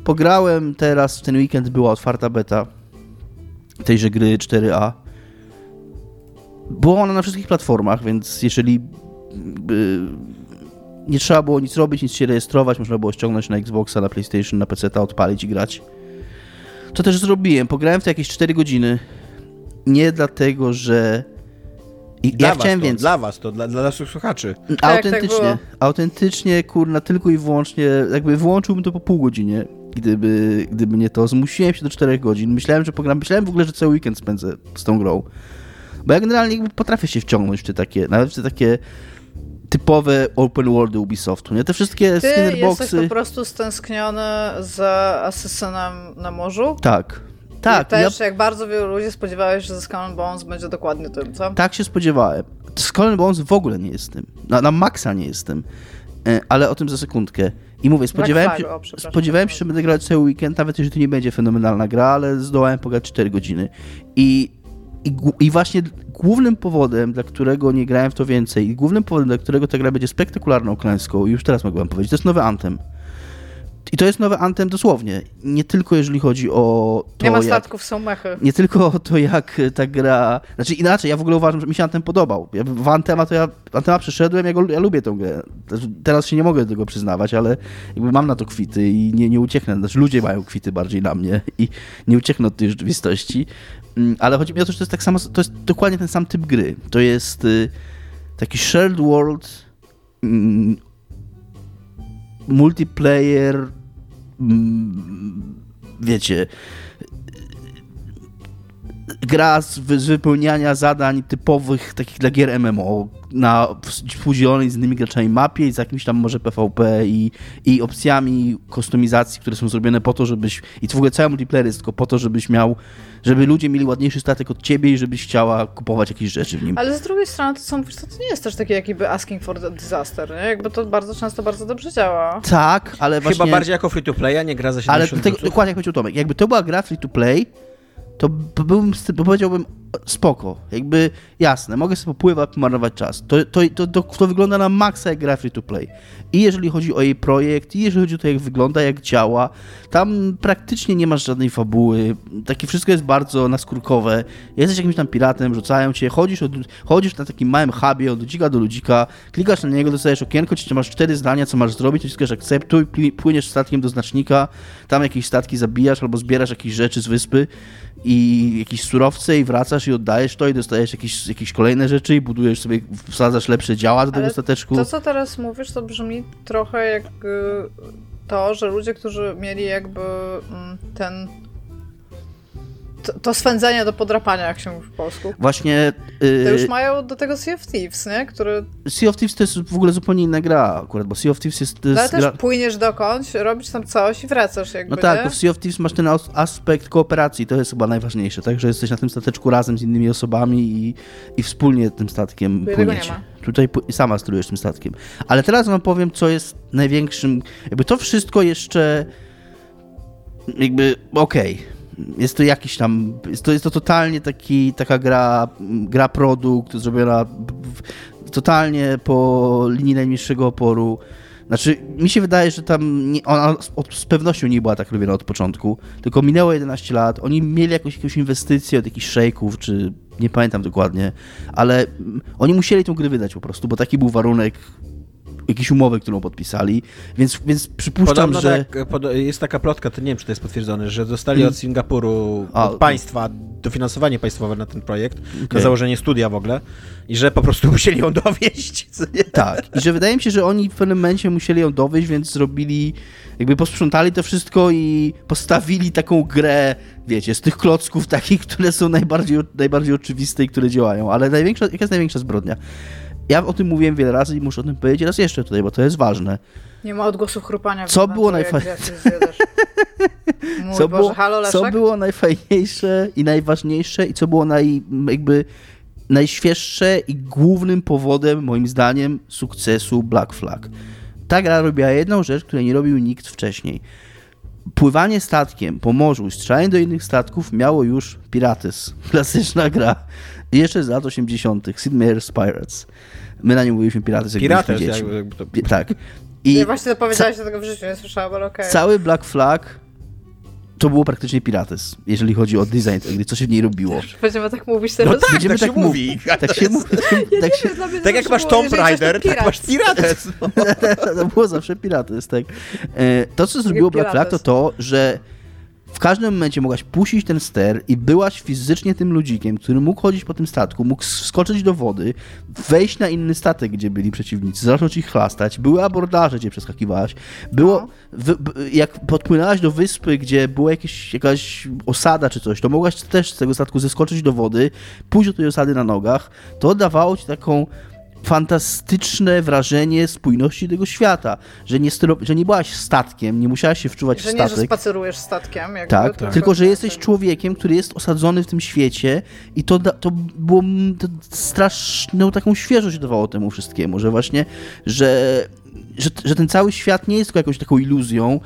Pograłem teraz, w ten weekend była otwarta beta tejże gry 4A. Była ona na wszystkich platformach, więc jeżeli nie trzeba było nic robić, nic się rejestrować, można było ściągnąć na Xboxa, na PlayStation, na PC, odpalić i grać. To też zrobiłem. Pograłem w to jakieś 4 godziny. Nie dlatego, że i dla ja chciałem to, więcej. Dla was to, dla, dla naszych słuchaczy. Autentycznie, tak, tak autentycznie, kurna, tylko i wyłącznie, jakby wyłączyłbym to po pół godzinie, gdyby, gdyby nie to. Zmusiłem się do czterech godzin. Myślałem, że pogram, myślałem w ogóle, że cały weekend spędzę z tą grą. Bo ja generalnie potrafię się wciągnąć w te takie, nawet w te takie typowe open worldy Ubisoftu, nie? Te wszystkie Ty skinnerboxy... jesteś po prostu stęskniony za Asesynem na morzu? Tak, tak. I też ja... jak bardzo wielu ludzi spodziewałeś, że ze Skull Bones będzie dokładnie tym, co? Tak się spodziewałem. Skull Bones w ogóle nie jestem. Na, na maksa nie jestem. E, ale o tym za sekundkę. I mówię, spodziewałem się, o, spodziewałem się, że będę grać cały weekend, nawet jeżeli to nie będzie fenomenalna gra, ale zdołałem pograć 4 godziny. I, i, I właśnie głównym powodem, dla którego nie grałem w to więcej, i głównym powodem, dla którego ta gra będzie spektakularną klęską, już teraz mogę wam powiedzieć, to jest nowy Anthem. I to jest nowy Anthem dosłownie. Nie tylko jeżeli chodzi o to, Nie ma jak, statków, są mechy. nie tylko o to, jak ta gra... Znaczy inaczej, ja w ogóle uważam, że mi się Anthem podobał. Ja w Anthema to ja Anthema przeszedłem, ja, go, ja lubię tę grę. Teraz się nie mogę do tego przyznawać, ale jakby mam na to kwity i nie, nie ucieknę. Znaczy ludzie mają kwity bardziej na mnie i nie ucieknę od tej rzeczywistości. Mm, Ale chodzi mi o to, że to jest tak samo, to jest dokładnie ten sam typ gry. To jest y, taki shared world, mm, multiplayer, mm, wiecie, gra z, wy- z wypełniania zadań typowych, takich dla gier MMO, na współdzielonej z innymi graczami mapie i z jakimś tam może PvP i, i opcjami kustomizacji, które są zrobione po to, żebyś, i to w ogóle cały multiplayer jest tylko po to, żebyś miał, żeby ludzie mieli ładniejszy statek od ciebie i żebyś chciała kupować jakieś rzeczy w nim. Ale z drugiej strony to, mówisz, to, to nie jest też takie jakby asking for the disaster, nie? Jakby to bardzo często bardzo dobrze działa. Tak, ale właśnie... Chyba bardziej jako free to play, a nie gra za 70 Ale tego, dokładnie jak powiedział Tomek, jakby to była gra free to play, to byłbym, powiedziałbym spoko, jakby jasne, mogę sobie popływać, pomarnować czas. To, to, to, to, to wygląda na maksa jak gra free to play. I jeżeli chodzi o jej projekt, i jeżeli chodzi o to jak wygląda, jak działa, tam praktycznie nie masz żadnej fabuły, takie wszystko jest bardzo naskórkowe. Jesteś jakimś tam piratem, rzucają cię, chodzisz, od, chodzisz na takim małym hubie od ludzika do ludzika, klikasz na niego, dostajesz okienko, ci masz cztery zdania, co masz zrobić, naciskasz akceptuj, płyniesz statkiem do znacznika, tam jakieś statki zabijasz albo zbierasz jakieś rzeczy z wyspy i jakieś surowce i wracasz i oddajesz to i dostajesz jakieś, jakieś kolejne rzeczy i budujesz sobie, wsadzasz lepsze działa do tego Ale stateczku. To, co teraz mówisz, to brzmi trochę jak y, to, że ludzie, którzy mieli jakby mm, ten. To, to swędzenie do podrapania, jak się mówi w polsku. Właśnie To yy, już mają do tego Sea of Thieves, nie? Który. Sea of Thieves to jest w ogóle zupełnie inna gra akurat, bo Sea of Thieves jest... To No, ale też gra... płyniesz dokądś, robisz tam coś i wracasz, jakby. No tak, nie? bo w Sea of Thieves masz ten as- aspekt kooperacji, to jest chyba najważniejsze, tak? Że jesteś na tym stateczku razem z innymi osobami i, i wspólnie tym statkiem Tutaj tego nie ma. Tutaj sama sterujesz tym statkiem. Ale teraz wam powiem, co jest największym... Jakby to wszystko jeszcze... Jakby, okej. Jest to jakiś tam... Jest to, jest to totalnie taki, taka gra, gra produkt zrobiona w- totalnie po linii najniższego oporu. Znaczy, mi się wydaje, że tam nie, ona z, pewnością nie była tak lubiona od początku, tylko minęło 11 lat, oni mieli jakąś, jakąś inwestycję od jakichś szejków, czy nie pamiętam dokładnie, ale oni musieli tą grę wydać po prostu, bo taki był warunek jakiejś umowy, którą podpisali, więc, więc przypuszczam, Podobno że... tak, pod, jest taka plotka, to nie wiem, czy to jest potwierdzone, że dostali Hmm. od Singapuru, A, od państwa, dofinansowanie państwowe na ten projekt, na Okej. założenie studia w ogóle i że po prostu musieli ją dowieść. Tak, i że wydaje mi się, że oni w pewnym momencie musieli ją dowieść, więc zrobili, jakby posprzątali to wszystko i postawili taką grę, wiecie, z tych klocków takich, które są najbardziej, najbardziej oczywiste i które działają. Ale największa, jaka jest największa zbrodnia? Ja o tym mówiłem wiele razy i muszę o tym powiedzieć raz jeszcze tutaj, bo to jest ważne. Nie ma odgłosu chrupania. Co było jak najfa- gwiazdy zjadasz. Mój co, Boże, było, halo co było najfajniejsze i najważniejsze i co było naj, jakby najświeższe i głównym powodem, moim zdaniem, sukcesu Black Flag. Ta gra robiła jedną rzecz, której nie robił nikt wcześniej. Pływanie statkiem po morzu i strzelanie do innych statków miało już Pirates. Klasyczna gra. Jeszcze z lat 80. Sid Meier's Pirates. My na nie mówiliśmy Pirates, jak Pirates, byliśmy dziećmi. jakby, to... Pi- Tak. I I właśnie to powiedziałeś, że tego w życiu nie słyszałam, ale okej. Cały Black Flag to było praktycznie Pirates, jeżeli chodzi o design gry, co się w niej robiło. Będziemy tak mówić No teraz. tak, Będziemy tak się tak mów- mówi. Tak się mówi. Tak, się, mnie to Tak jak zawsze masz Tomb Raider, tak masz Pirates. Pirates. to było zawsze Pirates, tak. E, To, co zrobiło Black Flag, to to, że w każdym momencie mogłaś puścić ten ster i byłaś fizycznie tym ludzikiem, który mógł chodzić po tym statku, mógł skoczyć do wody, wejść na inny statek, gdzie byli przeciwnicy, zacząć ich chlastać. Były abordaże, gdzie przeskakiwałaś. Było, No. w, jak podpłynęłaś do wyspy, gdzie była jakieś, jakaś osada czy coś, to mogłaś też z tego statku zeskoczyć do wody, pójść do tej osady na nogach. To dawało ci taką fantastyczne wrażenie spójności tego świata, że nie, że nie byłaś statkiem, nie musiałaś się wczuwać w Że nie, że statek. spacerujesz statkiem. Jakby, Tak, tylko- tylko że jesteś człowiekiem, który jest osadzony w tym świecie i to, to było to straszną taką świeżość dawało temu wszystkiemu, że właśnie, że, że, że ten cały świat nie jest tylko jakąś taką iluzją,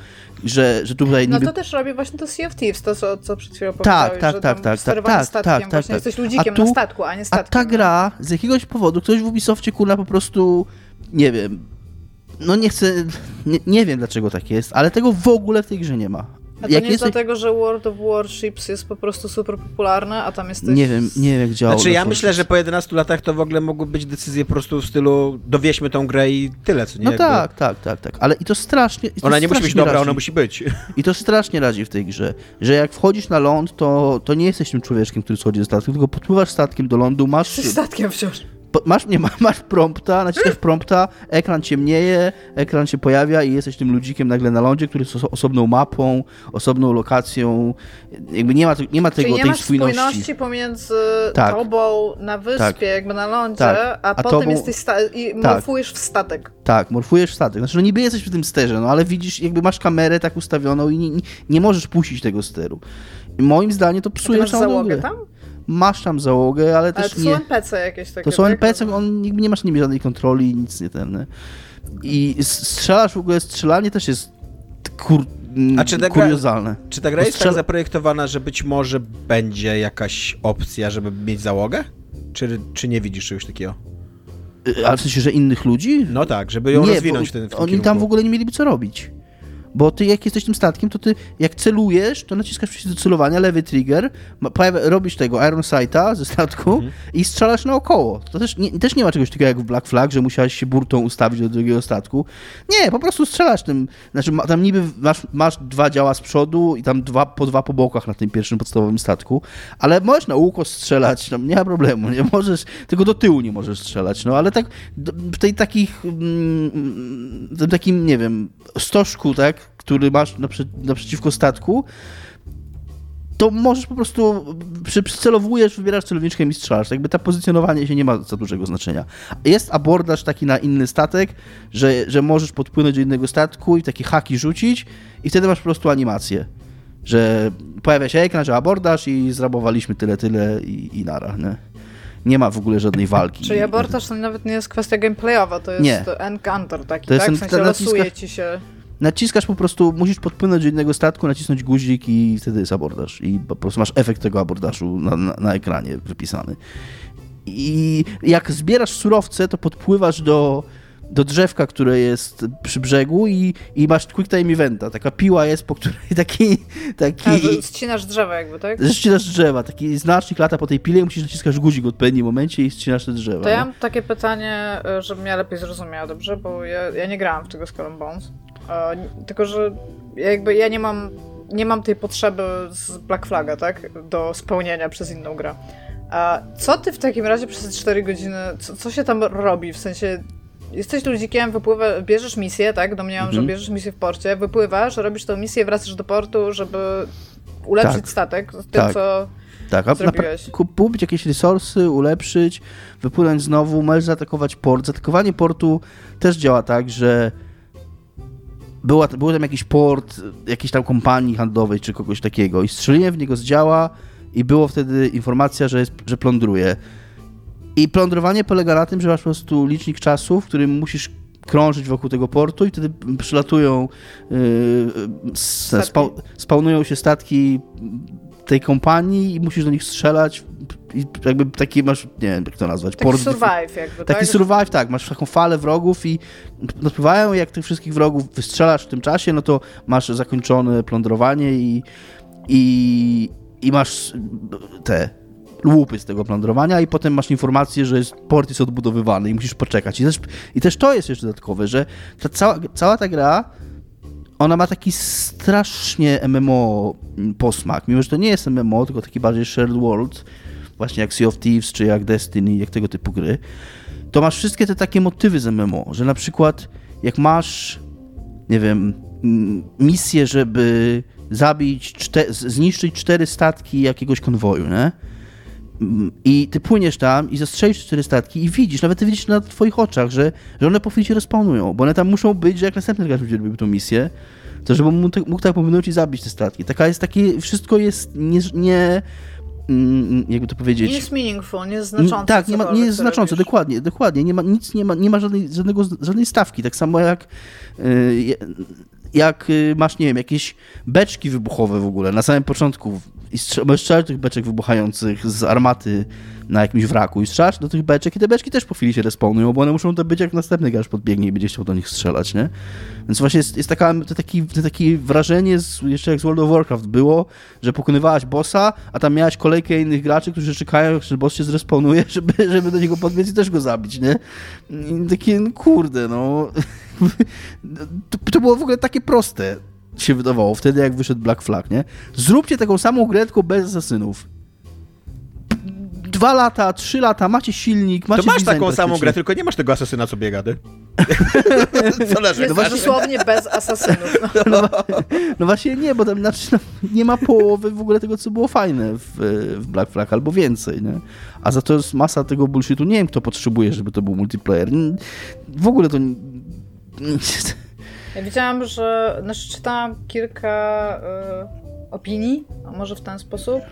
że, że tutaj No niby... to też robi właśnie to Sea of Thieves, to co, co przed chwilą Tak, powiedziałeś, tak, że tak, tam tak, sterowanie tak, statkiem, tak, tak, właśnie tak. jesteś ludzikiem A tu- na statku, a nie A statkiem. ta gra z jakiegoś powodu, ktoś w Ubisoftie kurna po prostu, nie wiem, no nie chcę, nie, nie wiem dlaczego tak jest, ale tego w ogóle w tej grze nie ma. A to jak nie jest dlatego, że World of Warships jest po prostu super popularne, a tam jesteś... Nie wiem, nie wiem jak działa. Znaczy ja myślę, że po 11 latach to w ogóle mogły być decyzje po prostu w stylu dowieśmy tą grę i tyle, co nie? No tak, tak, tak, tak, ale i to strasznie... I to ona nie musi być dobra, radzi. ona musi być. I to strasznie radzi w tej grze, że jak wchodzisz na ląd, to, to nie jesteś tym człowieczkiem, który schodzi ze statku, tylko podpływasz statkiem do lądu, masz... statkiem wciąż masz, nie, masz prompta, naciskasz prompta, ekran ciemnieje, ekran się pojawia i jesteś tym ludzikiem nagle na lądzie, który jest osobną mapą, osobną lokacją. Jakby nie ma, nie ma tego, Czyli nie tej masz spójności. spójności pomiędzy tak. tobą na wyspie, tak. jakby na lądzie, tak. a, a, potem tobą... jesteś i tak. morfujesz w statek. Tak, morfujesz w statek. Znaczy, no niby jesteś w tym sterze, no ale widzisz, jakby masz kamerę tak ustawioną i nie, nie, nie możesz puścić tego steru. I moim zdaniem to psuje całą załogę tam? Masz tam załogę, ale, ale też to nie... są NPC jakieś takie, To są tak? NPC, on nigdy nie masz nimi żadnej kontroli, nic nie ten. I strzelasz w ogóle, strzelanie też jest kur... A czy ta kuriozalne. Gra, czy ta gra jest tak zaprojektowana, że być może będzie jakaś opcja, żeby mieć załogę? Czy, czy nie widzisz czegoś takiego? Y, ale w sensie, że innych ludzi? No tak, żeby ją nie, rozwinąć w tym, w tym Oni kierunku. tam w ogóle nie mieliby co robić. Bo ty jak jesteś tym statkiem, to ty jak celujesz, to naciskasz przycisk do celowania, lewy trigger, pojawia, robisz tego Iron Sighta ze statku mhm. i strzelasz naokoło. To też nie, też nie ma czegoś takiego jak w Black Flag, że musiałeś się burtą ustawić do drugiego statku. Nie, po prostu strzelasz tym. Znaczy tam niby masz, masz dwa działa z przodu i tam dwa, po dwa po bokach na tym pierwszym podstawowym statku, ale możesz na łuko strzelać, tam nie ma problemu, nie możesz, tylko do tyłu nie możesz strzelać, no ale tak w tej takich, mm, tym takim, nie wiem, stożku, tak, który masz naprzy, naprzeciwko statku, to możesz po prostu, przy, przycelowujesz, wybierasz celowniczkę i strzelasz. Jakby ta pozycjonowanie się nie ma za dużego znaczenia. Jest abordaż taki na inny statek, że, że możesz podpłynąć do innego statku i takie haki rzucić i wtedy masz po prostu animację. Że pojawia się ekran, że abordaż i zrabowaliśmy tyle, tyle i, i nara, nie? Nie ma w ogóle żadnej walki. Czyli abordaż to nawet nie jest kwestia gameplayowa, to jest nie. encounter taki, to tak? Jest, w sensie losuje ci się naciskasz po prostu, musisz podpłynąć do innego statku, nacisnąć guzik i wtedy jest abordaż. I po prostu masz efekt tego abordażu na, na, na ekranie wypisany. I jak zbierasz surowce, to podpływasz do, do drzewka, które jest przy brzegu i, i masz quick time eventa. Taka piła jest, po której taki... taki A, ścinasz drzewa jakby, tak? Ścinasz drzewa. Taki znacznik lata po tej pile i musisz naciskać guzik w odpowiednim momencie i ścinasz te drzewa. To ja mam takie pytanie, e, żebym ja lepiej zrozumiała, dobrze? Bo ja, ja nie grałam w tego Skull Bones. Tylko, że jakby ja nie mam, nie mam tej potrzeby z Black Flaga, tak? Do spełnienia przez inną grę. A co ty w takim razie przez 4 godziny, co, co się tam robi? W sensie, jesteś ludzikiem, wypływa, bierzesz misję, tak? Domniemam, mhm. że bierzesz misję w porcie, wypływasz, robisz tę misję, wracasz do portu, żeby ulepszyć tak. statek z tym, tak. co tak, a zrobiłeś. kupić jakieś resursy, ulepszyć, wypłynąć znowu, możesz zaatakować port. Zaatakowanie portu też działa tak, że była, był tam jakiś port jakiejś tam kompanii handlowej czy kogoś takiego i strzeliłem w niego z działa i było wtedy informacja, że, jest, że plądruje. I plądrowanie polega na tym, że masz po prostu licznik czasu, w którym musisz krążyć wokół tego portu i wtedy przylatują, yy, spa, spawnują się statki tej kompanii i musisz do nich strzelać i jakby taki masz, nie wiem jak to nazwać. Taki port, survive jakby, Taki tak? survive, tak. Masz taką falę wrogów i napływają jak tych wszystkich wrogów wystrzelasz w tym czasie, no to masz zakończone plądrowanie i, i, i masz te łupy z tego plądrowania i potem masz informację, że jest, port jest odbudowywany i musisz poczekać. I też, i też to jest jeszcze dodatkowe, że ta cała, cała ta gra ona ma taki strasznie MMO posmak, mimo że to nie jest MMO, tylko taki bardziej shared world, właśnie jak Sea of Thieves, czy jak Destiny, jak tego typu gry, to masz wszystkie te takie motywy z MMO, że na przykład jak masz, nie wiem, misję, żeby zabić, czte, zniszczyć cztery statki jakiegoś konwoju, nie? I ty płyniesz tam i zastrzelisz cztery statki i widzisz, nawet ty widzisz na twoich oczach, że, że one po chwili się respawnują, bo one tam muszą być, że jak następny gracz będzie robił tą misję, to żeby mógł, mógł tak powinąć i zabić te statki. Taka jest takie, wszystko jest nie, nie mm, jakby to powiedzieć... Nie jest meaningful, nie jest znaczące. Tak, nie, ma, nie jest znaczące, dokładnie, dokładnie. Nie ma, nic nie ma, nie ma żadnej, żadnego, żadnej stawki. Tak samo jak yy, jak y, masz, nie wiem, jakieś beczki wybuchowe w ogóle na samym początku i strzel- do tych beczek wybuchających z armaty na jakimś wraku i strzelać do tych beczek i te beczki też po chwili się respawnują, bo one muszą to być jak następny gracz podbiegnie i będzie chciał do nich strzelać, nie? Więc właśnie jest, jest taka, to taki, takie wrażenie, z, jeszcze jak z World of Warcraft było, że pokonywałaś bossa, a tam miałaś kolejkę innych graczy, którzy czekają, że boss się zrespawnuje, żeby, żeby do niego podbiec i też go zabić, nie? I takie, no kurde, no... to, to było w ogóle takie proste się wydawało wtedy, jak wyszedł Black Flag, nie? Zróbcie taką samą grę, tylko bez asasynów. Dwa lata, trzy lata, macie silnik, macie To masz taką samą grę, tylko nie masz tego asesyna, co biega, ty. co leży? Jest dosłownie bez asasynów. No. No, no właśnie nie, bo tam znaczy, no, nie ma połowy w ogóle tego, co było fajne w, w Black Flag, albo więcej, nie? A za to jest masa tego bullshitu. Nie wiem, kto potrzebuje, żeby to był multiplayer. W ogóle to... Ja widziałam, że... Znaczy czytałam kilka y, opinii, a może w ten sposób.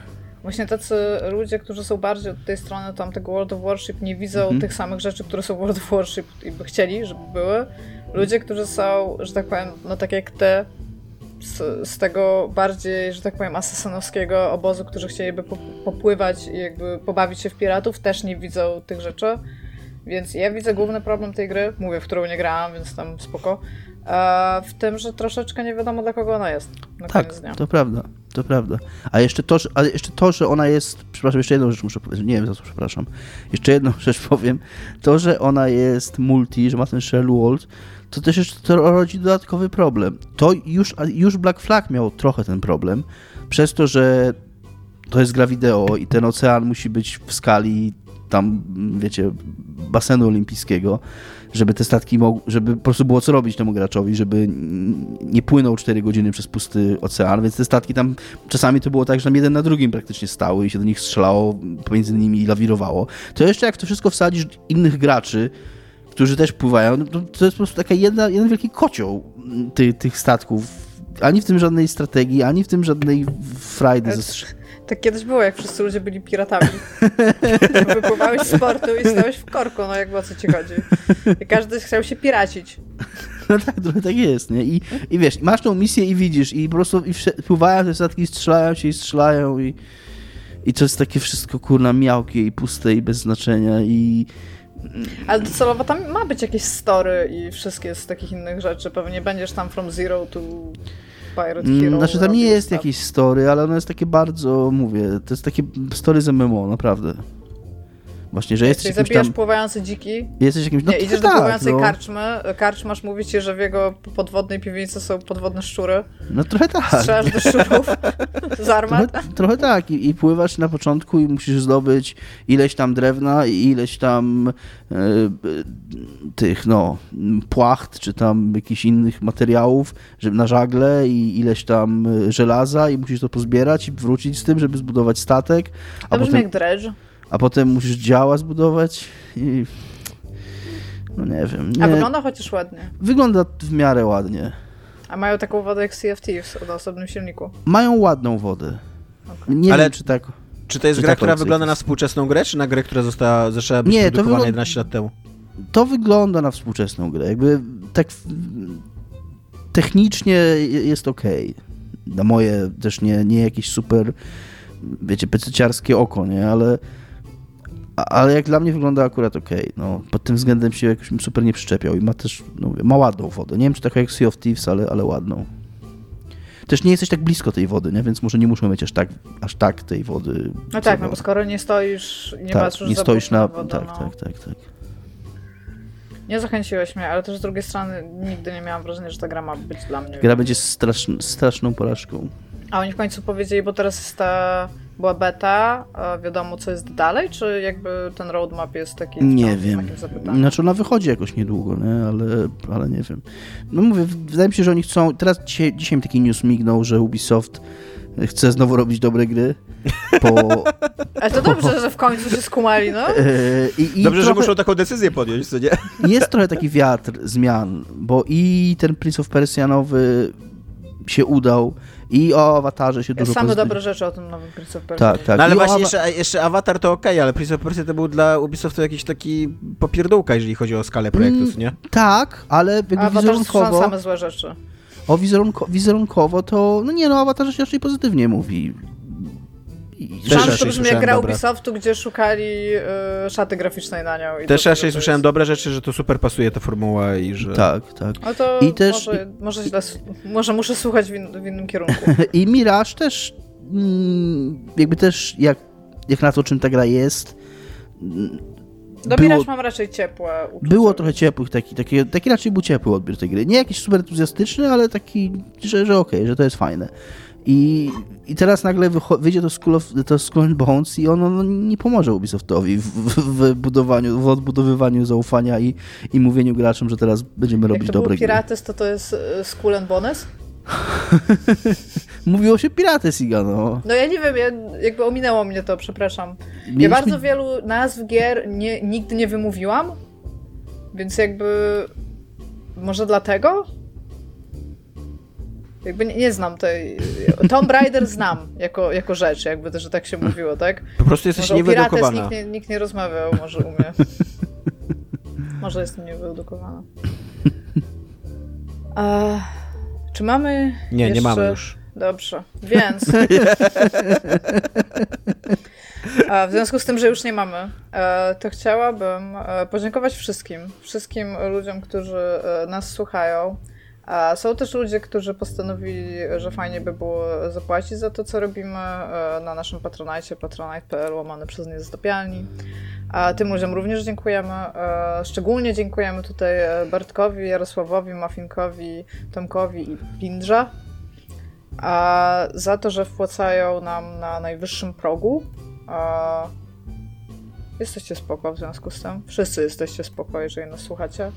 Właśnie tacy ludzie, którzy są bardziej od tej strony tam tego World of Warship, nie widzą Mhm. tych samych rzeczy, które są w World of Warship i by chcieli, żeby były. Ludzie, którzy są, że tak powiem, no tak jak ty, z, z tego bardziej, że tak powiem, asesynowskiego obozu, którzy chcieliby po, popływać i jakby pobawić się w piratów, też nie widzą tych rzeczy. Więc ja widzę główny problem tej gry, mówię, w którą nie grałam, więc tam spoko, w tym, że troszeczkę nie wiadomo dla kogo ona jest na Tak, to prawda, to prawda. A jeszcze to, że, ale jeszcze to, że ona jest, przepraszam, jeszcze jedną rzecz muszę powiedzieć, nie wiem za co przepraszam, jeszcze jedną rzecz powiem, to, że ona jest multi, że ma ten shell world, to też jeszcze to rodzi dodatkowy problem. To już, już Black Flag miał trochę ten problem, przez to, że to jest gra wideo i ten ocean musi być w skali tam, wiecie, basenu olimpijskiego, żeby te statki mogły, żeby po prostu było co robić temu graczowi, żeby nie płynął 4 godziny przez pusty ocean, więc te statki tam czasami to było tak, że tam jeden na drugim praktycznie stały i się do nich strzelało, pomiędzy nimi lawirowało. To jeszcze jak to wszystko wsadzisz innych graczy, którzy też pływają, no to, to jest po prostu taka jedna, jeden wielki kocioł mm, ty, tych statków. Ani w tym żadnej strategii, ani w tym żadnej frajdy ze strz- Tak kiedyś było, jak wszyscy ludzie byli piratami. Wypływałeś z portu i stałeś w korku, no jakby o co ci chodzi. I każdy chciał się piracić. No tak, trochę tak jest, nie? I, i wiesz, masz tą misję i widzisz, i po prostu i pływają te statki, strzelają się i strzelają i, i to jest takie wszystko, kurna, miałkie i puste i bez znaczenia i... Ale docelowo tam ma być jakieś story i wszystkie z takich innych rzeczy. Pewnie będziesz tam from zero to pirate hero. Mm, Znaczy tam nie jest jakieś story, ale ono jest takie bardzo, mówię, to jest takie story z MMO, naprawdę. Właśnie, że jesteś Czyli jakimś zabijasz tam... pływające dziki. Jesteś jakimś... No nie, idziesz do tak, pływającej no, karczmy. Karczmasz mówi ci, że w jego podwodnej piwnicy są podwodne szczury. no trochę tak. Strzelasz do szczurów z Trochę, armat. trochę tak. I, I pływasz na początku i musisz zdobyć ileś tam drewna i ileś tam e, tych, no, płacht, czy tam jakichś innych materiałów żeby na żagle i ileś tam e, żelaza i musisz to pozbierać i wrócić z tym, żeby zbudować statek, a To brzmi potem, jak dredge. A potem musisz działa zbudować i... No nie wiem. Nie, A wygląda chociaż ładnie. wygląda w miarę ładnie. A mają taką wodę jak Sea of Thieves o osobnym silniku. Mają ładną wodę. Okej. Nie Ale- wiem, czy tak... Czy to jest Czy gra, ta która wygląda na współczesną grę, czy na grę, która została, zaczęła być Nie, to produkowana wygląda- 11 lat temu? to wygląda na współczesną grę. Jakby tak technicznie jest ok. Na moje też nie, nie jakieś super, wiecie, pececiarskie oko, nie? Ale, ale jak dla mnie wygląda akurat ok. No, pod tym względem się jakoś super nie przyczepiał i ma też, no ma ładną wodę. Nie wiem, czy taką jak Sea of Thieves, ale, ale ładną. Też nie jesteś tak blisko tej wody, nie? więc może nie muszą mieć aż tak, aż tak tej wody. No tak, no bo skoro nie stoisz nie tak, patrzysz nie stoisz na... wodę, tak, no. tak, tak, tak. Nie zachęciłeś mnie, ale też z drugiej strony nigdy nie miałam wrażenia, że ta gra ma być dla mnie. Gra będzie straszn, straszną porażką. A oni w końcu powiedzieli, bo teraz jest ta, była beta, a wiadomo co jest dalej, czy jakby ten roadmap jest taki Nie wiem. Znaczy ona wychodzi jakoś niedługo, nie? Ale, ale nie wiem. No mówię, wydaje mi się, że oni chcą... Teraz dzisiaj, dzisiaj mi taki news mignął, że Ubisoft chce znowu robić dobre gry. Po, Ale to dobrze, że w końcu się skumali, no. e, i, i Dobrze, że trochę, muszą taką decyzję podjąć, co nie? Jest trochę taki wiatr zmian, bo i ten Prince of Persia nowy się udał i o awatarze się dużo Same dobre rzeczy o tym nowym Prince of Persia. Tak, tak. No ale I właśnie jeszcze, jeszcze Avatar to okej, ale Prince of Persia to był dla Ubisoftu jakiś taki popierdółka, jeżeli chodzi o skalę projektu, Mm, nie? Tak, ale jakby Avatar wizerunkowo... same złe rzeczy. O wizerunko, wizerunkowo to, no nie no, o awatarze się raczej pozytywnie mówi. Też to brzmi jak gra. Ubisoftu, gdzie szukali y, szaty graficznej na nią. I Też raczej słyszałem jest- dobre rzeczy, że to super pasuje ta formuła i że... Tak, tak. No to I też- może, może, źle, może muszę słuchać w, in, w innym kierunku. I Mirage też, mm, jakby też, jak, jak na to, czym ta gra jest, mm, Do Było- Mirage mam raczej ciepłe uczucie. było trochę ciepłych, taki, taki, taki raczej był ciepły odbiór tej gry. Nie jakiś super entuzjastyczny, ale taki, że, że okej, że to jest fajne. I, I teraz nagle wyjdzie to Skull, of, to Skull and Bones i ono no, nie pomoże Ubisoftowi w, w, w budowaniu, w odbudowywaniu zaufania i, i mówieniu graczom, że teraz będziemy robić dobre gry. Pirates, to to jest y, Skull and Bonus? Mówiło się Piraty Siga, no. No ja nie wiem, ja, jakby ominęło mnie to, przepraszam. Ja Mieliśmy- bardzo wielu nazw gier nie, nigdy nie wymówiłam, więc jakby może dlatego? Jakby nie, nie znam tej... Tomb Raider znam jako, jako rzecz, jakby to, że tak się mówiło, tak? Po prostu jesteś Może niewyedukowana. nikt nie, nikt nie rozmawiał, może u mnie. może jestem niewyedukowana. A, czy mamy Nie, nie jeszcze... mamy już. Dobrze, więc. A w związku z tym, że już nie mamy, e, to chciałabym e, podziękować wszystkim, wszystkim ludziom, którzy e, nas słuchają. A są też ludzie, którzy postanowili, że fajnie by było zapłacić za to, co robimy e, na naszym patronajcie, patronite.pl łamany przez niezdopialni. A tym ludziom również dziękujemy. E, Szczególnie dziękujemy tutaj e, Bartkowi, Jarosławowi, Mafinkowi, Tomkowi i Pindrza a za to, że wpłacają nam na najwyższym progu. Jesteście spoko w związku z tym. Wszyscy jesteście spoko, jeżeli nas słuchacie.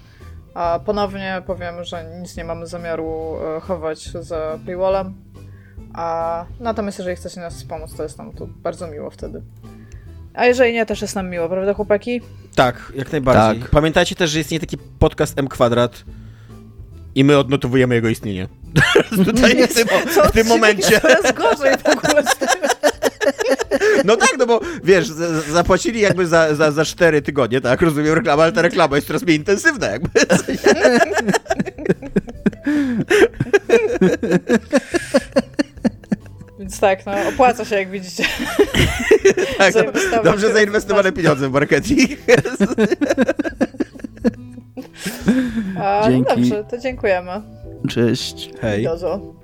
A ponownie powiem, że nic nie mamy zamiaru e, chować za paywallem. A natomiast jeżeli chcecie nas wspomóc, to jest nam tu bardzo miło wtedy. A jeżeli nie, też jest nam miło, prawda chłopaki? Tak, jak najbardziej. Tak. Pamiętajcie też, że istnieje taki podcast M kwadrat i my odnotowujemy jego istnienie. Tutaj w tym, w tym momencie. Coraz gorzej w ogóle. No tak, no bo wiesz, zapłacili jakby za, za, za 4 tygodnie, tak? Rozumiem reklamę, ale ta reklama jest coraz mniej intensywna jakby. Więc tak, no opłaca się jak widzicie. Tak, no, dobrze zainwestowane pieniądze w marketing. A, Dzięki. No dobrze, to dziękujemy. Cześć. Hej. Dozo.